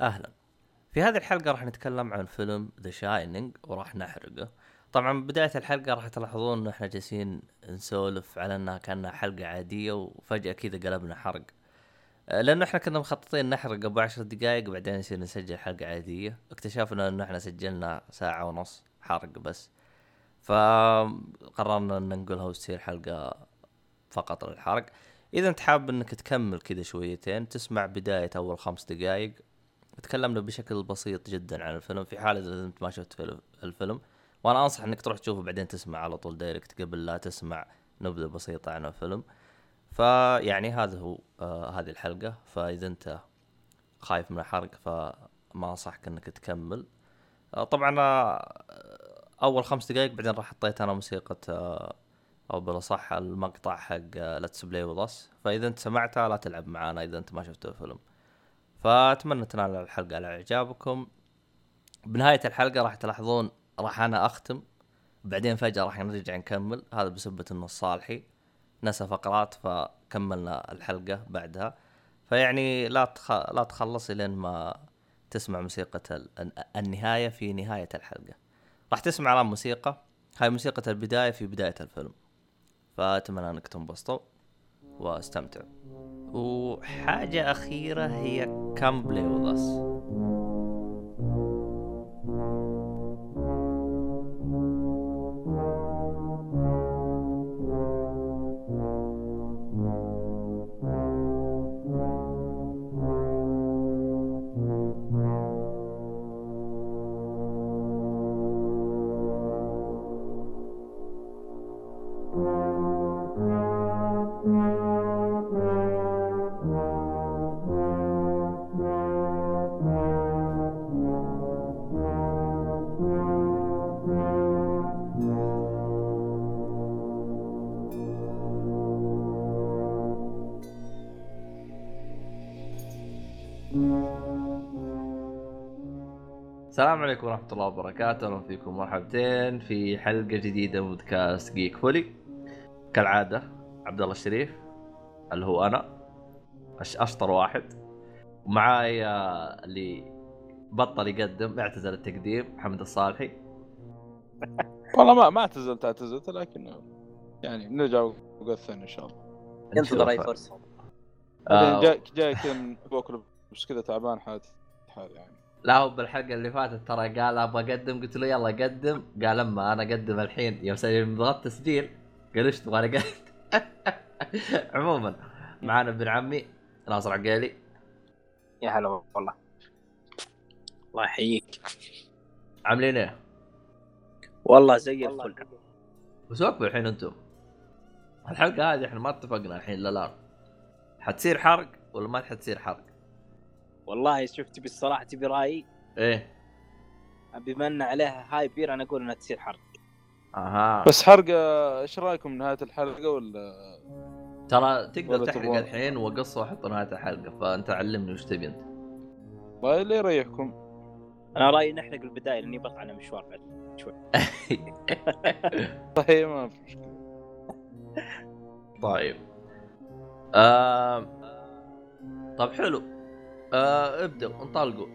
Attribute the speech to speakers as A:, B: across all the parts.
A: أهلا. في هذه الحلقة راح نتكلم عن فيلم ذا شاينينج وراح نحرقه. طبعا بداية الحلقة راح تلاحظون إنه إحنا جالسين نسولف على إنها كأنها حلقة عادية وفجأة كذا قلبنا حرق. آه، لأنه إحنا كنا مخططين نحرق أبو عشر دقائق بعدين يصير نسجل حلقة عادية. اكتشفنا إنه إحنا سجلنا ساعة ونص حرق بس. فقررنا إن ننقلها وتصير حلقة فقط للحرق. إذا أنت حاب إنك تكمل كذا شويتين تسمع بداية أول خمس دقائق تكلمنا بشكل بسيط جدا عن الفيلم. في حال إذا أنت ما شفت فيلم الفيلم وأنا أنصح إنك تروح تشوفه بعدين تسمع على طول دايركت قبل لا تسمع نبذة بسيطة عن الفيلم. فيعني هذا هو آه هذه الحلقة. فإذا أنت خايف من الحرق فما أنصحك إنك تكمل. آه طبعا آه أول خمس دقائق بعدين راح حطيت أنا موسيقى آه أو بالأصح المقطع حق let's play with فإذا أنت سمعتها لا تلعب معانا إذا أنت ما شفت الفيلم. فأتمنى تنال الحلقة على إعجابكم. بنهاية الحلقة راح تلاحظون راح أنا أختم بعدين فجأة راح نرجع نكمل. هذا بسبة إنه الصالحي نسى فقرات فكملنا الحلقة بعدها. فيعني لا تخ... لا تخلص لين ما تسمع موسيقى ال... النهاية في نهاية الحلقة. راح تسمع الآن موسيقى. هاي موسيقى البداية في بداية الفيلم. فأتمنى انك تنبسطوا. واستمتعوا. وحاجة أخيرة هي وذ السلام عليكم ورحمة الله وبركاته، أهلا فيكم مرحبتين في حلقة جديدة من بودكاست جيك فولي. كالعادة عبد الله الشريف اللي هو أنا أشطر واحد. ومعاي اللي بطل يقدم اعتزل التقديم محمد الصالحي.
B: والله ما ما اعتزلت اعتزلت لكن يعني نرجع وقت ثاني إن شاء الله.
C: ينتظر أي فرصة.
B: آه جاي جاي كذا بوكل بس كذا تعبان حالتي حال يعني.
A: لا هو بالحلقة اللي فاتت ترى قال أبغى أقدم قلت له يلا قدم. قال أما أنا أقدم الحين. يوم ضغطت تسجيل قال إيش تبغى أقدم؟ عموما معانا ابن عمي ناصر عقيلي.
C: يا هلا والله. الله يحييك.
A: عاملين إيه؟
C: والله زي الفل.
A: وقفوا الحين أنتم؟ الحلقة هذه إحنا ما اتفقنا الحين لا لا. حتصير حرق ولا ما حتصير حرق؟
C: والله شوف تبي الصراحة تبي رأيي؟
A: إيه.
C: بما ان عليها هاي بير أنا أقول إنها تصير حرق.
A: أها.
B: بس حرق إيش رأيكم نهاية الحلقة ولا؟
A: ترى تقدر
B: ولا
A: تحرق
B: تبغى-
A: الحين وقص واحط نهاية الحلقة فأنت علمني وش تبي أنت.
B: والله اللي يريحكم.
C: أنا رأيي نحرق البداية لأني بطلع على مشوار بعد
B: طيب ما في مشكلة.
A: طيب. آه... طب حلو. آه... ابدأ انطلقوا.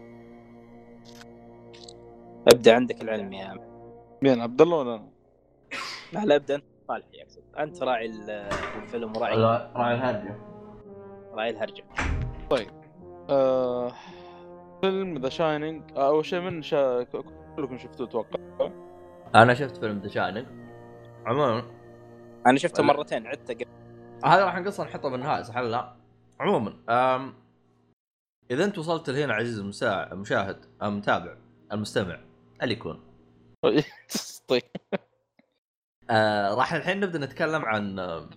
C: ابدأ عندك العلم يا عم.
B: مين عبد الله ولا أنا؟
C: لا لا ابدأ أنت صالح يقصد أنت راعي ال- الفيلم وراعي
A: راعي الهرجة.
C: راعي الهرجة.
B: آه فيلم ذا شاينينج أول شيء من شا... كلكم شفتوه أتوقع
A: أنا شفت فيلم The Shining عموما.
C: أنا شفته مرتين عدته قبل.
A: هذا راح نقصه نحطه بالنهايه صح ولا لا؟ عموما آم... إذا أنت وصلت لهنا عزيزي. المشاهد المتابع المستمع اللي يكون.
B: طيب.
A: آه راح الحين نبدأ نتكلم عن آه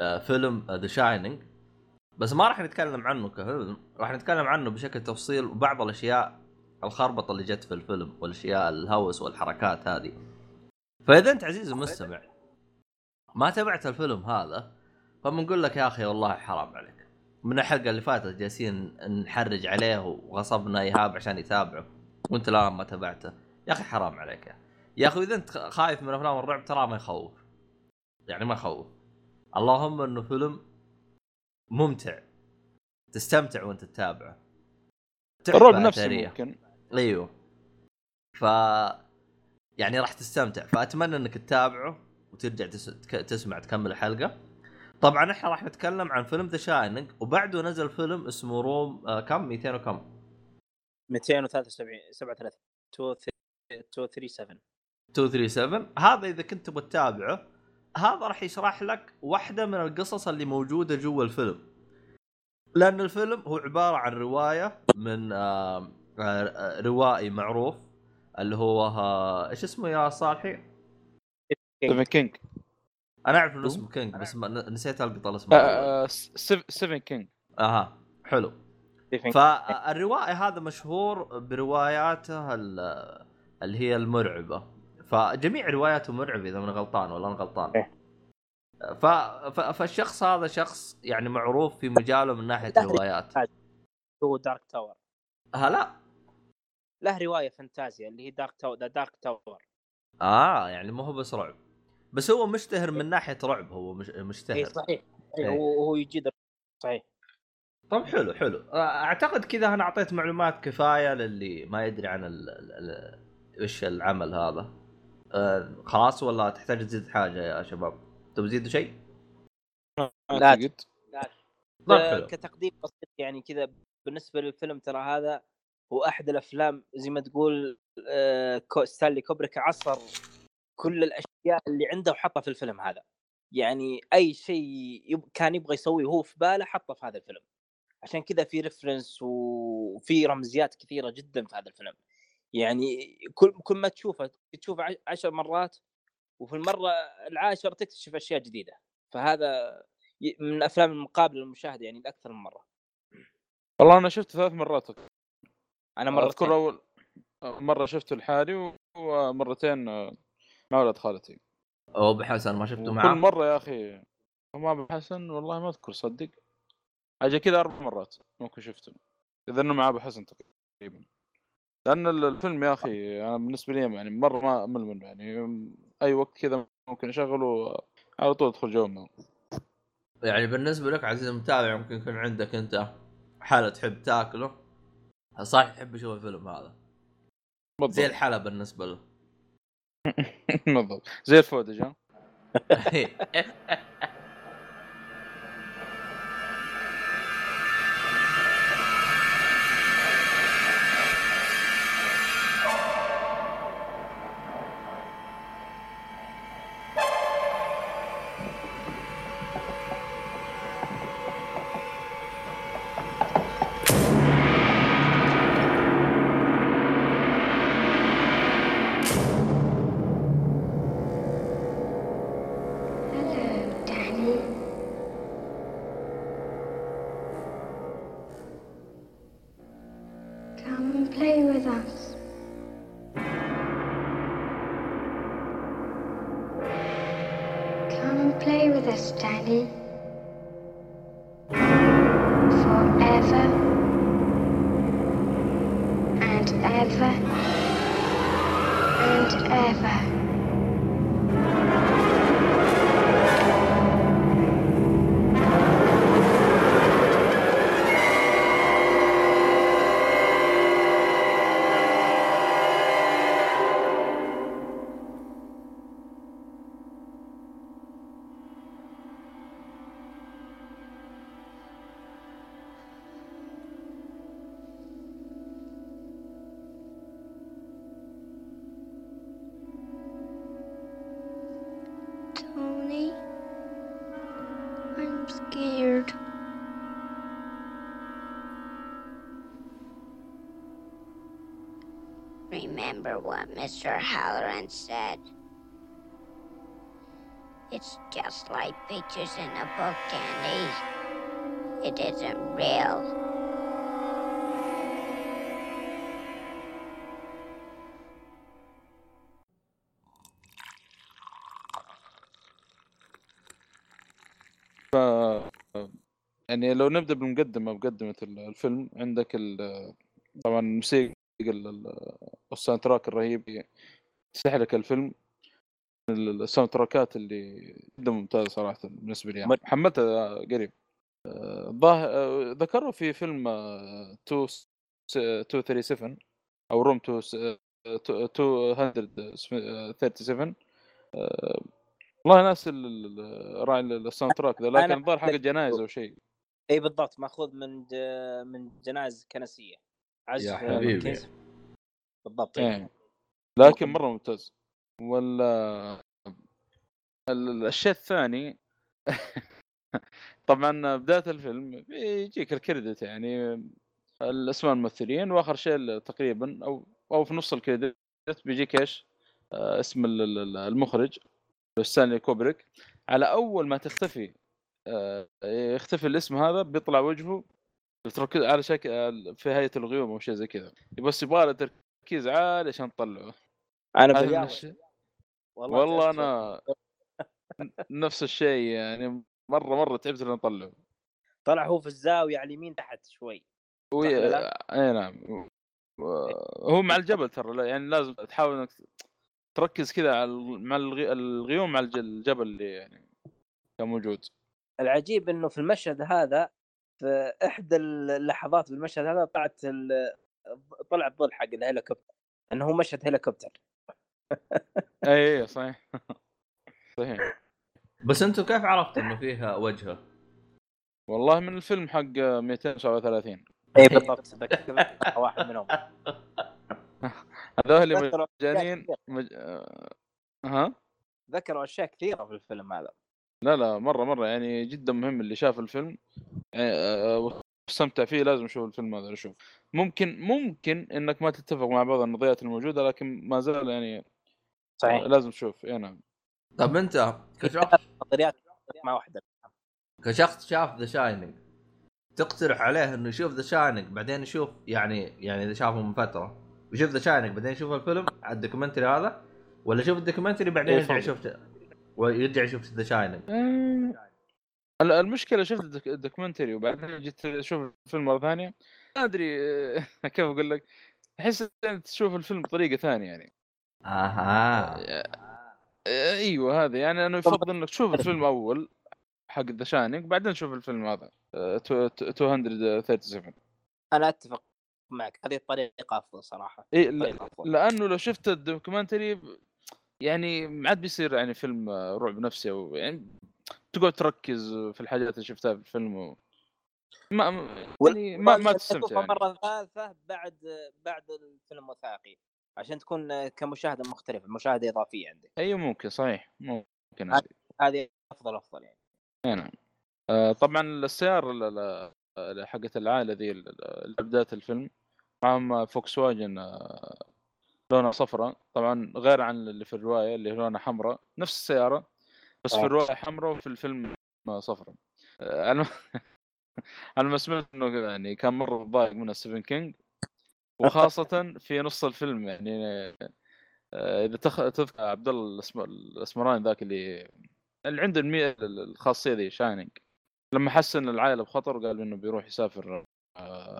A: آه، فيلم The Shining بس ما راح نتكلم عنه كفيلم راح نتكلم عنه بشكل تفصيل وبعض الأشياء الخربطة اللي جت في الفيلم والأشياء الهوس والحركات هذه. فإذا أنت عزيزي المستمع ما تابعت الفيلم هذا فبنقول لك يا أخي والله حرام عليك. من الحلقة اللي فاتت جالسين نحرج عليه وغصبنا إيهاب عشان يتابعه. وأنت لا ما تابعته. يا أخي حرام عليك. يا, أخي إذا أنت خايف من أفلام الرعب ترى ما يخوف. يعني ما يخوف. اللهم إنه فيلم ممتع. تستمتع وأنت تتابعه.
B: الرعب نفسه. ممكن.
A: أيوه. ف يعني راح تستمتع. فأتمنى إنك تتابعه وترجع تس... تسمع تكمل الحلقة. طبعا إحنا راح نتكلم عن فيلم The Shining وبعده نزل فيلم اسمه Room آه كم؟ 200 وكم؟
C: 273 37 237
A: 237 هذا إذا كنت تبغى تتابعه هذا راح يشرح لك واحدة من القصص اللي موجودة جوا الفيلم. لأن الفيلم هو عبارة عن رواية من آه آه روائي معروف اللي هو آه إيش اسمه يا صالحي؟
B: ستيفن كينج
A: أنا أعرف
B: إنه؟
A: اسمه كينج بس ما نسيت ألقط الاسم.
B: آه، آه، ستيفن كينج.
A: أها حلو. فالروائي هذا مشهور برواياته ال- اللي هي المرعبة. فجميع رواياته مرعبة إذا من غلطان ولا أنا غلطان.
C: إيه.
A: ف... ف... فالشخص هذا شخص يعني معروف في مجاله من ناحية
C: لا،
A: روايات
C: هو Dark Tower
A: هلا
C: له رواية فانتازيا اللي هي Dark Tower The Dark Tower
A: آه يعني ما هو بس رعب. بس هو مشتهر من ناحية رعب هو مش...
C: إي
A: مشتهر
C: صحيح.
A: إيه.
C: إيه هو يجيد صحيح.
A: طب حلو حلو. أعتقد كذا أنا أعطيت معلومات كفاية للي ما يدري عن ال... ال... ال... إيش العمل هذا. آه خلاص ولا تحتاج تزيد حاجة يا شباب؟ تبي تزيدوا شيء؟
C: لا
B: اعتقد
A: طيب
C: كتقديم بسيط يعني كذا بالنسبة للفيلم ترى هذا هو أحد الأفلام زي ما تقول آه، كو- ستانلي كوبريك عصر كل الأشياء اللي عنده وحطها في الفيلم هذا. يعني أي شيء يب... كان يبغى يسويه هو في باله حطه في هذا الفيلم. عشان كذا في reference وفي رمزيات كثيرة جدا في هذا الفيلم. يعني كل كل ما تشوفه تشوفه عش- عشر مرات وفي المرة العاشرة تكتشف أشياء جديدة. فهذا من الأفلام المقابلة للمشاهدة يعني لأكثر من مرة.
B: والله أنا شفته ثلاث مرات.
C: أنا مره
B: اذكر أول مرة شفته لحالي ومرتين آه، مع ولد خالتي.
A: أو بحسن ما شفته معاه؟
B: مرة يا أخي. أبو حسن والله ما أذكر صدق. حاجة كذا أربع مرات ممكن شفته إذا إنه مع أبو حسن تقريبا. لأن ال- الفيلم يا أخي أنا بالنسبة لي يعني مرة ما امل منه. يعني أي وقت كذا ممكن أشغله على طول أدخل جو معه
A: يعني بالنسبة لك عزيزي المتابع ممكن يكون عندك أنت حالة تحب تاكله؟ صح تحب تشوف الفيلم هذا. زي
B: بالضبط.
A: الحلا بالنسبة له
B: بالضبط. زي الفودج
D: Mr. Halloran said. It's just like pictures in a book, Danny. It isn't real.
B: ف يعني لو نبدا بالمقدمه مقدمه ال- الفيلم عندك ال- طبعا الموسيقى ال- ال- الساوند تراك الرهيب تستحلك الفيلم ال- ال sound track ات اللي جدا ممتازة صراحة بالنسبة لي يعني. حملتها قريب آه، ظاهر آه، ذكروا في فيلم two 237 أو room 237 آه، والله ناس راعي ال- ال sound track ذا لكن الظاهر حق الجنائز أو شيء
C: إي بالضبط مأخوذ من. من جنائز كنسية عزف
A: يا حبيبي.
C: بالضبط إيه.
B: يعني لكن مرة ممتاز ولا ال- الشيء الثاني طبعا بداية الفيلم يجيك الكريدت يعني الاسماء الممثلين وآخر شيء تقريبا أو أو في نص الكريدت بيجيك إيش؟ آه، اسم ال- ال- ال- المخرج ستانلي كوبريك على أول ما تختفي آه، يختفي الاسم هذا بيطلع وجهه بتركز على شكل في هيئة الغيوم أو شيء زي كذا بس يبغى له تركيز عالي عشان تطلعه. أنا
C: بالرياض
B: الشيء والله أنا نفس الشيء يعني مرة مرة تعبت اني أطلعه.
C: طلع هو في الزاوية على اليمين تحت شوي
B: وي... أي نعم. و- هو مع الجبل ترى يعني لازم تحاول إنك تركز كذا على مع الغي... الغيوم مع الج- الجبل اللي يعني كان موجود.
C: العجيب إنه في المشهد هذا في إحدى اللحظات بالمشهد هذا طلعت ال... طلع الظل حق الهليكوبتر إنه هو مشهد هليكوبتر
B: اي اي صحيح. صحيح.
A: بس أنتم كيف عرفتوا إنه فيها وجهة؟
B: والله من الفيلم حق 237
C: اي بالضبط واحد منهم.
B: هذول مجانين مج... آه، ها؟
C: ذكروا أشياء كثيرة في الفيلم هذا.
B: لا لا مرة مرة يعني جدا مهم اللي شاف الفيلم. واستمتع فيه لازم يشوف الفيلم هذا يشوف ممكن ممكن إنك ما تتفق مع بعض النظريات الموجودة لكن ما زال يعني
C: صحيح.
B: لازم تشوف. إي نعم.
A: طب أنت كشخص
C: نظريات مع واحدة.
A: كشخص شاف The Shining تقترح عليه إنه يشوف The Shining بعدين يشوف يعني يعني إذا شافه من فترة ويشوف The Shining بعدين يشوف الفيلم على ال documentary هذا ولا يشوف ال documentary بعدين
B: إيه،
A: يرجع. يشوف ويرجع يشوف
B: The Shining المشكلة شفت ال documentary وبعدين جيت أشوف الفيلم مرة ثانية. ما أدري آه، كيف أقول لك؟ أحس إنك تشوف الفيلم بطريقة ثانية يعني.
A: أها.
B: آه، أيوه هذا. يعني انه يفضل إنك تشوف الفيلم أول حق The Shining بعدين تشوف الفيلم هذا. آه، two- two- 237
C: أنا أتفق معك هذه
B: الطريقة أفضل
C: صراحة. أفضل.
B: لأنه لو شفت ال documentary يعني ما عاد بيصير يعني فيلم آه، رعب نفسي أو يعني تقعد تركز في الحاجات اللي شفتها في الفيلم و... ما ما- يعني ما ما تستمتع يعني.
C: مرة ثالثة بعد بعد الفيلم وثائقي عشان تكون كمشاهدة مختلفة مشاهدة إضافية عندك.
B: اي ممكن صحيح ممكن
C: هذه- أفضل أفضل يعني.
B: أي نعم. آه، طبعا السيارة ال- ال- ال- حقت العائلة ذي بداية الفيلم معهم فوكس واجن آه، لونها صفراء طبعا غير عن اللي في الرواية اللي لونها حمراء نفس السيارة. بس في
C: آه.
B: الرواية حمراء وفي الفيلم صفراء آه، ما- على ما سمعت إنه يعني كان مرة ضايق منها ستيفن كينج وخاصة في نص الفيلم يعني آه، إذا تخ... تذكر عبد الله. الأسمراني ذاك اللي اللي عنده المي... الخاصية ذي شاينينج لما حس ان العائلة بخطر قال إنه بيروح يسافر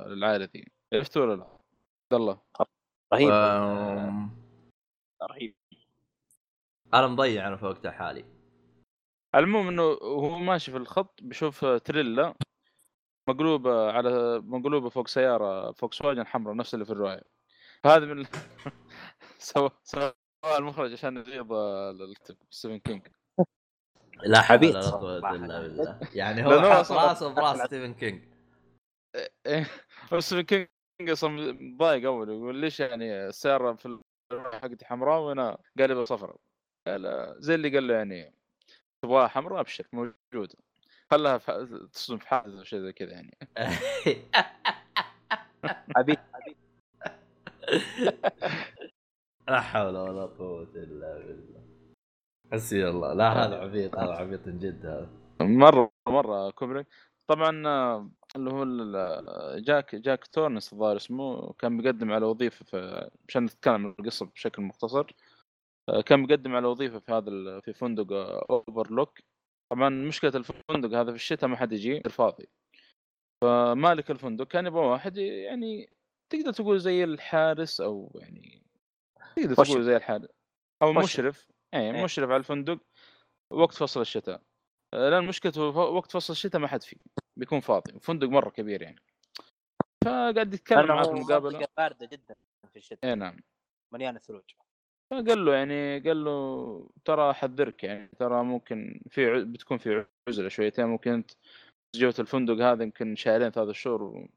B: للعائلة ذي. عرفته ولا لا؟ عبد الله
C: رهيب.
A: أم،
C: رهيب.
A: أنا مضيع أنا في وقت حالي.
B: على العموم إنه هو ماشي في الخط بيشوف تريلا مقلوبة على مقلوبة فوق سيارة فوكس واجن حمراء نفس اللي في الرواية. فهذا من سوى سوى المخرج عشان يغيظ ستيفن كينج.
A: لا إلا بالله. يعني هو حط راسه براس ستيفن كينج.
B: إيه، بس ستيفن كينج أصلا ضايق أول يقول ليش يعني السيارة في الرواية حقتي حمراء وأنا قالبها صفراء قال زي اللي قال له يعني تبغاها حمراء أبشر موجودة. خلها تصدم في حادث أو شيء زي كذا يعني.
C: عبيط
A: لا حول ولا قوة إلا بالله. حسبي الله. لا هذا عبيط هذا عبيط جد هذا.
B: مرة مرة كوبريك طبعا آه، اللي هو جاك جاك تورنس الظاهر اسمه كان بيقدم على وظيفة في عشان نتكلم عن القصة بشكل مختصر. آه، كان بيقدم على وظيفة في هذا في فندق اوفرلوك طبعا مشكلة الفندق هذا في الشتاء ما حد يجي فاضي. فمالك الفندق كان يبغى واحد يعني تقدر تقول زي الحارس أو يعني تقدر
C: مشرف.
B: تقول زي الحارس أو
C: مشرف.
B: مشرف. اي
C: إيه.
B: مشرف على الفندق وقت فصل الشتاء. آه، لأن مشكلته وقت فصل الشتاء ما حد فيه بيكون فاضي. فندق مرة كبير يعني. فقاعد يتكلم معاه في
C: المقابلة. باردة جدا في الشتاء.
B: اي نعم.
C: مليانه ثلوج
B: فقال له يعني قال له ترى احذرك يعني ترى ممكن في بتكون في عزلة شويتين ممكن أنت جوة الفندق هذا يمكن شهرين ثلاث شهور.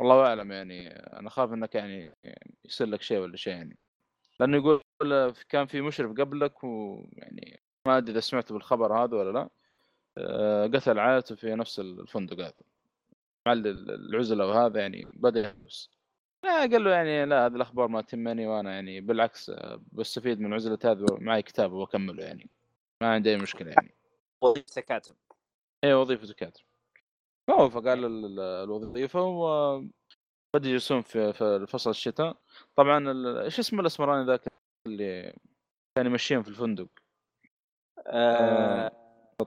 B: والله أعلم يعني أنا خاف إنك يعني يصير لك شيء ولا شيء يعني لأنه يقول كان في مشرف قبلك ويعني ما أدري إذا سمعت بالخبر هذا ولا لا آه، قتل عائلته في نفس الفندق هذا مع ال- العزلة وهذا يعني بدأ يحبس لا قال له يعني لا هذه الأخبار ما تهمني وأنا يعني بالعكس آه، بستفيد من عزلة هذا معي كتاب وأكمله يعني. ما عندي أي مشكلة يعني.
C: وظيفته كاتب
B: اي وظيفته كاتب فهو فقال ال- ال- الوظيفة و بدا يجلسون في في فصل الشتاء. طبعا ال- إيش اسمه الأسمراني ذاك اللي كان يمشيهم في الفندق؟
C: آه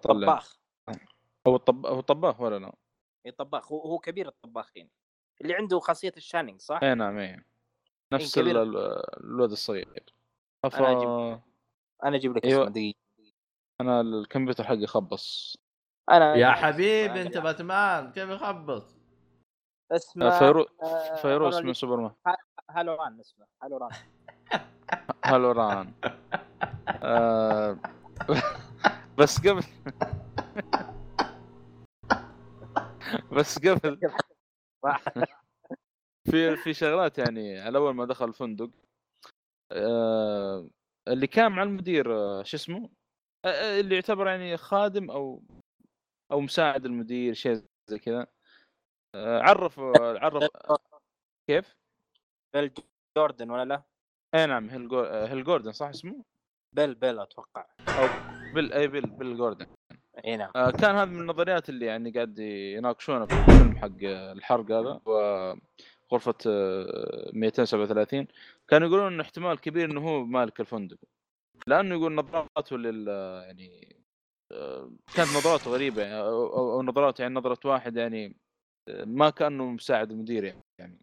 B: طلع.
C: طباخ.
B: هو الطب هو طباخ ولا لا؟
C: اي طباخ. هو, هو كبير الطباخين اللي عنده خاصية ال shining صح؟
B: أي نعم أي نفس ال- الولد الصغير ف...
C: أنا أجيب. أنا أجيب لك
B: أيوة.
C: اسمه دقيقة
B: أنا الكمبيوتر حقي خبص
C: أنا
A: يا حبيبي أنت باتمان كيف يخبص؟
C: اسمه
B: فيرو...
C: آه،
B: فيروس
C: هولو-
B: من سوبرمان
C: هالوران اسمه هالوران
B: هالوران آه... بس قبل بس قبل في في شغلات يعني على أول ما دخل الفندق آه... اللي كان مع المدير آه، شو اسمه آه، آه، اللي يعتبر يعني خادم أو أو مساعد المدير شيء زي كذا آه، عرف عرف كيف؟
C: بيل جوردن ولا لا؟
B: أي نعم هيل, جو... آه، هيل جوردن صح اسمه؟
C: بيل بيل أتوقع
B: بيل أي بيل بيل جوردن
C: إي نعم.
B: آه، كان هذا من النظريات اللي يعني قاعد يناقشونها في الفيلم حق آه، الحرق هذا وغرفة آه، 237 كانوا يقولون انه احتمال كبير إنه هو مالك الفندق. لأنه يقول نظراته لل يعني آه، كانت نظراته غريبة يعني أو, نظراته يعني نظرة واحد يعني آه، ما كأنه مساعد المدير يعني.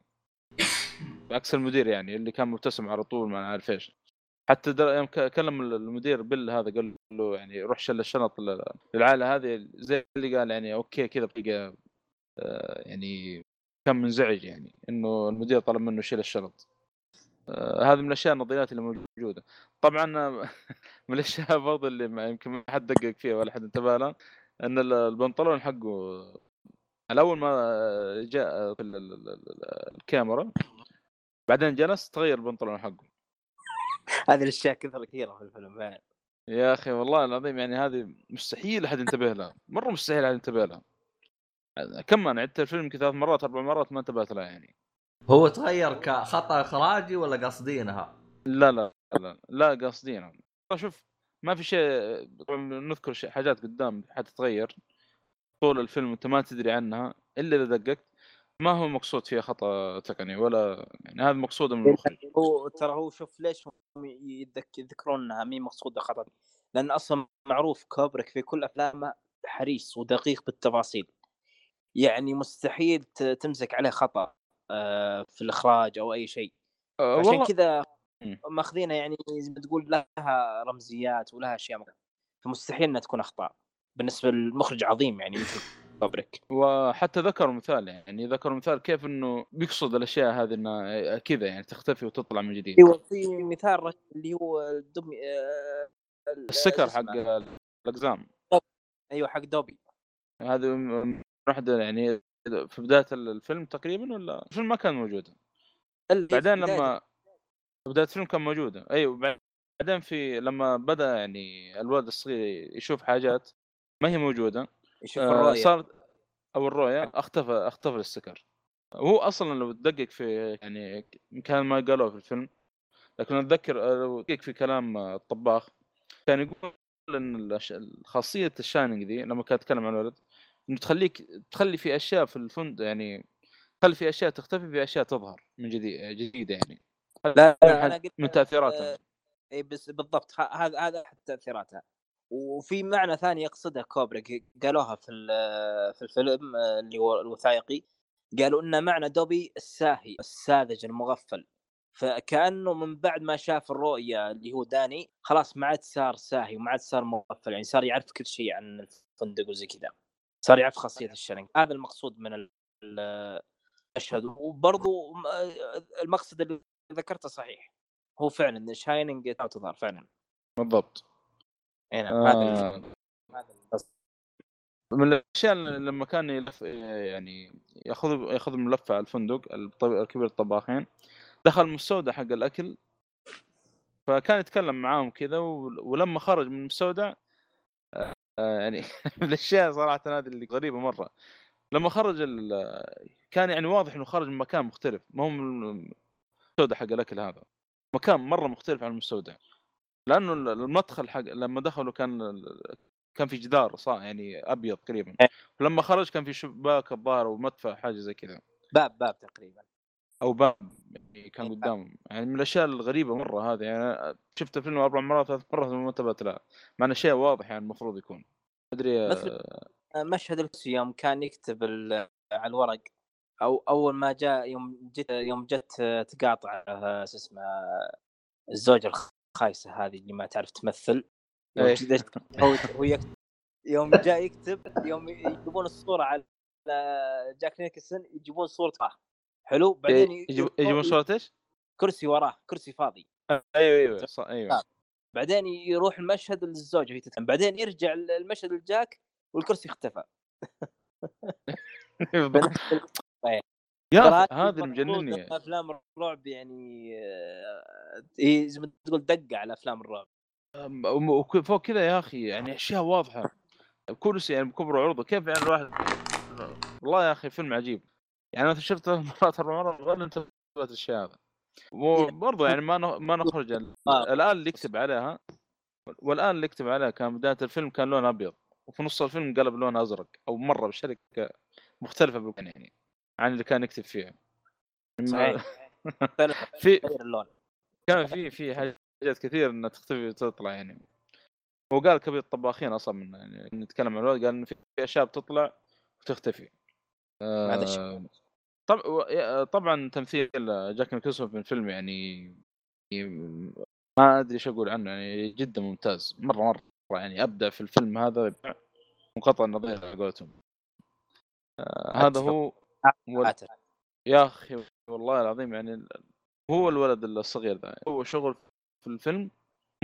B: بعكس المدير يعني اللي كان مبتسم على طول ما عارف إيش حتى در... يوم كلم المدير بيل هذا قال له يعني روح شل الشنط لل- للعائلة هذه زي اللي قال يعني أوكي كذا بطريقه آه، يعني كان منزعج يعني إنه المدير طلب منه يشيل الشنط. آه، هذه من الأشياء النظريات اللي موجودة. طبعا من الأشياء برضه اللي يمكن ما حد دقق فيها ولا حد انتبه لها إن ال- البنطلون حقه على أول ما جاء في ال- ال- ال- ال- الكاميرا بعدين جلس تغير البنطلون حقه.
C: هذه الأشياء كثر كثيره في الفيلم فعلا.
B: يا أخي والله العظيم يعني هذه مستحيل أحد ينتبه لها مرة مستحيل أحد ينتبه لها. كم أنا عدت الفيلم يمكن ثلاث مرات أربع مرات ما انتبهت لها يعني.
A: هو تغير كخطأ إخراجي ولا قاصدينها؟
B: لا لا لا لا قاصدين شوف ما في شيء طبعا نذكر شيء حاجات قدام حتتغير. طول الفيلم أنت ما تدري عنها إلا إذا دققت. ما هو مقصود فيها خطأ تقني؟ ولا يعني هذا مقصوده من المخرج
C: هو ترى هو شوف ليش يذكرون إنها مين مقصودة خطأ؟ لأن أصلا معروف كوبريك في كل أفلامه حريص ودقيق بالتفاصيل. يعني مستحيل تمسك عليه خطأ آه، في الإخراج أو أي شيء.
B: أه،
C: عشان كذا. مأخذينها يعني زي ما تقول لها رمزيات ولها أشياء فمستحيل إنها تكون أخطاء. بالنسبة للمخرج عظيم يعني مثل كوبريك
B: وحتى ذكروا مثال يعني ذكروا مثال كيف إنه بيقصد الأشياء هذه انها كذا يعني تختفي وتطلع من جديد.
C: أيوه في مثال اللي هو الدمي آه، ال-
B: السكر حق؟ الأقزام.
C: أيوه حق دوبي.
B: هذه م- واحدة يعني في بداية الفيلم تقريبا ولا؟ الفيلم ما كان
C: في
B: بعدين
C: بداية-
B: لما بداية الفيلم كان موجوده أيوه بعدين في لما بدأ يعني الولد الصغير يشوف حاجات ما هي موجودة.
C: يشوف
B: آه،
C: الرؤية.
B: صار أو الرؤية أختفى أختفى السكر. هو أصلا لو تدقق في يعني كان ما قالوه في الفيلم لكن أتذكر آه، لو تدقق في كلام آه، الطباخ كان يقول إن خاصية ال shining ذي لما كان يتكلم عن الولد إنه تخليك تخلي في أشياء في الفندق يعني تخلي في أشياء تختفي في أشياء تظهر من جديد جديدة يعني.
C: لا لا
B: أنا
C: قلت
B: من
C: تأثيراتها. إي بس بالضبط هذا هذا أحد تأثيراتها. وفي معنى ثاني يقصده كوبريك قالوها في في الفيلم آه، اللي هو الوثائقي. قالوا إن معنى dopey الساهي الساذج المغفل. فكأنه من بعد ما شاف الرؤية اللي هو داني خلاص ما عاد صار ساهي وما عاد صار مغفل يعني صار يعرف كل شيء عن الفندق وزي كذا. صار يعرف خاصية الشرنج هذا المقصود من ال- ال- المشهد. وبرضو المقصد اللي ذكرته صحيح. هو فعلا شايننج تظهر فعلا.
B: بالضبط.
C: اي نعم هذا
B: آه.
C: هذا
B: من الأشياء لما كان يلف يعني يأخذ يأخذ ملفه على الفندق الطب- كبير الطباخين دخل المستودع حق الأكل فكان يتكلم معاهم كذا ول- ولما خرج من المستودع آه، يعني من الأشياء صراحة هذه اللي غريبة مرة. لما خرج كان يعني واضح إنه خرج من مكان مختلف ما هو من المستودع حق الأكل هذا. مكان مرة مختلف عن المستودع. لأنه ال- المدخل حق لما دخلوا كان كان في جدار صح يعني أبيض تقريبا
C: إيه.
B: ولما خرج كان في شباك الظاهر ومدفع حاجة زي كذا.
C: باب باب تقريبا.
B: أو باب يعني كان
C: إيه.
B: قدامهم يعني من الأشياء الغريبة مرة هذه يعني شفت الفيلم أربع مرات ثلاث مرات وما انتبهت لها. مع إنه شيء واضح يعني المفروض يكون. أدري
C: مثل مشهد الكرسي يوم كان يكتب على الورق أو أول ما جاء يوم جت يوم جت تقاطع آه، شو اسمه الزوجه الخايسه هذه اللي ما تعرف تمثل. يوم
B: إيه.
C: هو يوم جاء يكتب يوم يجيبون الصورة على جاك نيكلسون يجيبون صورته حلو؟ بعدين
B: يجيب يجيبون صورة إيش؟
C: كرسي وراه كرسي فاضي.
B: أيوه أيوه صح أيوه.
C: آه. بعدين يروح المشهد للزوجة وهي تتكلم بعدين يرجع المشهد لجاك والكرسي اختفى.
B: يا هذا
C: إن أفلام الرعب يعني آه، هي زي ما تقول دقة على أفلام الرعب.
B: فوق كذا يا أخي يعني أشياء واضحة. كرسي يعني بكبر وعرضه كيف يعني الواحد والله يا أخي فيلم عجيب. يعني أنا شفته مرات أربع مرات ولا انتبهت الشيء هذا. وبرضه يعني ما ما نخرج
C: آه.
B: الآن اللي يكتب عليها والآن اللي يكتب عليها كان بداية الفيلم كان لون أبيض. وفي نص الفيلم قلب لون أزرق أو مرة بشركة مختلفة يعني. عن اللي كان يكتب فيها.
C: صحيح.
B: في
C: اللون.
B: كان في في حاجات كثير إنها تختفي وتطلع يعني. هو قال كبير الطباخين أصلا من يعني نتكلم عن الوقت قال ان في أشياء بتطلع وتختفي. آه، طب و- يا- طبعا تمثيل جاك نيكلسون في الفيلم يعني ما أدري إيش أقول عنه يعني جدا ممتاز. مرة مرة يعني أبدع في الفيلم هذا منقطع النظير على قولتهم. آه، هذا. هو وال-
C: عاتر.
B: يا أخي والله العظيم يعني هو الولد الصغير ذا هو شغل في الفيلم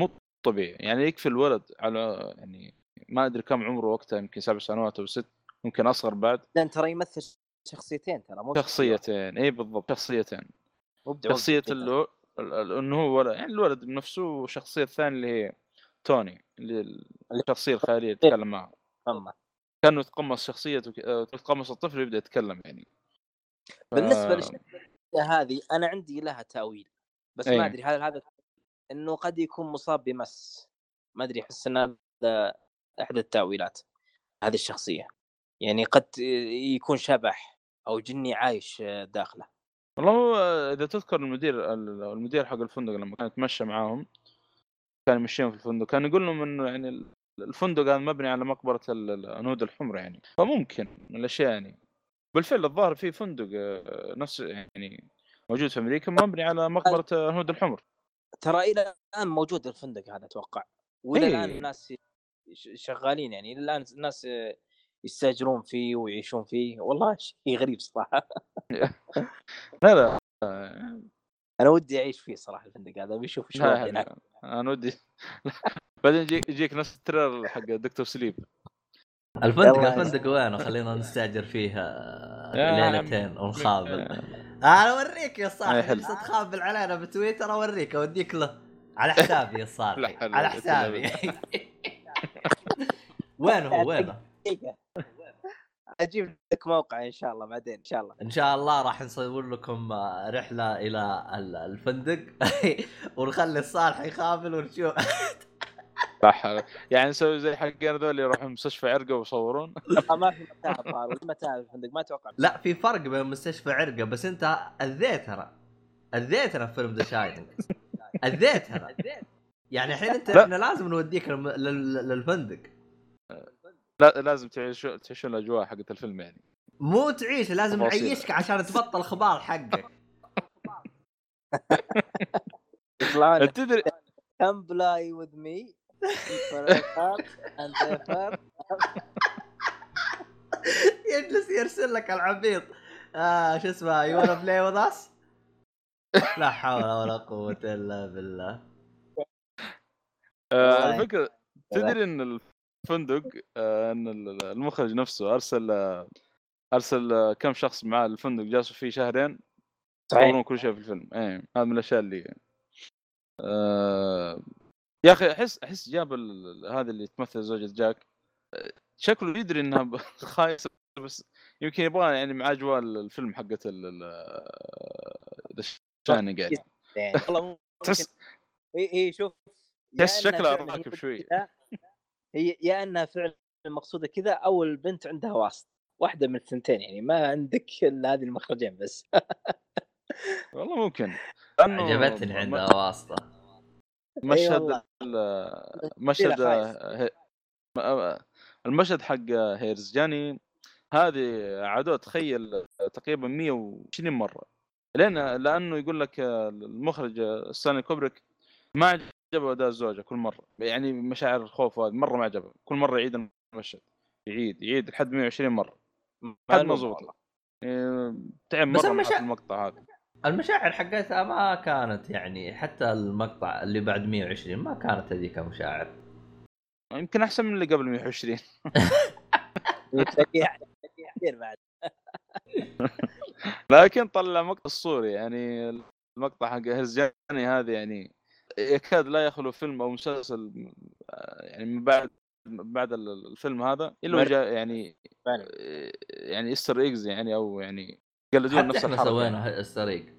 B: مو طبيعي يعني يكفي الولد على يعني ما أدري كم عمره وقتها يمكن سبع سنوات أو ست يمكن أصغر بعد
C: لأن ترى يمثل شخصيتين ترى مو
B: شخصيتين اي بالضبط شخصيتين
C: جداً.
B: اللي ال- ال- إنه هو ولد يعني الولد بنفسه والشخصية الثانية اللي هي توني اللي الشخصية الخيالية اللي يتكلم معها. كانه يتقمص شخصيته ك- آه، يتقمص الطفل ويبدأ يتكلم يعني. ف-
C: بالنسبة للشخصية هذه أنا عندي لها تأويل بس
B: أي.
C: ما أدري هل هذا إنه قد يكون مصاب بمس. ما أدري أحس إن هذا احد التأويلات هذه الشخصية. يعني قد يكون شبح أو جني عايش داخله.
B: والله هو إذا تذكر المدير المدير حق الفندق لما كان يتمشى معاهم كان يمشيهم في الفندق كان يقول لهم إنه يعني الفندق هذا مبني على مقبرة ال- الهنود الحمر يعني. فممكن من الأشياء يعني. بالفعل الظاهر في فندق آه، نفس يعني موجود في أمريكا مبني على مقبرة الهنود الحمر.
C: ترى إلى الآن موجود الفندق هذا أتوقع. وإلى
B: إيه.
C: الآن الناس شغالين يعني. إلى الآن الناس يستأجرون فيه ويعيشون فيه. والله شيء غريب صراحة.
B: لا لا. آه،
C: أنا ودي أعيش فيه صراحة الفندق هذا. بيشوف
B: لا.
C: هناك.
B: أنا ودي. بعدين يجيك يجيك نفس التريلر حق دكتور سليب
A: الفندق. الفندق وينه خلينا نستأجر فيه آه، ليلتين. ونخابل أنا أوريك يا صاحبي تخابل علينا بتويتر أوريك أوديك له. على حسابي يا
B: حول
A: على حسابي. وينه هو؟ وينه
C: أجيب لك موقع إن شاء الله بعدين إن شاء الله.
A: إن شاء الله راح نصور لكم رحلة إلى ال- الفندق. ونخلي الصالح يخابل ونشوف.
B: حول يعني نسوي زي حقين ذول يروحوا مستشفى عرقة ويصورون.
C: آه، ما في متاهة متاهة الفندق ما أتوقع.
A: لا في فرق بين مستشفى عرقة بس أنت اذيتنا اذيتنا في فيلم ذا شاينينج اذيتنا يعني الحين
B: أنت.
A: إحنا لازم نوديك للم- لل- للفندق.
B: لا لازم تعيشوا تعيشون الأجواء حقت الفيلم يعني.
A: مو تعيش لازم. نعيشك عشان تبطل خبال حقك
B: تدري
C: with me. And ever
A: يجلس يرسل لك العبيط. آه شو اسمه you wanna play with us لا حول ولا قوة إلا بالله.
B: آه، فكره تدري إن الفندق آه، إن ال- المخرج نفسه أرسل آه، أرسل آه، كم شخص معاه الفندق جالسوا فيه شهرين يصورون كل شيء في الفيلم. إيه هذا من الأشياء اللي آه يا أخي أحس أحس جاب ال- هذا اللي تمثل زوجة جاك آه، شكله يدري إنها خايسة بس يمكن يبغى يعني مع أجواء الفيلم حقت ال ال- ذا شاني قاعد
C: يعني والله
B: تحس
C: هي هي شوف
B: تحس شكلها راكب شوي.
C: هي يا إنها فعلا مقصودة كذا أو البنت عندها واسطة واحدة من الثنتين يعني ما عندك إلا هذه المخرجين بس.
B: والله ممكن. لأنه
A: عجبتني
B: م-
A: عندها واسطة.
C: أي
B: مشهد مشهد المشهد حق هيرزجاني هذه عادوة تخيل تقريبا 120 مرة. لأن لأنه يقول لك المخرج ستانلي كوبريك ما عجبه أداء الزوجة كل مرة. يعني مشاعر الخوف هذه مرة ما عجبه. كل مرة يعيد المشهد. يعيد يعيد لحد 120
C: مرة.
B: زبط
C: والله.
B: إيه، تعب مرة
A: المشا-
B: في المقطع هذا.
A: المشاعر حقتها ما كانت يعني حتى المقطع اللي بعد 120 ما كانت هذيك مشاعر.
B: يمكن أحسن من اللي قبل 120
C: تلاقيها كثير بعد
B: لكن طلع مقطع اسطوري يعني المقطع حق هرزجاني هذا يعني يكاد لا يخلو فيلم أو مسلسل آه، يعني من بعد بعد ال- الفيلم هذا
C: إلا
B: وجاء يعني. آه، يعني Easter eggs يعني أو يعني يقلدون
A: حتى
B: نفس
A: إحنا
B: الحركة.
A: سوينا السريق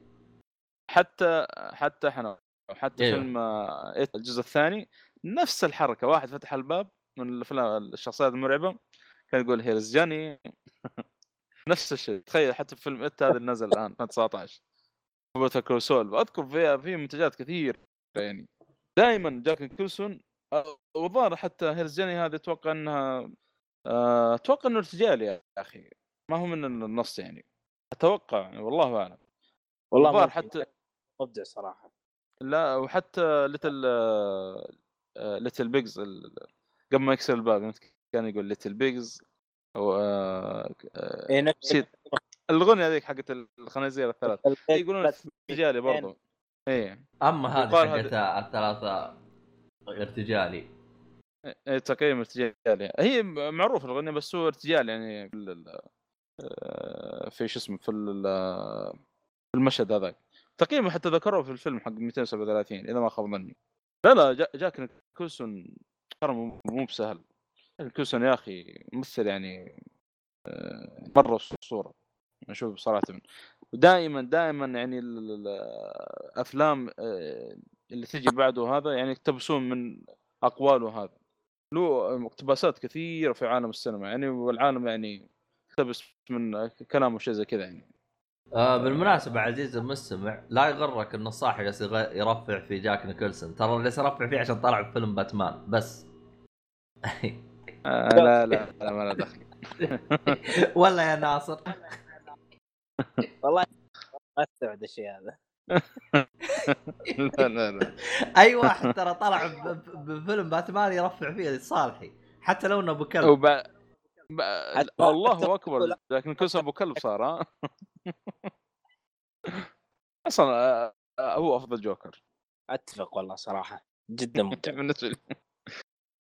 B: حتى حتى إحنا حتى
A: أيوه.
B: فيلم آه، الجزء الثاني نفس الحركة. واحد فتح الباب من الافلام الشخصيات المرعبة كان يقول here's Johnny نفس الشيء. تخيل حتى في فيلم It هذا اللي نزل الآن 2019 روبرتا كروسول أذكر في في منتجات كثير. يعني دائما جاك نيكلسون آه، والظاهر حتى here's Johnny هذا أتوقع إنها آه، أتوقع إنه ارتجال يا أخي. ما هو من النص يعني. أتوقع يعني والله أعلم.
C: والله ممكن.
B: حتى
C: مبدع صراحة.
B: لا وحتى little little pigs قبل ما يكسر الباب كان يقول little pigs آه، آه،
C: نفس
B: نسيت. الأغنية. هذيك حقت الخنازير الثلاث. يقولون ارتجالي برضو. إيه.
A: أما هذه حقتها الثلاثة ارتجالي.
B: إيه، تقييم ارتجالي. هي معروف الأغنية بس هو ارتجال يعني في آه، في شو اسمه في في المشهد هذاك. تقييمه حتى ذكروه في الفيلم حق 237 إذا ما خاب ظني. لا لا جا- جاك نيكلسون ترى مو بسهل. نيكلسون يا أخي ممثل يعني آه، مرة أسطورة. أشوف بصراحة. ودائما دائما يعني ال- ال- الأفلام آه، اللي تجي بعده هذا يعني يقتبسون من أقواله هذا. له اقتباسات كثيرة في عالم السينما يعني والعالم يعني يقتبس من كلامه شيء زي كذا يعني.
A: آه بالمناسبة عزيز المستمع لا يغرك انه الصاحي جالس يرفع في جاك نيكلسون ترى اللي يرفع فيه عشان طلع في فيلم باتمان بس.
B: آه لا لا لا ما له دخل.
A: ولا يا ناصر.
C: والله ما استوعب الشيء هذا.
B: لا لا لا.
A: أي واحد ترى طلع بفيلم باتمان يرفع فيه لصالحي حتى لو إنه أبو كلب.
B: وب... ب... الله أكبر لكن كل أبو كلب صار ها؟ أصلا آه، هو أفضل جوكر.
C: أتفق والله صراحة. جدا ممتع.
B: بالنسبة لي.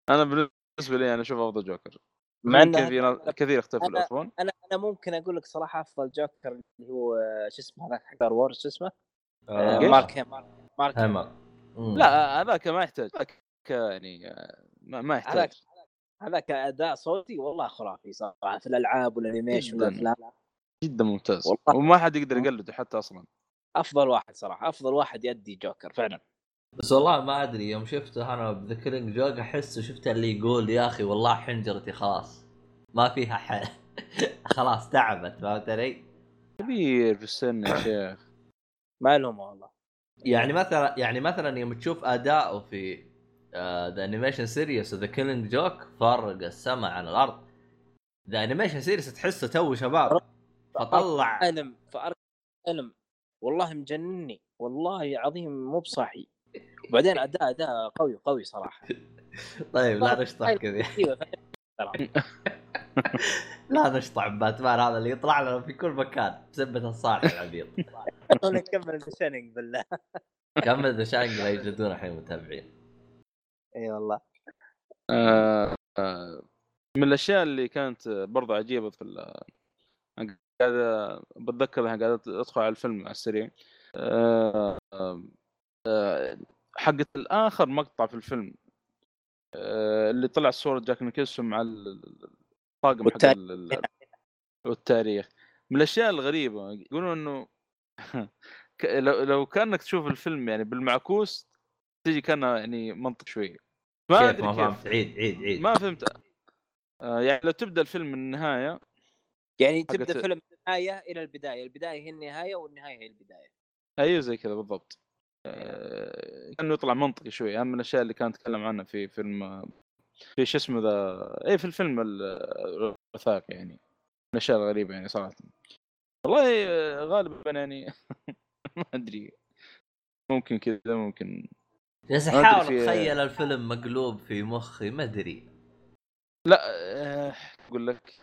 B: أنا بالنسبة لي أنا أشوف أفضل جوكر.
C: مع
B: في ناس كثير اختلفوا
C: أنا-
B: يعرفون
C: أنا أنا ممكن أقول لك صراحة أفضل جوكر اللي هو شو اسمه هذاك حق Star Wars شو اسمه؟ آه،
B: إيش؟
C: مارك مارك.
A: هاميل مم.
B: لا هذاك ما يحتاج هذاك يعني آه، ما, ما
C: هذاك
B: يحتاج
C: هذاك أداء صوتي والله خرافي صراحة في الألعاب وال animation
B: جداً.
C: والأفلام
B: جدا ممتاز
C: والله.
B: وما حد يقدر يقلده حتى أصلا
C: أفضل واحد صراحة أفضل واحد يؤدي جوكر فعلا
A: بس والله ما أدري يوم شفته أنا ب The Killing Joke أحسه شفت اللي يقول يا أخي والله حنجرتي خلاص ما فيها حل. خلاص تعبت فهمت علي؟
B: كبير في السن يا شيخ.
C: ما لهم والله.
A: يعني مثلا يعني مثلا يوم تشوف أداؤه في the animation series The Killing Joke فرق السماء عن الأرض. the animation series تحسه تو شباب. فطلع.
C: علم فأرق علم والله مجنني. والله عظيم مو بصاحي وبعدين اداء أداء قوي قوي صراحة.
A: طيب لا نشطح كذا
C: أيوه فعلاً.
A: لا نشطع باتمان هذا اللي يطلع لنا في كل مكان بسبة الصالح العبيط
C: نكمل بشنق بالله.
A: كمل ذا شانجلا يجلدون الحين متابعين.
C: إي والله.
B: آه، آه، من الأشياء اللي كانت برضو عجيبة في قاعد بتذكر الحين قاعد ادخل على الفيلم على السريع. آه، حقت الآخر مقطع في الفيلم آه، اللي طلع صورة جاك نيكلسون مع ال- ال- الطاقم حق
C: والتاريخ.
B: ال- ال- والتاريخ. من الأشياء الغريبة يقولون إنه لو لو كأنك تشوف الفيلم يعني بالمعكوس تجي كانه يعني منطق شوي. ما
A: كيف؟ أدري
B: كيف.
A: فهمت. عيد عيد عيد.
B: ما فهمت. آه، يعني لو تبدأ الفيلم من النهاية
C: يعني تبدأ فيلم من النهاية إلى البداية البداية هي النهاية والنهاية هي البداية.
B: أيوه زي كذا بالضبط. آه، كانه يطلع منطقي شوي. أهم من الأشياء اللي كان تكلم عنها في فيلم في شو اسمه ذا اي في الفيلم ال- الوثائقي يعني. من الأشياء الغريبة يعني صراحة. والله آه، غالبا يعني ما أدري. ممكن كذا ممكن. أدري
A: احاول أتخيل الفيلم مقلوب في مخي ما أدري.
B: لا آه، أقول لك.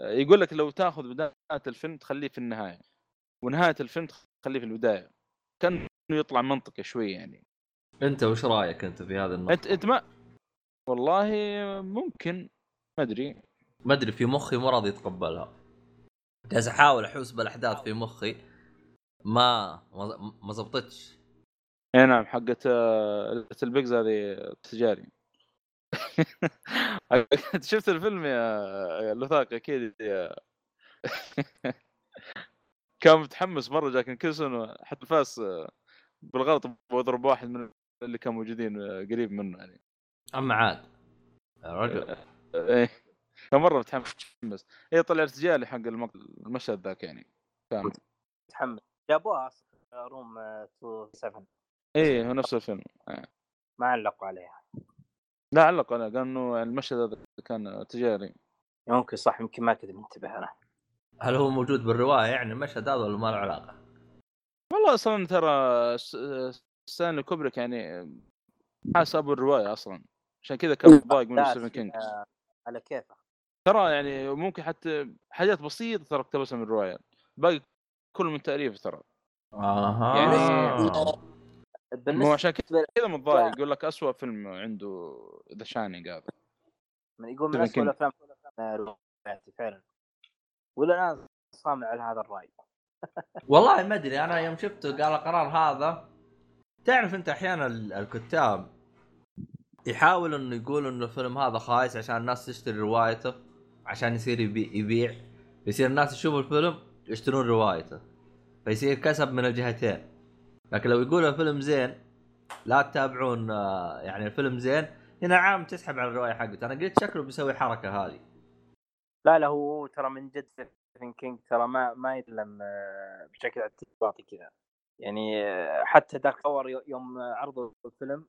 B: يقول لك لو تأخذ بداية الفيلم تخليه في النهاية. ونهاية الفيلم تخليه في البداية. كان يطلع منطقي شوي يعني.
A: أنت وش رأيك أنت في هذا النقطة؟
B: انت أنت ما والله ممكن ما أدري.
A: ما أدري في مخي مو راضي يتقبلها. جالس أحاول أحوس بالأحداث في مخي. ما ما ما زبطتش.
B: أي نعم حقت آه، ال pigs هذه ارتجالي شفت الفيلم يا الوثائقي أكيد يا كان متحمس مرة جاك نيكلسون حتى الفاس آه، بالغلط بيضرب واحد من اللي كانوا موجودين آه، قريب منه يعني.
A: أما عاد. يا رجل.
B: إيه. كان مره متحمس. اي طلع ارتجالي حق المق- المشهد ذاك يعني. كان
C: متحمس. جابوها أصلا Room 27
B: إيه هو نفس الفيلم.
C: ما علقوا عليها.
B: لا علق عليه قال إنه المشهد هذا كان ارتجالي.
C: ممكن صح يمكن ما كنت منتبه أنا.
A: هل هو موجود بالرواية؟ يعني المشهد هذا ولا ما له علاقة؟
B: والله أصلا ترى س- ستانلي كوبريك يعني حاس أبو الرواية أصلا. عشان كذا كان ضايق من ستيفن كينج
C: على كيفه.
B: ترى يعني ممكن حتى حاجات بسيطة ترى اقتبسها من الرواية. باقي كله من تأليف ترى.
A: أها.
B: يعني- مو عشان كذا متضايق. يقول لك اسوء فيلم عنده The Shining هذا.
C: يقول من اسوء. الأفلام فعلا. ولا أنا صامع على هذا الرأي.
A: والله ما أدري أنا يوم شفته قال القرار هذا تعرف أنت أحيانا ال- الكتاب يحاول إنه يقول إنه الفيلم هذا خايس عشان الناس تشتري روايته عشان يصير يبيع, يبيع يصير الناس يشوفوا الفيلم يشترون روايته فيصير كسب من الجهتين. لكن لو يقول الفيلم زين لا تتابعون آه، يعني الفيلم زين هنا عام تسحب على الرواية حقته. أنا قلت شكله بيسوي حركة هذه.
C: لا لا هو ترى من جد ستيفن كينج ترى ما ما يتكلم آه، بشكل اعتباطي كذا. يعني آه، حتى Dark Tower يوم عرضوا الفيلم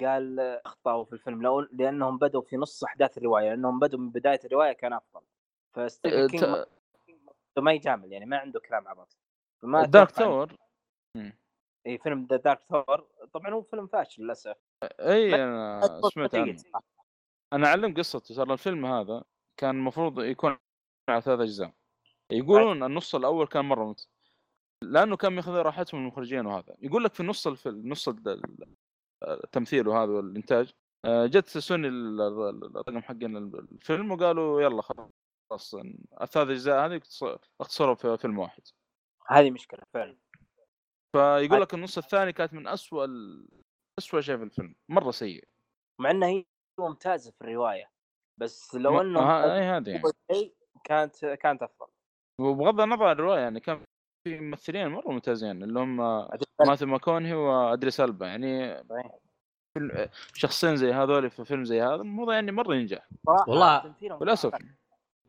C: قال آه، أخطأوا في الفيلم لو لأنهم بدوا في نص أحداث الرواية لأنهم بدوا من بداية الرواية كان أفضل. فستيفن كينج ما- ما يجامل يعني ما عنده كلام عبط. فما Dark
B: Tower
C: إي فيلم The Dark Tower طبعا هو فيلم فاشل
B: للأسف. إي
C: أنا
B: سمعت عنه. أنا أعلم قصته ترى الفيلم هذا كان المفروض يكون على ثلاث أجزاء. يقولون النص الأول كان مرة مت... لأنه كان ماخذ راحتهم المخرجين وهذا. يقول لك في نص الفيلم نص ال- ال- التمثيل وهذا والإنتاج آه، جت سوني ال- ال- الرقم حقين الفيلم وقالوا يلا خلاص الثلاث اجزاء هذه اختص- اختصروا في فيلم واحد.
C: هذه مشكلة فعلا.
B: فيقول لك النص الثاني كانت من أسوأ ال... أسوأ شيء في الفيلم مرة سيء.
C: مع إنها هي ممتازة في الرواية بس لو إنهم
B: ها- اي هذه يعني.
C: كانت كانت أفضل.
B: وبغض النظر عن الروايه يعني كان في ممثلين مرة ممتازين اللي هم ماثيو ماكونهي وأدريس ألبا يعني شخصين زي هذول في فيلم زي هذا الموضوع يعني مرة ينجح.
A: والله
C: تمثيلهم
B: وللاسف
C: كان-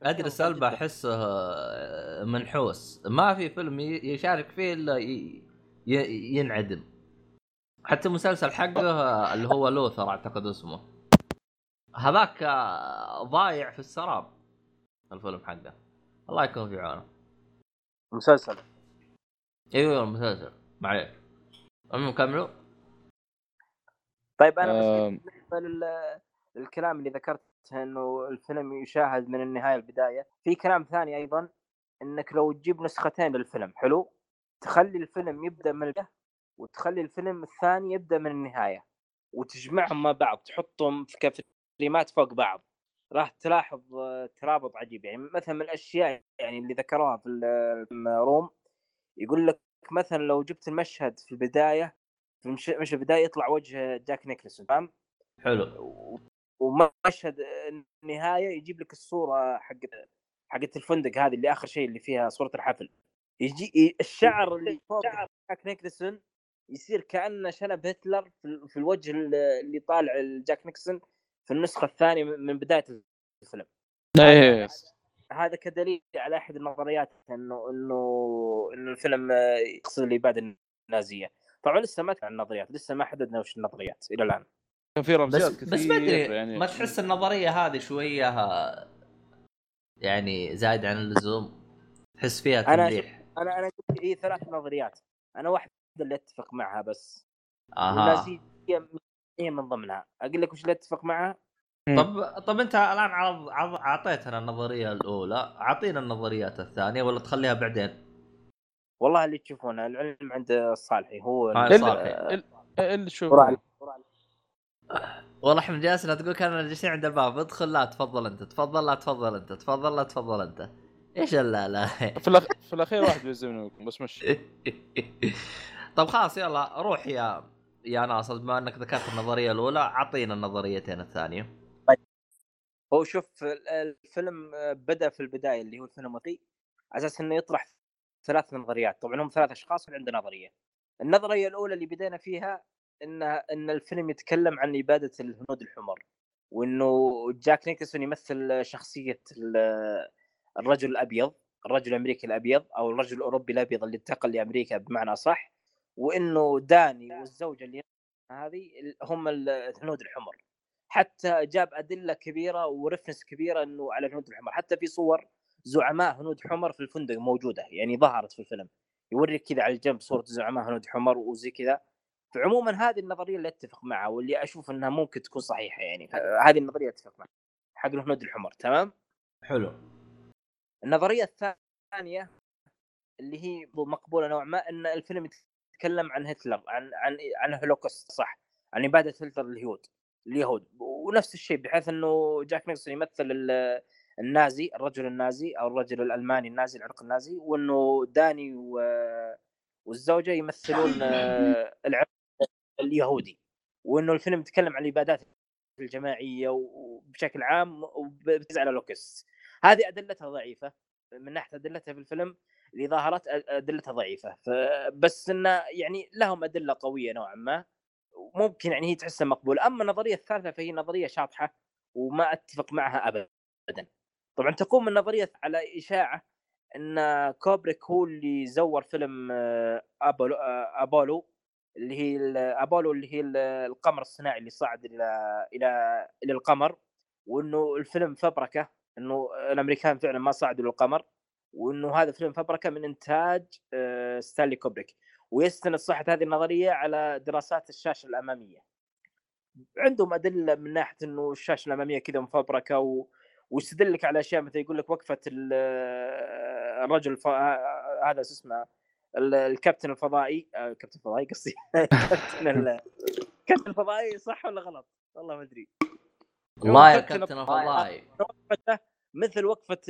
A: ادري سلبة أحسه آه، منحوس. ما في فيلم يشارك فيه إلا ينعدم. حتى المسلسل حقه آه، اللي هو لوثر أعتقد اسمه. هذاك آه، ضايع في السراب الفيلم حقه. الله يكون في عونه
C: مسلسل.
A: أيوه المسلسل معليش. المهم كملوا.
C: طيب أنا بس. بالنسبة لل... للكلام اللي ذكرت إنه الفيلم يشاهد من النهاية للبداية. في كلام ثاني أيضا إنك لو تجيب نسختين للفيلم حلو؟ تخلي الفيلم يبدأ من البداية وتخلي الفيلم الثاني يبدأ من النهاية وتجمعهم مع بعض تحطهم في كفريمات فوق بعض. راح تلاحظ آه، ترابط عجيب. يعني مثلا من الأشياء يعني اللي ذكروها في ال Room يقول لك مثلا لو جبت المشهد في البداية في المشهد البداية يطلع وجه جاك نيكلسون فاهم؟
A: حلو.
C: ومشهد النهاية يجيب لك الصورة حقت حقت الفندق هذه اللي آخر شيء اللي فيها صورة الحفل. يجي الشعر اللي فوق جاك نيكلسون يصير كأنه شنب هتلر في ال- في الوجه ال- اللي طالع جاك نيكسون في النسخة الثانية من من بداية الفيلم.
B: إيه
C: هذا كدليل على أحد النظريات انه انه إنه الفيلم آه، يقصد الإبادة النازية. طبعا لسه ما عن النظريات لسه ما حددنا وش النظريات إلى الآن.
B: كان في رمزيات
A: بس
B: كثير
A: بس ما أدري
B: يعني.
A: ما تحس النظرية هذه شوية ها- يعني زايد عن اللزوم؟ تحس فيها
C: أنا
A: تمليح؟
C: أنا أنا قلت هي ثلاث نظريات. أنا واحدة اللي أتفق معها بس.
A: أها.
C: والنازية هي من ضمنها. أقول لك وش اللي أتفق معها
A: طب طب أنت الآن عرض عرض- أعطيتنا النظرية الأولى أعطينا النظريات الثانية ولا تخليها بعدين؟
C: والله اللي تشوفونه العلم عند الصالحي هو
A: آه،
C: ال-
A: صالحي.
B: ال- اللي شوف.
A: والله إحنا جالسين تقول كاننا جالسين عند الباب. ادخل لا تفضل أنت تفضل لا تفضل أنت تفضل لا تفضل أنت. إيش لا لا.
B: في, الأخ... في الأخير واحد بيلزمني منكم بس مش.
A: طب خلاص يلا روح يا يا ناصر بما انك ذكرت النظرية الأولى أعطينا النظريتين الثانية.
C: هو شوف ال- الفيلم بدأ في البداية اللي هو الفيلم على أساس إنه يطرح ثلاث نظريات. طبعا هم ثلاث أشخاص عنده نظرية. النظرية الأولى اللي بدينا فيها ان إن الفيلم يتكلم عن إبادة الهنود الحمر وإنه جاك نيكلسون يمثل شخصية ال- الرجل الأبيض الرجل الأمريكي الأبيض أو الرجل الأوروبي الأبيض اللي انتقل لأمريكا بمعنى صح وإنه داني والزوجة اللي هذه هم الهنود الحمر. حتى جاب أدلة كبيرة ورفنس كبيرة إنه على الهنود الحمر. حتى في صور زعماء هنود حمر في الفندق موجودة يعني ظهرت في الفيلم. يوريك كذا على الجنب صورة زعماء هنود حمر وزي كذا. فعموما هذه النظرية اللي أتفق معها واللي أشوف إنها ممكن تكون صحيحة يعني. هذه النظرية أتفق معها حق الهنود الحمر تمام؟
A: حلو.
C: النظرية الثانية اللي هي مقبولة نوعا ما إن الفيلم يتكلم عن هتلر عن عن عن الهولوكوست صح؟ عن إبادة هتلر لليهود اليهود. ونفس الشيء بحيث إنه جاك نيكلسون يمثل ال- النازي الرجل النازي أو الرجل الألماني النازي العرق النازي وإنه داني و- والزوجة يمثلون آه، العرق اليهودي. وإنه الفيلم يتكلم عن الإبادات الجماعية وبشكل عام وبتركيز على لوكس هذه أدلتها ضعيفة من ناحية أدلتها في الفيلم اللي ظهرت أدلتها ضعيفة. بس إنه يعني لهم أدلة قوية نوعا ما ممكن يعني هي تحسها مقبولة. أما النظرية الثالثة فهي نظرية شاطحة وما أتفق معها ابدا. طبعا تقوم النظرية على إشاعة إن كوبريك هو اللي زور فيلم آه، ابولو آه، أبولو اللي هي أبولو اللي هي ال- القمر الصناعي اللي صعد إلى إلى إلى القمر وإنه الفيلم فبركة إنه الأمريكان فعلا ما صعدوا للقمر. وإنه هذا فيلم فبركة من إنتاج آه، ستانلي كوبريك. ويستند صحة هذه النظرية على دراسات الشاشة الأمامية. عندهم أدلة من ناحية إنه الشاشة الأمامية كذا مفبركة و... ويستدلك على أشياء مثل يقول لك وقفة ال- الرجل الف... هذا شو اسمه ال- الكابتن الفضائي آه، كابتن الفضائي قصدي. كابتن ال- كابتن الفضائي صح ولا غلط؟ والله ما أدري.
A: الله يا
C: كابتن الفضائي.
A: الفضائي.
C: وقفته مثل وقفة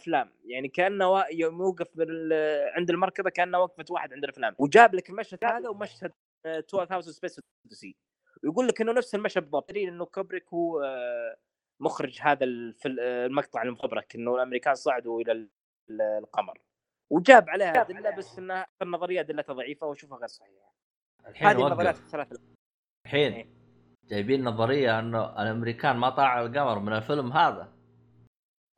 C: الافلام يعني كأنه وا- يوم يوقف بال- عند المركبة كأنه وقفة واحد عند الأفلام. وجاب لك المشهد هذا ومشهد آه، 12000 Space Odyssey ويقول لك إنه نفس المشهد بالضبط. دليل إنه كوبريك هو آه، مخرج هذا آه، المقطع المفبرك إنه الأمريكان صعدوا إلى ال- ال- القمر. وجاب عليها ادله بس إنها النظرية ادلتها ضعيفة وأشوفها غير
A: صحيحة.
C: هذه النظريات
A: وقف
C: الثلاثه
A: الحين جايبين نظرية إنه الأمريكان ما طلعوا القمر من الفيلم هذا.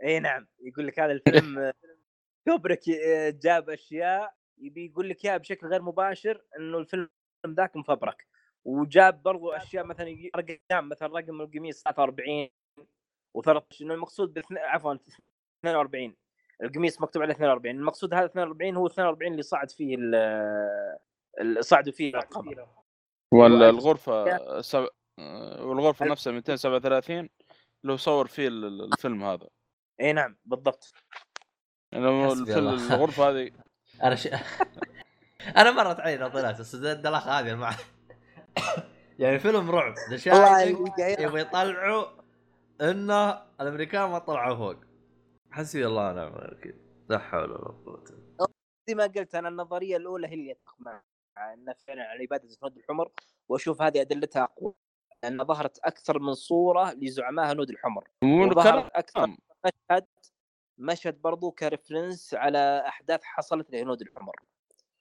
C: اي نعم يقول لك هذا الفيلم كوبريك آه، جاب أشياء يبي يقول لك إياها بشكل غير مباشر إنه الفيلم ذاك مفبرك. وجاب برضو أشياء مثلا أرقام مثلا رقم القميص 43 و13 إنه المقصود عفوا 42 القميص مكتوب عليه 42 المقصود هذا 42 هو 42 اللي صعد فيه ال- اللي صعدوا فيه القمر
B: ولا الغرفة سب... والغرفة نفسها 237 اللي هو صور فيه ال- ال- الفيلم هذا.
C: اي نعم بالضبط.
A: الله.
B: الغرفة هذه.
A: أنا ش... أنا مرت علي نظرات بس الدلخ هذه مع يعني فيلم رعب. يبغى يطلعوا إنه الأمريكان ما طلعوا فوق. حسبي الله ونعم الوكيل. لا حول ولا قوة
C: زي ما قلت أنا النظرية الأولى هي اللي أتفق مع إن فعلا على عباده الهنود الحمر وأشوف هذه أدلتها أقوى لأن ظهرت أكثر من صورة لزعماء هنود الحمر.
B: مو كلام
C: أكثر مشهد مشهد برضو كريفرنس على أحداث حصلت لهنود الحمر.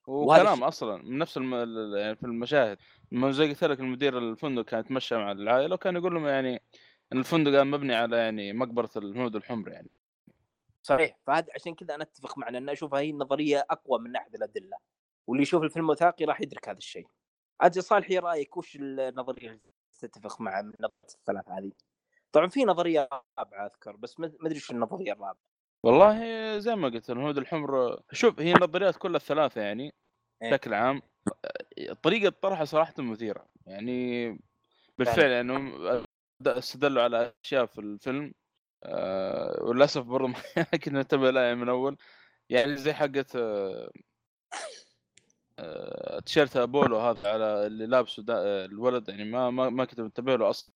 B: وكلام أصلا من نفس الم... ال- يعني في المشاهد. زي قلت لك المدير الفندق كان يتمشى مع العائلة وكان يقول لهم يعني إن الفندق مبني على يعني مقبرة الهنود الحمر يعني.
C: صحيح. فهذا عشان كذا أنا أتفق معنا إن اشوفها هي النظرية أقوى من ناحية الأدلة. واللي يشوف الفيلم وثائقي راح يدرك هذا الشيء. أجل صالحي رأيك وش النظرية اللي تتفق مع من الثلاث هذه؟ طبعا في نظرية رابعة أذكر بس ما أدري شو النظرية الرابعة.
B: والله زي ما قلت الهنود الحمر شوف هي النظريات كلها الثلاثة يعني
C: إيه.
B: بشكل عام طريقة طرحها صراحة مثيرة. يعني بالفعل يعني هم استدلوا على أشياء في الفيلم آه وللأسف برضه ما كنا ننتبه لها يعني من اول يعني زي حقه آه آه تيشيرت أبولو هذا على اللي لابسه آه، الولد يعني ما ما ما كنت منتبه له أصلا.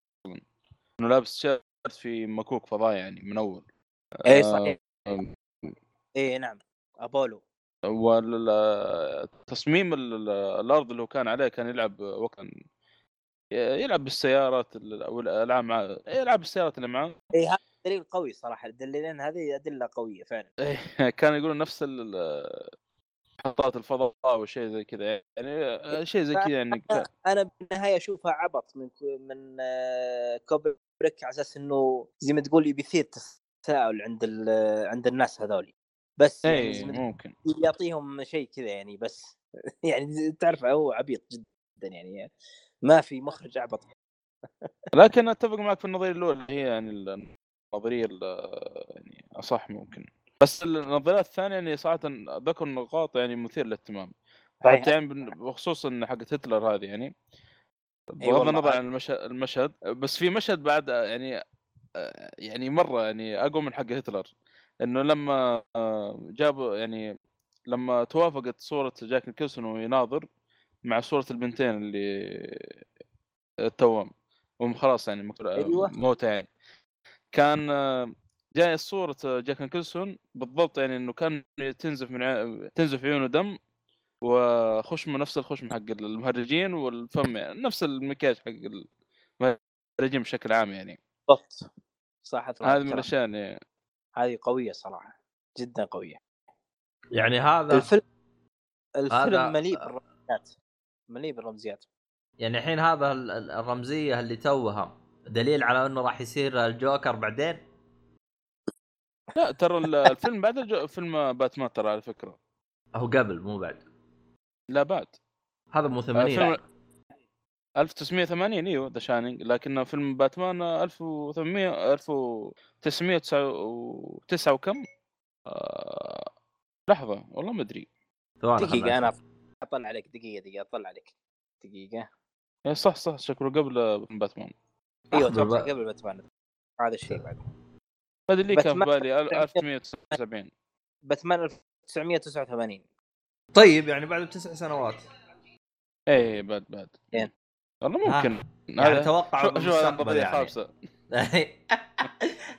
B: إنه لابس تيشيرت في مكوك فضاء يعني من أول.
C: اي
B: آه،
C: صحيح.
B: آم.
C: اي نعم. أبولو.
B: والتصميم الأرض اللي هو كان عليه كان يلعب وقت يلعب بالسيارات ال- أو الألعاب مع يلعب بالسيارات اللي معاه
C: اي هذا دليل قوي صراحة. الدليلين هذه أدلة قوية فعلا.
B: كان يقولون نفس محطات الفضاء وشيء زي كذا يعني شيء زي كذا يعني ك-
C: أنا بالنهاية أشوفها عبط من من آه، كوبريك على أساس إنه زي ما تقول بيثير تساؤل عند ال- عند الناس هذولي. بس يعني
B: اي
C: تقول
B: ممكن.
C: يعطيهم شيء كذا يعني بس يعني تعرف هو عبيط جدا يعني ما في مخرج أعبط.
B: لكن أتفق معك في النظرية الأولى هي يعني النظرية ال- يعني أصح ممكن. بس النظريات الثانية يعني صراحة ذكر نقاط يعني مثير للاهتمام. حتى يعني بخصوص ان حقت هتلر هذه يعني. بغض. النظر عن المشهد, المشهد بس في مشهد بعد يعني آه، يعني مرة يعني أقوى من حق هتلر إنه لما آه، جابوا يعني لما توافقت صورة جاك نيكلسون وهو يناظر مع صورة البنتين اللي التوأم هم خلاص يعني
C: أيوة.
B: موتة يعني كان آه، جاي صورة جاك نيكلسون بالضبط يعني إنه كان تنزف من ع... تنزف عيونه دم وخشمه نفس الخشم حق المهرجين والفم يعني نفس المكياج حق المهرجين بشكل عام يعني.
C: بالضبط. صح
B: هذه من. الأشياء يعني
C: هذه قوية صراحة جدا قوية.
A: يعني هذا
C: الفيلم الفيلم
A: هذا-
C: مليء بالرمزيات مليء بالرمزيات.
A: يعني الحين هذا ال- ال- الرمزية اللي توها دليل على إنه راح يصير الجوكر بعدين؟
B: لا ترى ال- الفيلم بعد الجو... فيلم باتمان ترى على فكرة.
A: هو قبل مو بعد.
B: لا بعد.
A: هذا مو
B: آه،
A: 80
B: فيلم 1980 إيوه The Shining لكن فيلم باتمان 1800 1909 وكم؟ آه... لحظة والله ما
C: أدري.
A: خلنا أنا.
C: أطلع عليك دقيقة دقيقة أطلع عليك. دقيقة.
B: إيه صح صح شكله قبل باتمان.
C: إيوه
A: أتوقع.
C: قبل باتمان. هذا الشيء بعد.
B: ما أدري ليه كان في بالي 1979
C: باتمان 1989
A: طيب يعني بعد بتسع سنوات.
B: إيه بعد بعد.
C: زين.
B: والله
A: ها.
B: ممكن.
A: يعني توقع
B: شو
A: بالمستقبل
B: نظرية
A: يعني.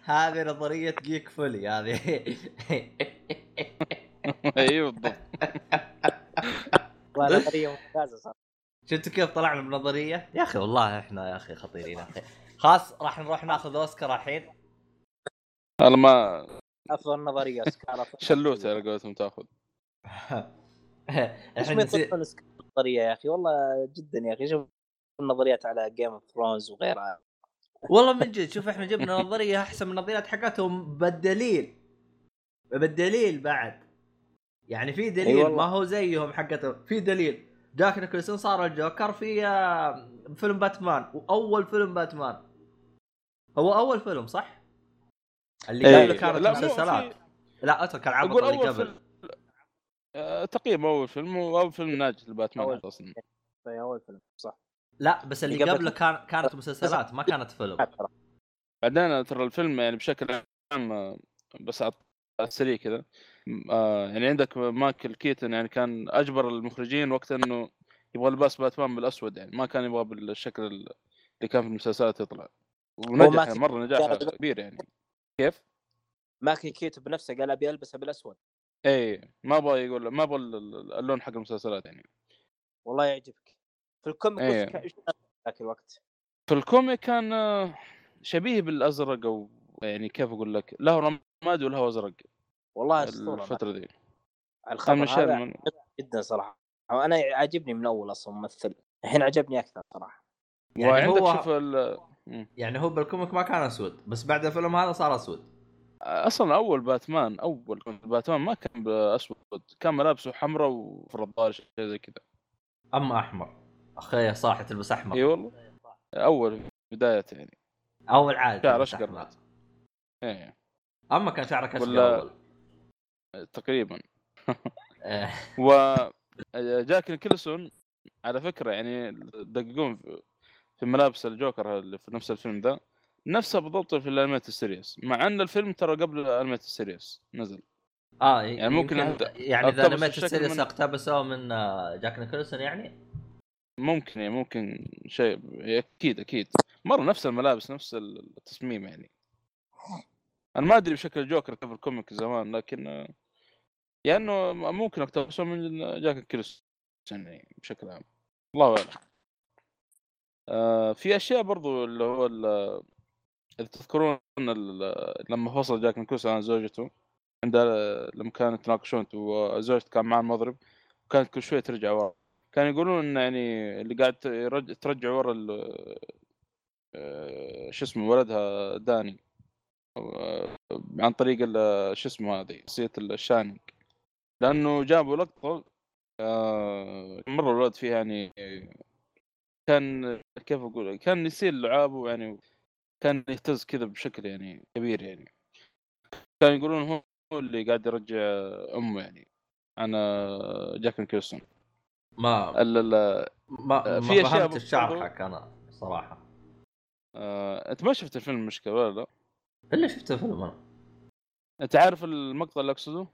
A: هذه نظرية جيك فولي هذه.
B: أيوه بالضبط.
C: والله نظرية ممتازة صراحة.
A: شفتوا كيف طلعنا بنظريه؟ يا أخي والله إحنا يا أخي خطيرين. يا أخي خلاص راح نروح ناخذ أوسكار الحين.
B: والله ما
C: أفضل نظرية أوسكار.
B: شلوته على قولتهم تاخذ.
A: الحين
C: ما
A: نسي-
C: يطلعون اوسكار نظريه يا أخي. والله جدا يا أخي. شوف النظريات على Game of Thrones وغيرها.
A: والله من جد شوف إحنا جبنا نظرية أحسن من النظريات حقتهم بالدليل. بالدليل بعد. يعني في دليل
C: أي والله.
A: ما هو زيهم حقتهم. في دليل. جاك نيكلسون صار الجوكر في آه، فيلم باتمان. وأول فيلم باتمان. هو أول فيلم صح؟ اللي
B: إيه.
A: قبله كانت مسلسلات. لا اترك العبط اللي قبل.
B: فيلم. تقييم أول فيلم واول فيلم ناجح لباتمان أصلا.
C: في أول فيلم صح.
A: لا بس اللي
C: قبله
A: كان كانت مسلسلات ما كانت فيلم.
B: بعدين ترى الفيلم يعني بشكل عام آه، بس على السريع كذا. آه يعني عندك مايكل كيتن يعني كان أجبر المخرجين وقت إنه يبغى لباس باتمان بالأسود يعني ما كان يبغى بالشكل ال- اللي كان في المسلسلات يطلع. ونجح يعني مرة نجاح كبير يعني. كيف؟
C: ماكي كيتو بنفسه قال أبي ألبسه بالأسود.
B: اي ما أبغى يقول ما أبغى ال- ال- اللون حق المسلسلات يعني.
C: والله يعجبك. في الكوميك
B: إيه.
C: إيش ذاك الوقت؟
B: في الكوميك كان آه، شبيه بالأزرق أو يعني كيف أقول لك له رماد وله أزرق
C: والله
B: الفترة دي.
C: الخبر
B: من
C: هذا
B: من
C: جدا صراحة. أنا عاجبني من أول أصلا ممثل الحين عجبني أكثر صراحة.
E: يعني
B: وعندك
E: هو
B: شوف ال...
E: يعني هو بالكوميك ما كان أسود بس بعد الفيلم هذا صار أسود.
B: أصلا أول باتمان أول باتمان ما كان بأسود كان ملابسه حمراء وفرضال شيء زي كذا.
E: اما أحمر. أخي صح تلبس أحمر.
B: إي والله. أول بداية يعني.
E: أول عاد
B: شعر أشقر. إيه.
E: أما كان شعرك أشقر
B: ولا-
E: أول.
B: تقريبا.
E: إيه.
B: و جاك نيكلسون على فكرة يعني دققون في- في ملابس الجوكر اللي في نفس الفيلم ذا نفسها بالضبط في ال animated series مع أن الفيلم ترى قبل ال animated series نزل.
E: آه
B: يعني ممكن أهد-
E: يعني إذا
B: أقتبس
E: animated
B: الشكل
E: ال series
B: من-
E: اقتبسوه من آه، جاك نيكولسون يعني؟
B: ممكن يعني ممكن شيء أكيد أكيد. مرة نفس الملابس نفس التصميم يعني. أنا ما أدري بشكل الجوكر كيف ال comic زمان لكن آه، يا إنه ممكن اقتبسوه من جاك نيكلسون يعني بشكل عام. الله أعلم. آه في أشياء برضو اللي هو إذا تذكرون لما فصل جاك نيكلسون عن زوجته عند لما كانوا يتناقشون وزوجته كان معاه المضرب وكانت كل شوية ترجع ورا. كانوا يقولون ان يعني اللي قاعد ترجع ورا آه، شو اسمه ولدها داني. آه، عن طريق شو اسمه هذه شخصية الشانينج لأنه جابوا لقطة آه، مرة الولد فيها يعني كان كيف أقول كان يصير لعابه يعني كان يهتز كذا بشكل يعني كبير يعني. كانوا يقولون هو اللي قاعد يرجع أمه يعني. أنا جاك نيكلسون
E: ما
B: ال- ال-
E: ما,
B: آه،
E: ما فهمت شرحك أنا صراحة.
B: آه، أنت ما شفت الفيلم المشكلة ولا لا؟
E: إلا شفت الفيلم أنا.
B: أنت عارف المقطع اللي أقصده؟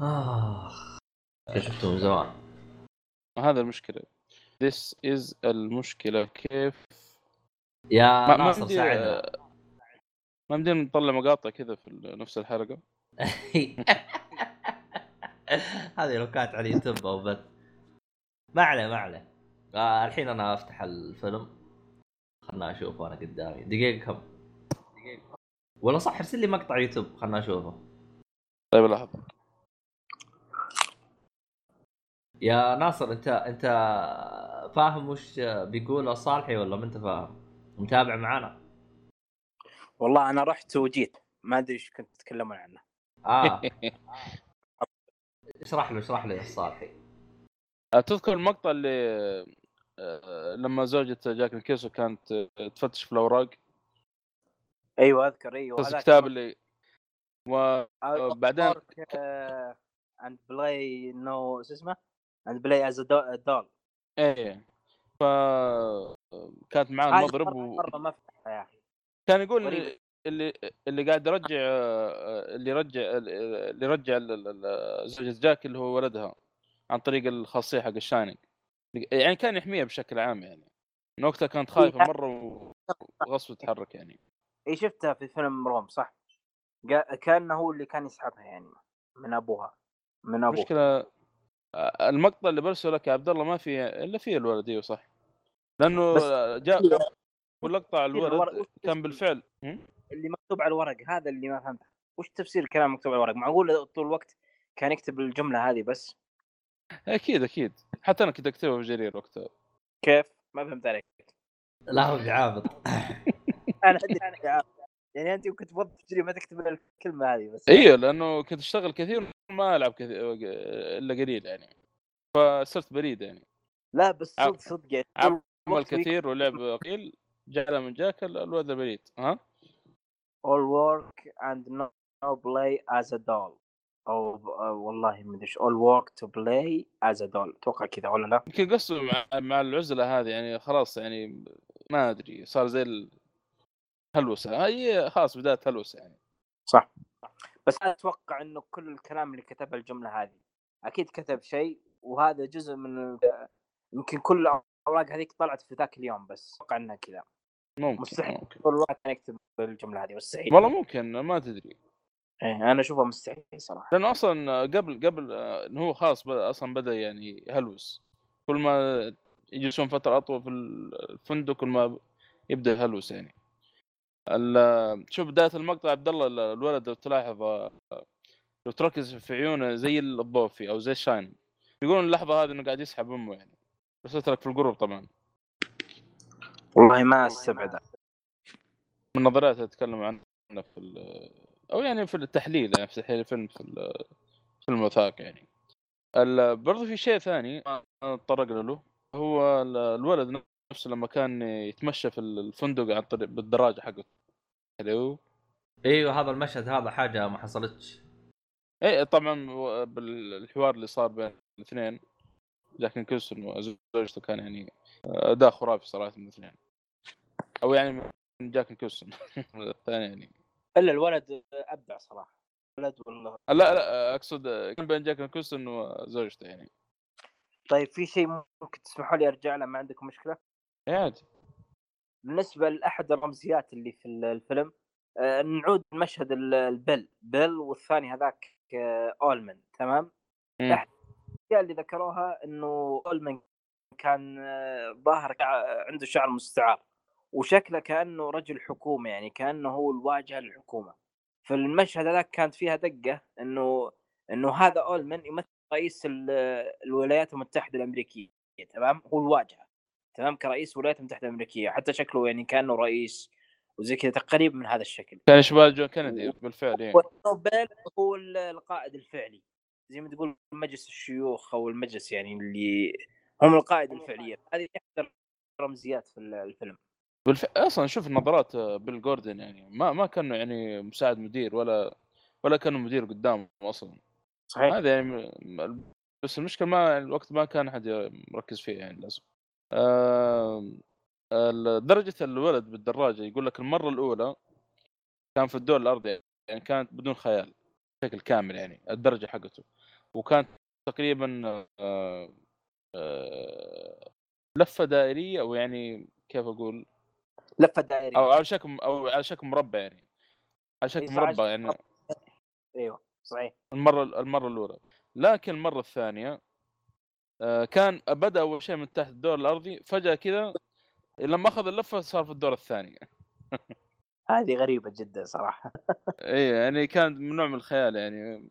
E: آه. شفته من زمان.
B: هذا المشكلة. This is المشكلة. كيف
E: يا
B: ما-
E: ناصر ساعدنا
B: ما بدينا نطلع مقاطع كذا في نفس الحلقة.
E: هذه لو كانت على اليوتيوب أو بث. ما عليه ما عليه. آه الحين أنا أفتح الفيلم. خلنا أشوفه أنا قدامي. دقيقة كم؟ دقيقه ولا صح ارسل لي مقطع يوتيوب. خلنا أشوفه.
B: طيب لحظة.
E: يا ناصر أنت أنت فاهم وش بيقول صالحي ولا ما أنت فاهم؟ متابع معانا؟
C: والله أنا رحت وجيت ما ادري إيش كنت تتكلمون عنه
E: آه اشرح له اشرح له يا صالحي
B: تذكر المقطع اللي آه، لما زوجة جاك نيكلسون كانت آه، تفتش في الاوراق
C: أيوه اذكر أيوه
B: بس الكتاب اللي و
C: آه،
B: بعدين-
C: اند بلاي نو شو اسمه اند بلاي از دول
B: إيه ف كانت معاه المضرب و...
C: مرة ما فتحها يا أخي
B: كان يقول. اللي اللي اللي قاعد يرجع آه، اللي يرجع اللي يرجع زوجة جاك اللي هو ولدها عن طريق الخاصية حق ال Shining. يعني كان يحميها بشكل عام يعني. من وقتها كانت خايفة مرة وغصب تتحرك يعني.
C: اي شفتها في فيلم Room صح؟ كان هو اللي كان يسحبها يعني من أبوها من أبوه.
B: المشكلة آه، المقطع اللي برسله لك يا عبد الله ما في إلا فيه الولد إيوه صح. لأنه
C: بس-
B: جاء واللقطع
C: الورق-
B: الولد
C: وش
B: كان؟ بالفعل؟
C: اللي مكتوب على الورق؟ هذا اللي ما فهمته. وش تفسير الكلام مكتوب على الورق؟ معقول طول الوقت كان يكتب الجملة هذه بس؟
B: أكيد أكيد. حتى أنا كنت أكتبها في جرير وقتها.
C: كيف؟ ما فهمت عليك.
E: لا هو بعابط
C: أنا أنا عارف. يعني أنت كنت موظف تجري ما تكتب الكلمة هذه بس.
B: إيوه لأنه كنت أشتغل كثير ما ألعب كثير إلا قليل يعني. فصرت بريد يعني.
C: لا بس صدق صدق يعني.
B: عمل كثير ولعب قليل جاء من جاك ال- الولد البريد ها؟
C: All work and no play as a doll. أو أو والله ما أدري إيش. All work to play as a doll. أتوقع كذا ولا لا؟
B: يمكن قصده مع, مع العزلة هذه يعني خلاص يعني ما أدري صار زي ال... هلوسة. هي خلاص بداية هلوسة يعني.
C: صح. بس أنا أتوقع إنه كل الكلام اللي كتبه الجملة هذه. أكيد كتب شيء وهذا جزء من يمكن كل الأوراق هذيك طلعت في ذاك اليوم بس أتوقع إنها كذا.
B: ممكن
C: مستحيل.
B: ممكن.
C: طول الوقت كان يكتب الجمله هذه مستحيل.
B: والله ممكن ما تدري.
C: إيه أنا أشوفها مستحيل صراحة.
B: لأنه أصلا قبل قبل انه هو خلاص بدأ أصلا بدأ يعني يهلوس. كل ما يجلسون فترة أطول في الفندق كل ما يبدأ يهلوس يعني. شوف بداية المقطع عبد الله ال- الولد لو تلاحظ آه، لو تركز في عيونه زي الضوفي أو زي الشاين. يقولون اللحظة هذه إنه قاعد يسحب أمه يعني. بس اترك في القرب طبعا.
C: والله ما استبعد.
B: من نظريات أتكلم عنها في ال- أو يعني في التحليل يعني في تحليل الفيلم في ال- فيلم وثائقي يعني. ال- برضو في شيء ثاني ما نتطرق له هو ال- الولد نفسه لما كان يتمشى في الفندق عن طريق بالدراجة حقته حلو
E: إيوه هذا المشهد هذا حاجة ما حصلتش.
B: إيه طبعا بالحوار اللي صار بين الاثنين. جاك نيكلسون وزوجته كان يعني أداء خرافي صراحة من الاثنين. أو يعني من جاك نيكلسون الثاني يعني.
C: إلا الولد أبدع صراحة. الولد والله.
B: لا لا أقصد كان بين جاك نيكلسون وزوجته يعني.
C: طيب في شيء ممكن تسمحوا لي أرجع له؟ ما عندكم مشكلة؟
B: إيه عادي.
C: بالنسبة لأحد الرمزيات اللي في ال- الفيلم آه، نعود مشهد ال- البل بيل والثاني هذاك آه، أولمن تمام؟
B: مم.
C: الأشياء اللي ذكروها إنه اولمن كان آه، ظاهر كع- عنده شعر مستعار وشكله كأنه رجل حكومة يعني كأنه هو الواجهة للحكومة. فالمشهد هذاك كانت فيها دقة إنه إنه هذا أولمن يمثل رئيس ال- الولايات المتحدة الأمريكية تمام؟ هو الواجهة تمام؟ كرئيس الولايات المتحدة الأمريكية حتى شكله يعني كأنه رئيس وزي كذا تقريبا من هذا الشكل.
B: كان يشبه جون كينيدي بالفعل يعني
C: ونوبل هو ال- القائد الفعلي. زي ما تقول مجلس الشيوخ أو المجلس يعني اللي هم القائد الفعليين هذه احدى الرمزيات في ال- الفيلم.
B: بالف... أصلا شوف نظرات بيل جوردن يعني ما ما كانه يعني مساعد مدير ولا ولا كانه مدير قدامه أصلا.
C: صحيح.
B: هذا يعني بس المشكلة ما الوقت ما كان أحد مركز فيه يعني لازم آه... درجة الولد بالدراجة يقول لك المرة الأولى كان في الدور الأرضي يعني كانت بدون خيال. بشكل كامل يعني الدرجة حقته. وكانت تقريبا آه... آه... لفة دائرية أو يعني كيف أقول؟
C: لفة دائرية.
B: أو على شكل أو على شكل مربع يعني. على شكل
C: إيه،
B: مربع يعني.
C: أيوه صحيح.
B: المرة المرة الأولى. لكن المرة الثانية آه، كان بدأ أول شيء من تحت الدور الأرضي فجأة كذا لما أخذ اللفة صار في الدور الثاني.
C: هذه غريبة جدا صراحة.
B: اي يعني كان من نوع من الخيال يعني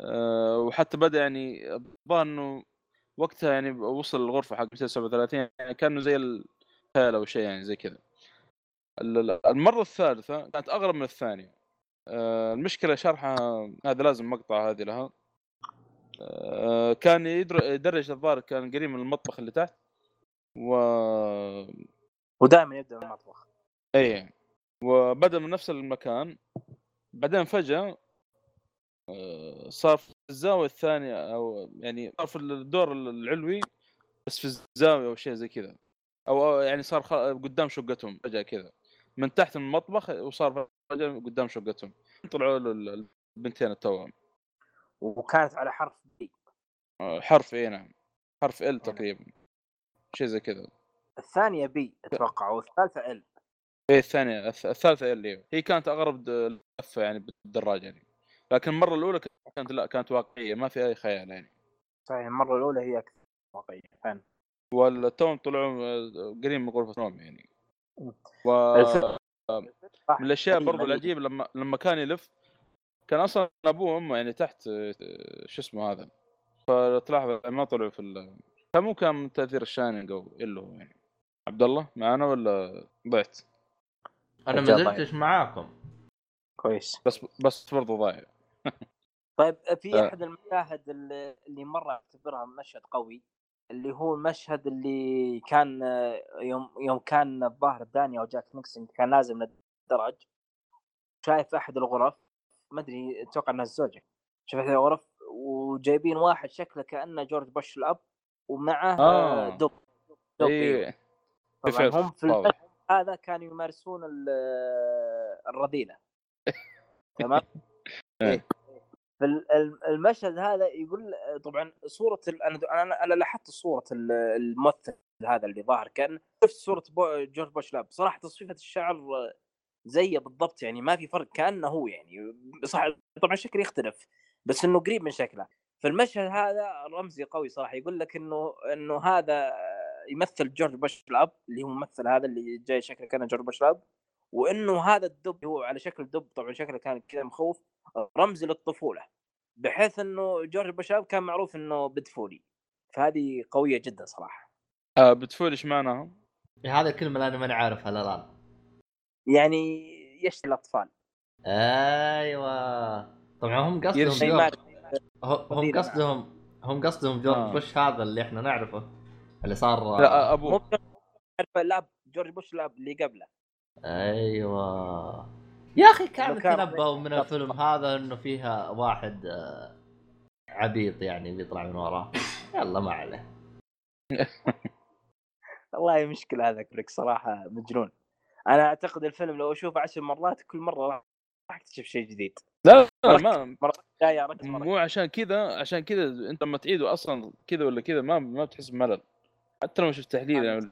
B: آه، وحتى بدأ يعني الظاهر إنه وقتها يعني وصل الغرفة حق 237 يعني كأنه زي الخيال أو شيء يعني زي كذا. ال- ال- المرة الثالثة كانت أغرب من الثانية. آه، المشكلة شرحها هذا لازم مقطع هذه لها. آه، كان يدر- يدرج الظاهر كان قريب من المطبخ اللي تحت و
C: ودائما يبدأ من المطبخ.
B: اي وبدا من نفس المكان بعدين فجأة آه، صار في الزاوية الثانية أو يعني صار في الدور العلوي بس في الزاوية أو شيء زي كذا. أو أو يعني صار قدام شقتهم فجأة كذا. من تحت المطبخ وصار فجأة قدام شقتهم. طلعوا له ال- البنتين التوأم.
C: وكانت على حرف بي
B: آه، حرف اي نعم. حرف ال تقريبا. شيء زي كذا.
C: الثانية بي أتوقع والثالثه ال
B: إيه الثانية الث- الثالثة اللي هي كانت اغرب لفة يعني بالدراجة يعني. لكن المرة الأولى كانت لا كانت واقعية ما في أي خيال يعني.
C: صحيح المرة الأولى هي أكثر واقعية فعلا.
B: والتوم طلعوا آه، قريب من غرفة نوم يعني. و
C: الفيلم-
B: من الأشياء
C: مليء-
B: برضو
C: مليء.
B: العجيبة لما لما كان يلف كان أصلا أبوه وأمه يعني تحت آه، شو اسمه هذا فتلاحظ ما طلعوا في ال... كان مو كان من تأثير الشاينينج أو إلا هو يعني. عبد الله معنا ولا ضعت؟
E: أنا ما. زلتش معاكم
C: كويس
B: بس بس برضو ضايع
C: طيب في
B: آه.
C: أحد المشاهد اللي اللي مرة أعتبرها مشهد قوي اللي هو المشهد اللي كان آه، يوم يوم كان الظاهر داني أو جاك نيكسون كان نازل من الدرج شايف أحد الغرف ما أدري أتوقع إنها الزوجة شايف أحد الغرف وجايبين واحد شكله كأنه جورج بوش الأب ومعه
B: آه.
C: آه. دوب دوب إيوه.
B: إيه
C: هم في هذا كانوا يمارسون ال- الرذيلة. تمام؟
B: إيه.
C: فالمشهد هذا يقول طبعا صورة أنا أنا لاحظت صورة ال- الممثل هذا اللي ظاهر كان شفت صورة بو جورج بوش لاب صراحة تصفيفة الشعر زيه بالضبط يعني ما في فرق كأنه هو يعني صح طبعا شكله يختلف بس إنه قريب من شكله. فالمشهد هذا رمزي قوي صراحة يقول لك إنه إنه هذا يمثل جورج بوش الأب اللي هو الممثل هذا اللي جاي شكله كان جورج بوش الأب وإنه هذا الدب هو على شكل دب طبعا شكله كان كذا مخوف رمز للطفولة بحيث إنه جورج بوش الأب كان معروف إنه بدفولي فهذه قوية جدا صراحة.
B: آه بتفول إيش معناها؟
E: هذه الكلمة اللي أنا ماني عارفها الان
C: يعني يشتري الأطفال؟
E: أيوه. طبعا هم قصدهم هم قصدهم هم قصدهم جورج
B: آه.
E: بوش هذا اللي إحنا نعرفه. اللي صار
B: لا
C: مو
B: ابوه
C: عارف الاب جورج بوش الاب اللي قبله.
E: أيوه. يا أخي كان تنبأوا من الفيلم هذا إنه فيها واحد آه، عبيط يعني بيطلع من وراه. يلا ما عليه.
C: والله مشكلة هذا كلك صراحة مجنون. أنا أعتقد الفيلم لو أشوفه عشر مرات كل مرة راح أكتشف شيء جديد.
B: لا لا ما
C: اركز مرة
B: مو عشان كذا عشان كذا أنت لما تعيده أصلا كذا ولا كذا ما ما بتحس بملل. حتى لو شفت تحليل يعني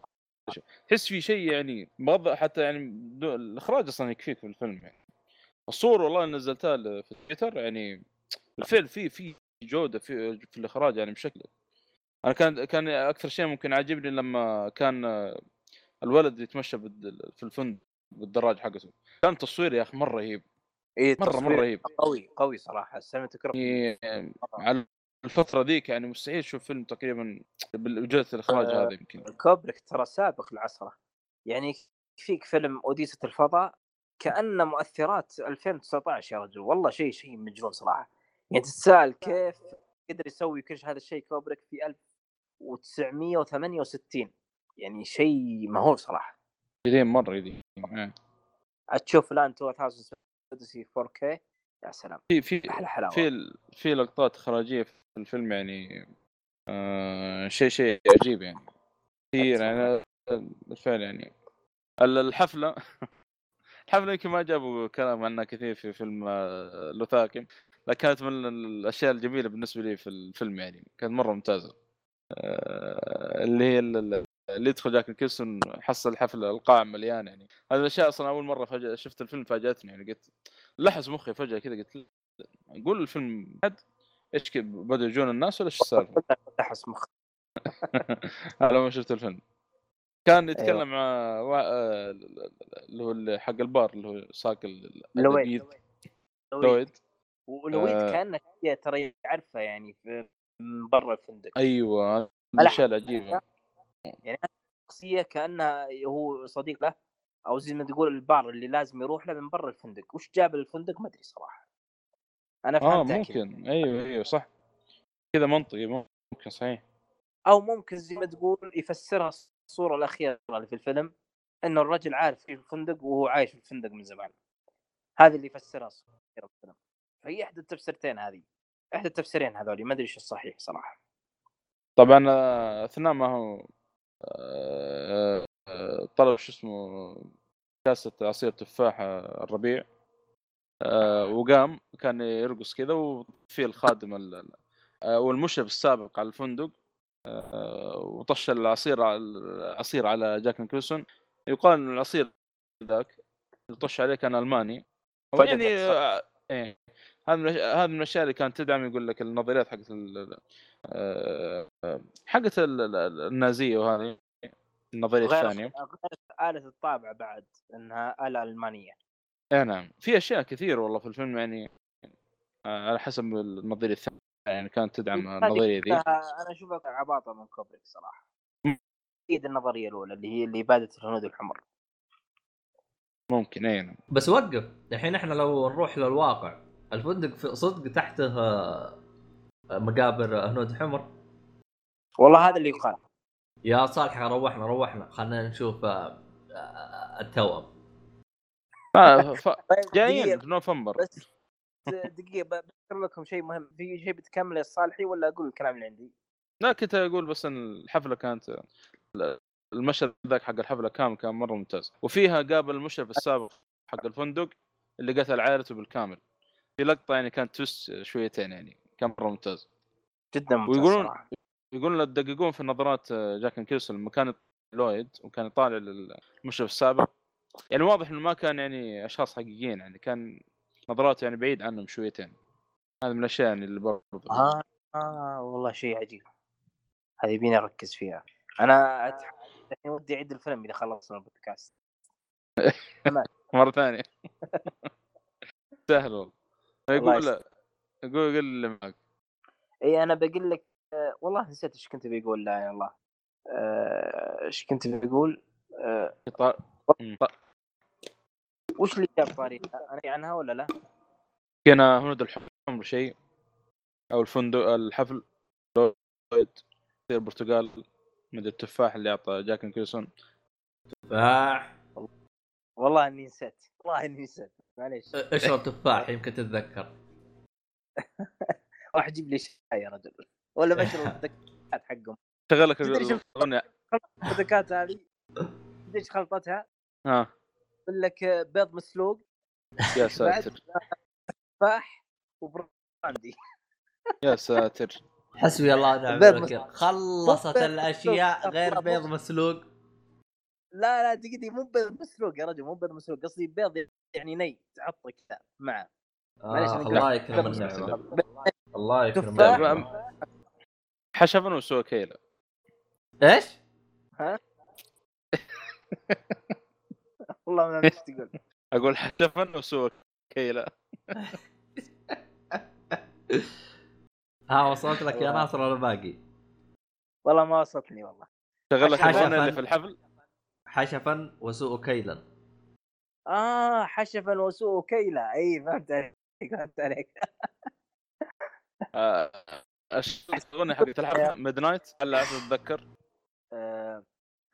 B: تحس في شيء يعني بغض حتى يعني الإخراج أصلا يكفيك في الفيلم يعني. الصور والله نزلتها في تويتر يعني الفيلم فيه في جودة في في الإخراج يعني بشكل. أنا كان كان أكثر شيء ممكن عاجبني لما كان الولد يتمشى في الفندق بالدراج حقته. كان تصوير يا أخي مرة رهيب.
C: إيه مرة
B: مرة رهيب.
C: قوي قوي صراحة. ال cinematography
B: يعني على الفترة ذيك يعني مستحيل تشوف فيلم تقريبا بجوده الإخراج
C: آه.
B: هذا يمكن.
C: كوبريك ترى سابق لعصره يعني يكفيك فيلم أوديسة الفضاء كانه مؤثرات 2019 يا رجل. والله شيء شيء مجنون صراحة. يعني تتساءل كيف قدر يسوي كل هذا الشيء كوبريك في 1968 يعني شيء مهول صراحة.
B: قديم مرة قديم إيه.
C: تشوف الآن 2000 اوديسي 4K يا سلام.
B: في في
C: أحلى حلاوة.
B: في في لقطات إخراجية في الفيلم يعني آه شيء شيء عجيب يعني. كثير يعني بالفعل يعني. ال- الحفلة الحفلة يمكن ما جابوا كلام عنها كثير في فيلم آه، لوثاكم لكن كانت من الأشياء الجميلة بالنسبة لي في الفيلم يعني. كانت مرة ممتازة. آه، اللي هي ال- ال- اللي يدخل جاك نيكلسون حصل الحفله القاعة مليان يعني. هذه الأشياء أصلا أول مرة فجأة شفت الفيلم فاجأتني يعني. قلت لحس مخي فجأة كذا قلت قول الفيلم حد إيش بدوا يجون الناس ولا إيش السالفة؟
C: تحس مخ
B: أنا ما شفت الفيلم كان
C: أيوة.
B: يتكلم مع وا... آه، اللي هو حق البار اللي هو ساق
C: لويد. لويد
B: لويد
C: ولويد
B: آه.
C: كانه هي ترى يعرفه يعني في من برا الفندق أيوه.
B: الاشياء العجيبه
C: يعني شخصيه كأنها هو صديق له أو زي ما تقول البار اللي لازم يروح له من برا الفندق. وش جاب الفندق؟ ما أدري صراحة. أنا
B: آه
C: فهمتها كذا
B: ممكن. أيوه أيوه صح. كذا منطقي ممكن صحيح.
C: أو ممكن زي ما تقول يفسرها الصورة الأخيرة اللي في الفيلم انه الرجل عارف في الفندق وهو عايش في الفندق من زمان. هذا اللي يفسرها الصورة الأخيرة في الفيلم فهي إحدى التفسيرتين هذه. إحدى التفسيرين هذول ما أدري إيش الصحيح صراحة.
B: طبعا آه، أثناء ما هو آه، آه، طلب شو اسمه كاسة عصير تفاح آه، الربيع آه، وقام كان يرقص كذا وفي الخادم ال- ال- آه، والمشرف السابق على الفندق وطش العصير العصير على جاك نيكلسون. يقال إن العصير ذاك اللي طش عليه كان
C: ألماني.
B: يعني إيه. هذا من الأش- هذا من الأشياء اللي كانت تدعم يقول لك النظريات حقت حقت ال- ال- النازية وهذه. النظرية
C: غير
B: الثانية.
C: غير آلة الطابع بعد إنها آلة ألمانية.
B: أي نعم. في أشياء كثير والله في الفيلم يعني آه، على حسب النظرية الثانية يعني كانت تدعم
C: هذه
B: النظرية ذي.
C: أنا أشوفها عباطه من كوبريك صراحة. أكيد النظرية الأولى اللي هي اللي اباده الهنود الحمر.
B: ممكن أي نعم.
E: بس وقف الحين إحنا لو نروح للواقع الفندق في صدق تحته آه، مقابر هنود حمر؟
C: والله هذا اللي يقال
E: يا صالح روحنا روحنا. خلينا نشوف آه، آه، التوأم.
B: آه، ف...
C: طيب
B: جايين في نوفمبر.
C: بس دقيقة بذكر لكم شيء مهم. في شيء بتكمل الصالحي ولا أقول الكلام اللي عندي؟
B: لا كنت أقول بس إن الحفلة كانت المشهد ذاك حق الحفلة كامل كان مرة ممتاز. وفيها قابل المشرف السابق حق الفندق اللي قتل عائلته بالكامل. في لقطة يعني كانت توست شويتين يعني كان مرة ممتاز.
C: جدا ممتاز
B: ويقولون-
C: صراحة.
B: يقولون تدققون في نظرات آه، جاك كيلسون لما كان لويد وكان يطالع للمشرف السابق يعني واضح إنه ما كان يعني أشخاص حقيقيين يعني كان نظراته يعني بعيد عنهم شويتين. هذا من الأشياء يعني اللي برضه
C: آه, آه والله شيء عجيب. هذه يبيني أركز فيها. أنا. الحين ودي أعيد الفيلم إذا خلصنا البودكاست.
B: مرة ثانية. سهل والله.
C: الله
B: يقول يقول قول اللي معك.
C: إي أنا بقول لك آه والله نسيت إيش كنت بقول لا يا الله. آه، إيش كنت بقول آه
B: طا-
C: وش اللي جاب طاري أنا عنها ولا لا؟
B: كنا هنود الحمر شيء أو الفندق الحفل لويد في البرتغال من التفاح اللي أعطى جاك كيلسون
E: تفاح.
C: والله إني نسيت والله إني نسيت. معليش.
E: اشرب تفاح يمكن تتذكر.
C: راح أجيب لي شاي يا رجل. ولا بشرب الدكات حقهم.
B: شغل لك
C: تدري شو-
B: الأغنية.
C: الدكات هذه؟ تدري إيش خلطتها؟
B: ها
C: يقول لك آه، بيض مسلوق
B: يا ساتر.
C: تفاح وبراندي.
B: يا ساتر.
E: حسبي الله ونعم الوكيل. خلصت
C: الأشياء.
E: غير بيض مسلوق.
C: لا لا دقيقة مو بيض مسلوق يا رجل مو بيض مسلوق. قصدي بيض يعني ني تحطه كذا معه
E: آه الله
C: قلت-
E: يكرم
B: بيض
E: النعمه
B: مسلوق.
E: الله يكرم
B: حشفا وسوى كيله
E: إيش؟
C: والله ما إيش تقول.
B: أقول حشفا وسوى كيله
E: ها وصلت لك يا ناصر ولا باقي؟
C: والله ما وصلتني والله.
B: شغل لك
E: حشفاً.
B: الاغنيه اللي في الحفل؟
E: حشفا وسوء كيلا.
C: آه حشفا وسوء كيلا. اي فهمت عليك فهمت عليك
B: الاغنيه حقت الحفل Midnight هلا
C: أتذكر.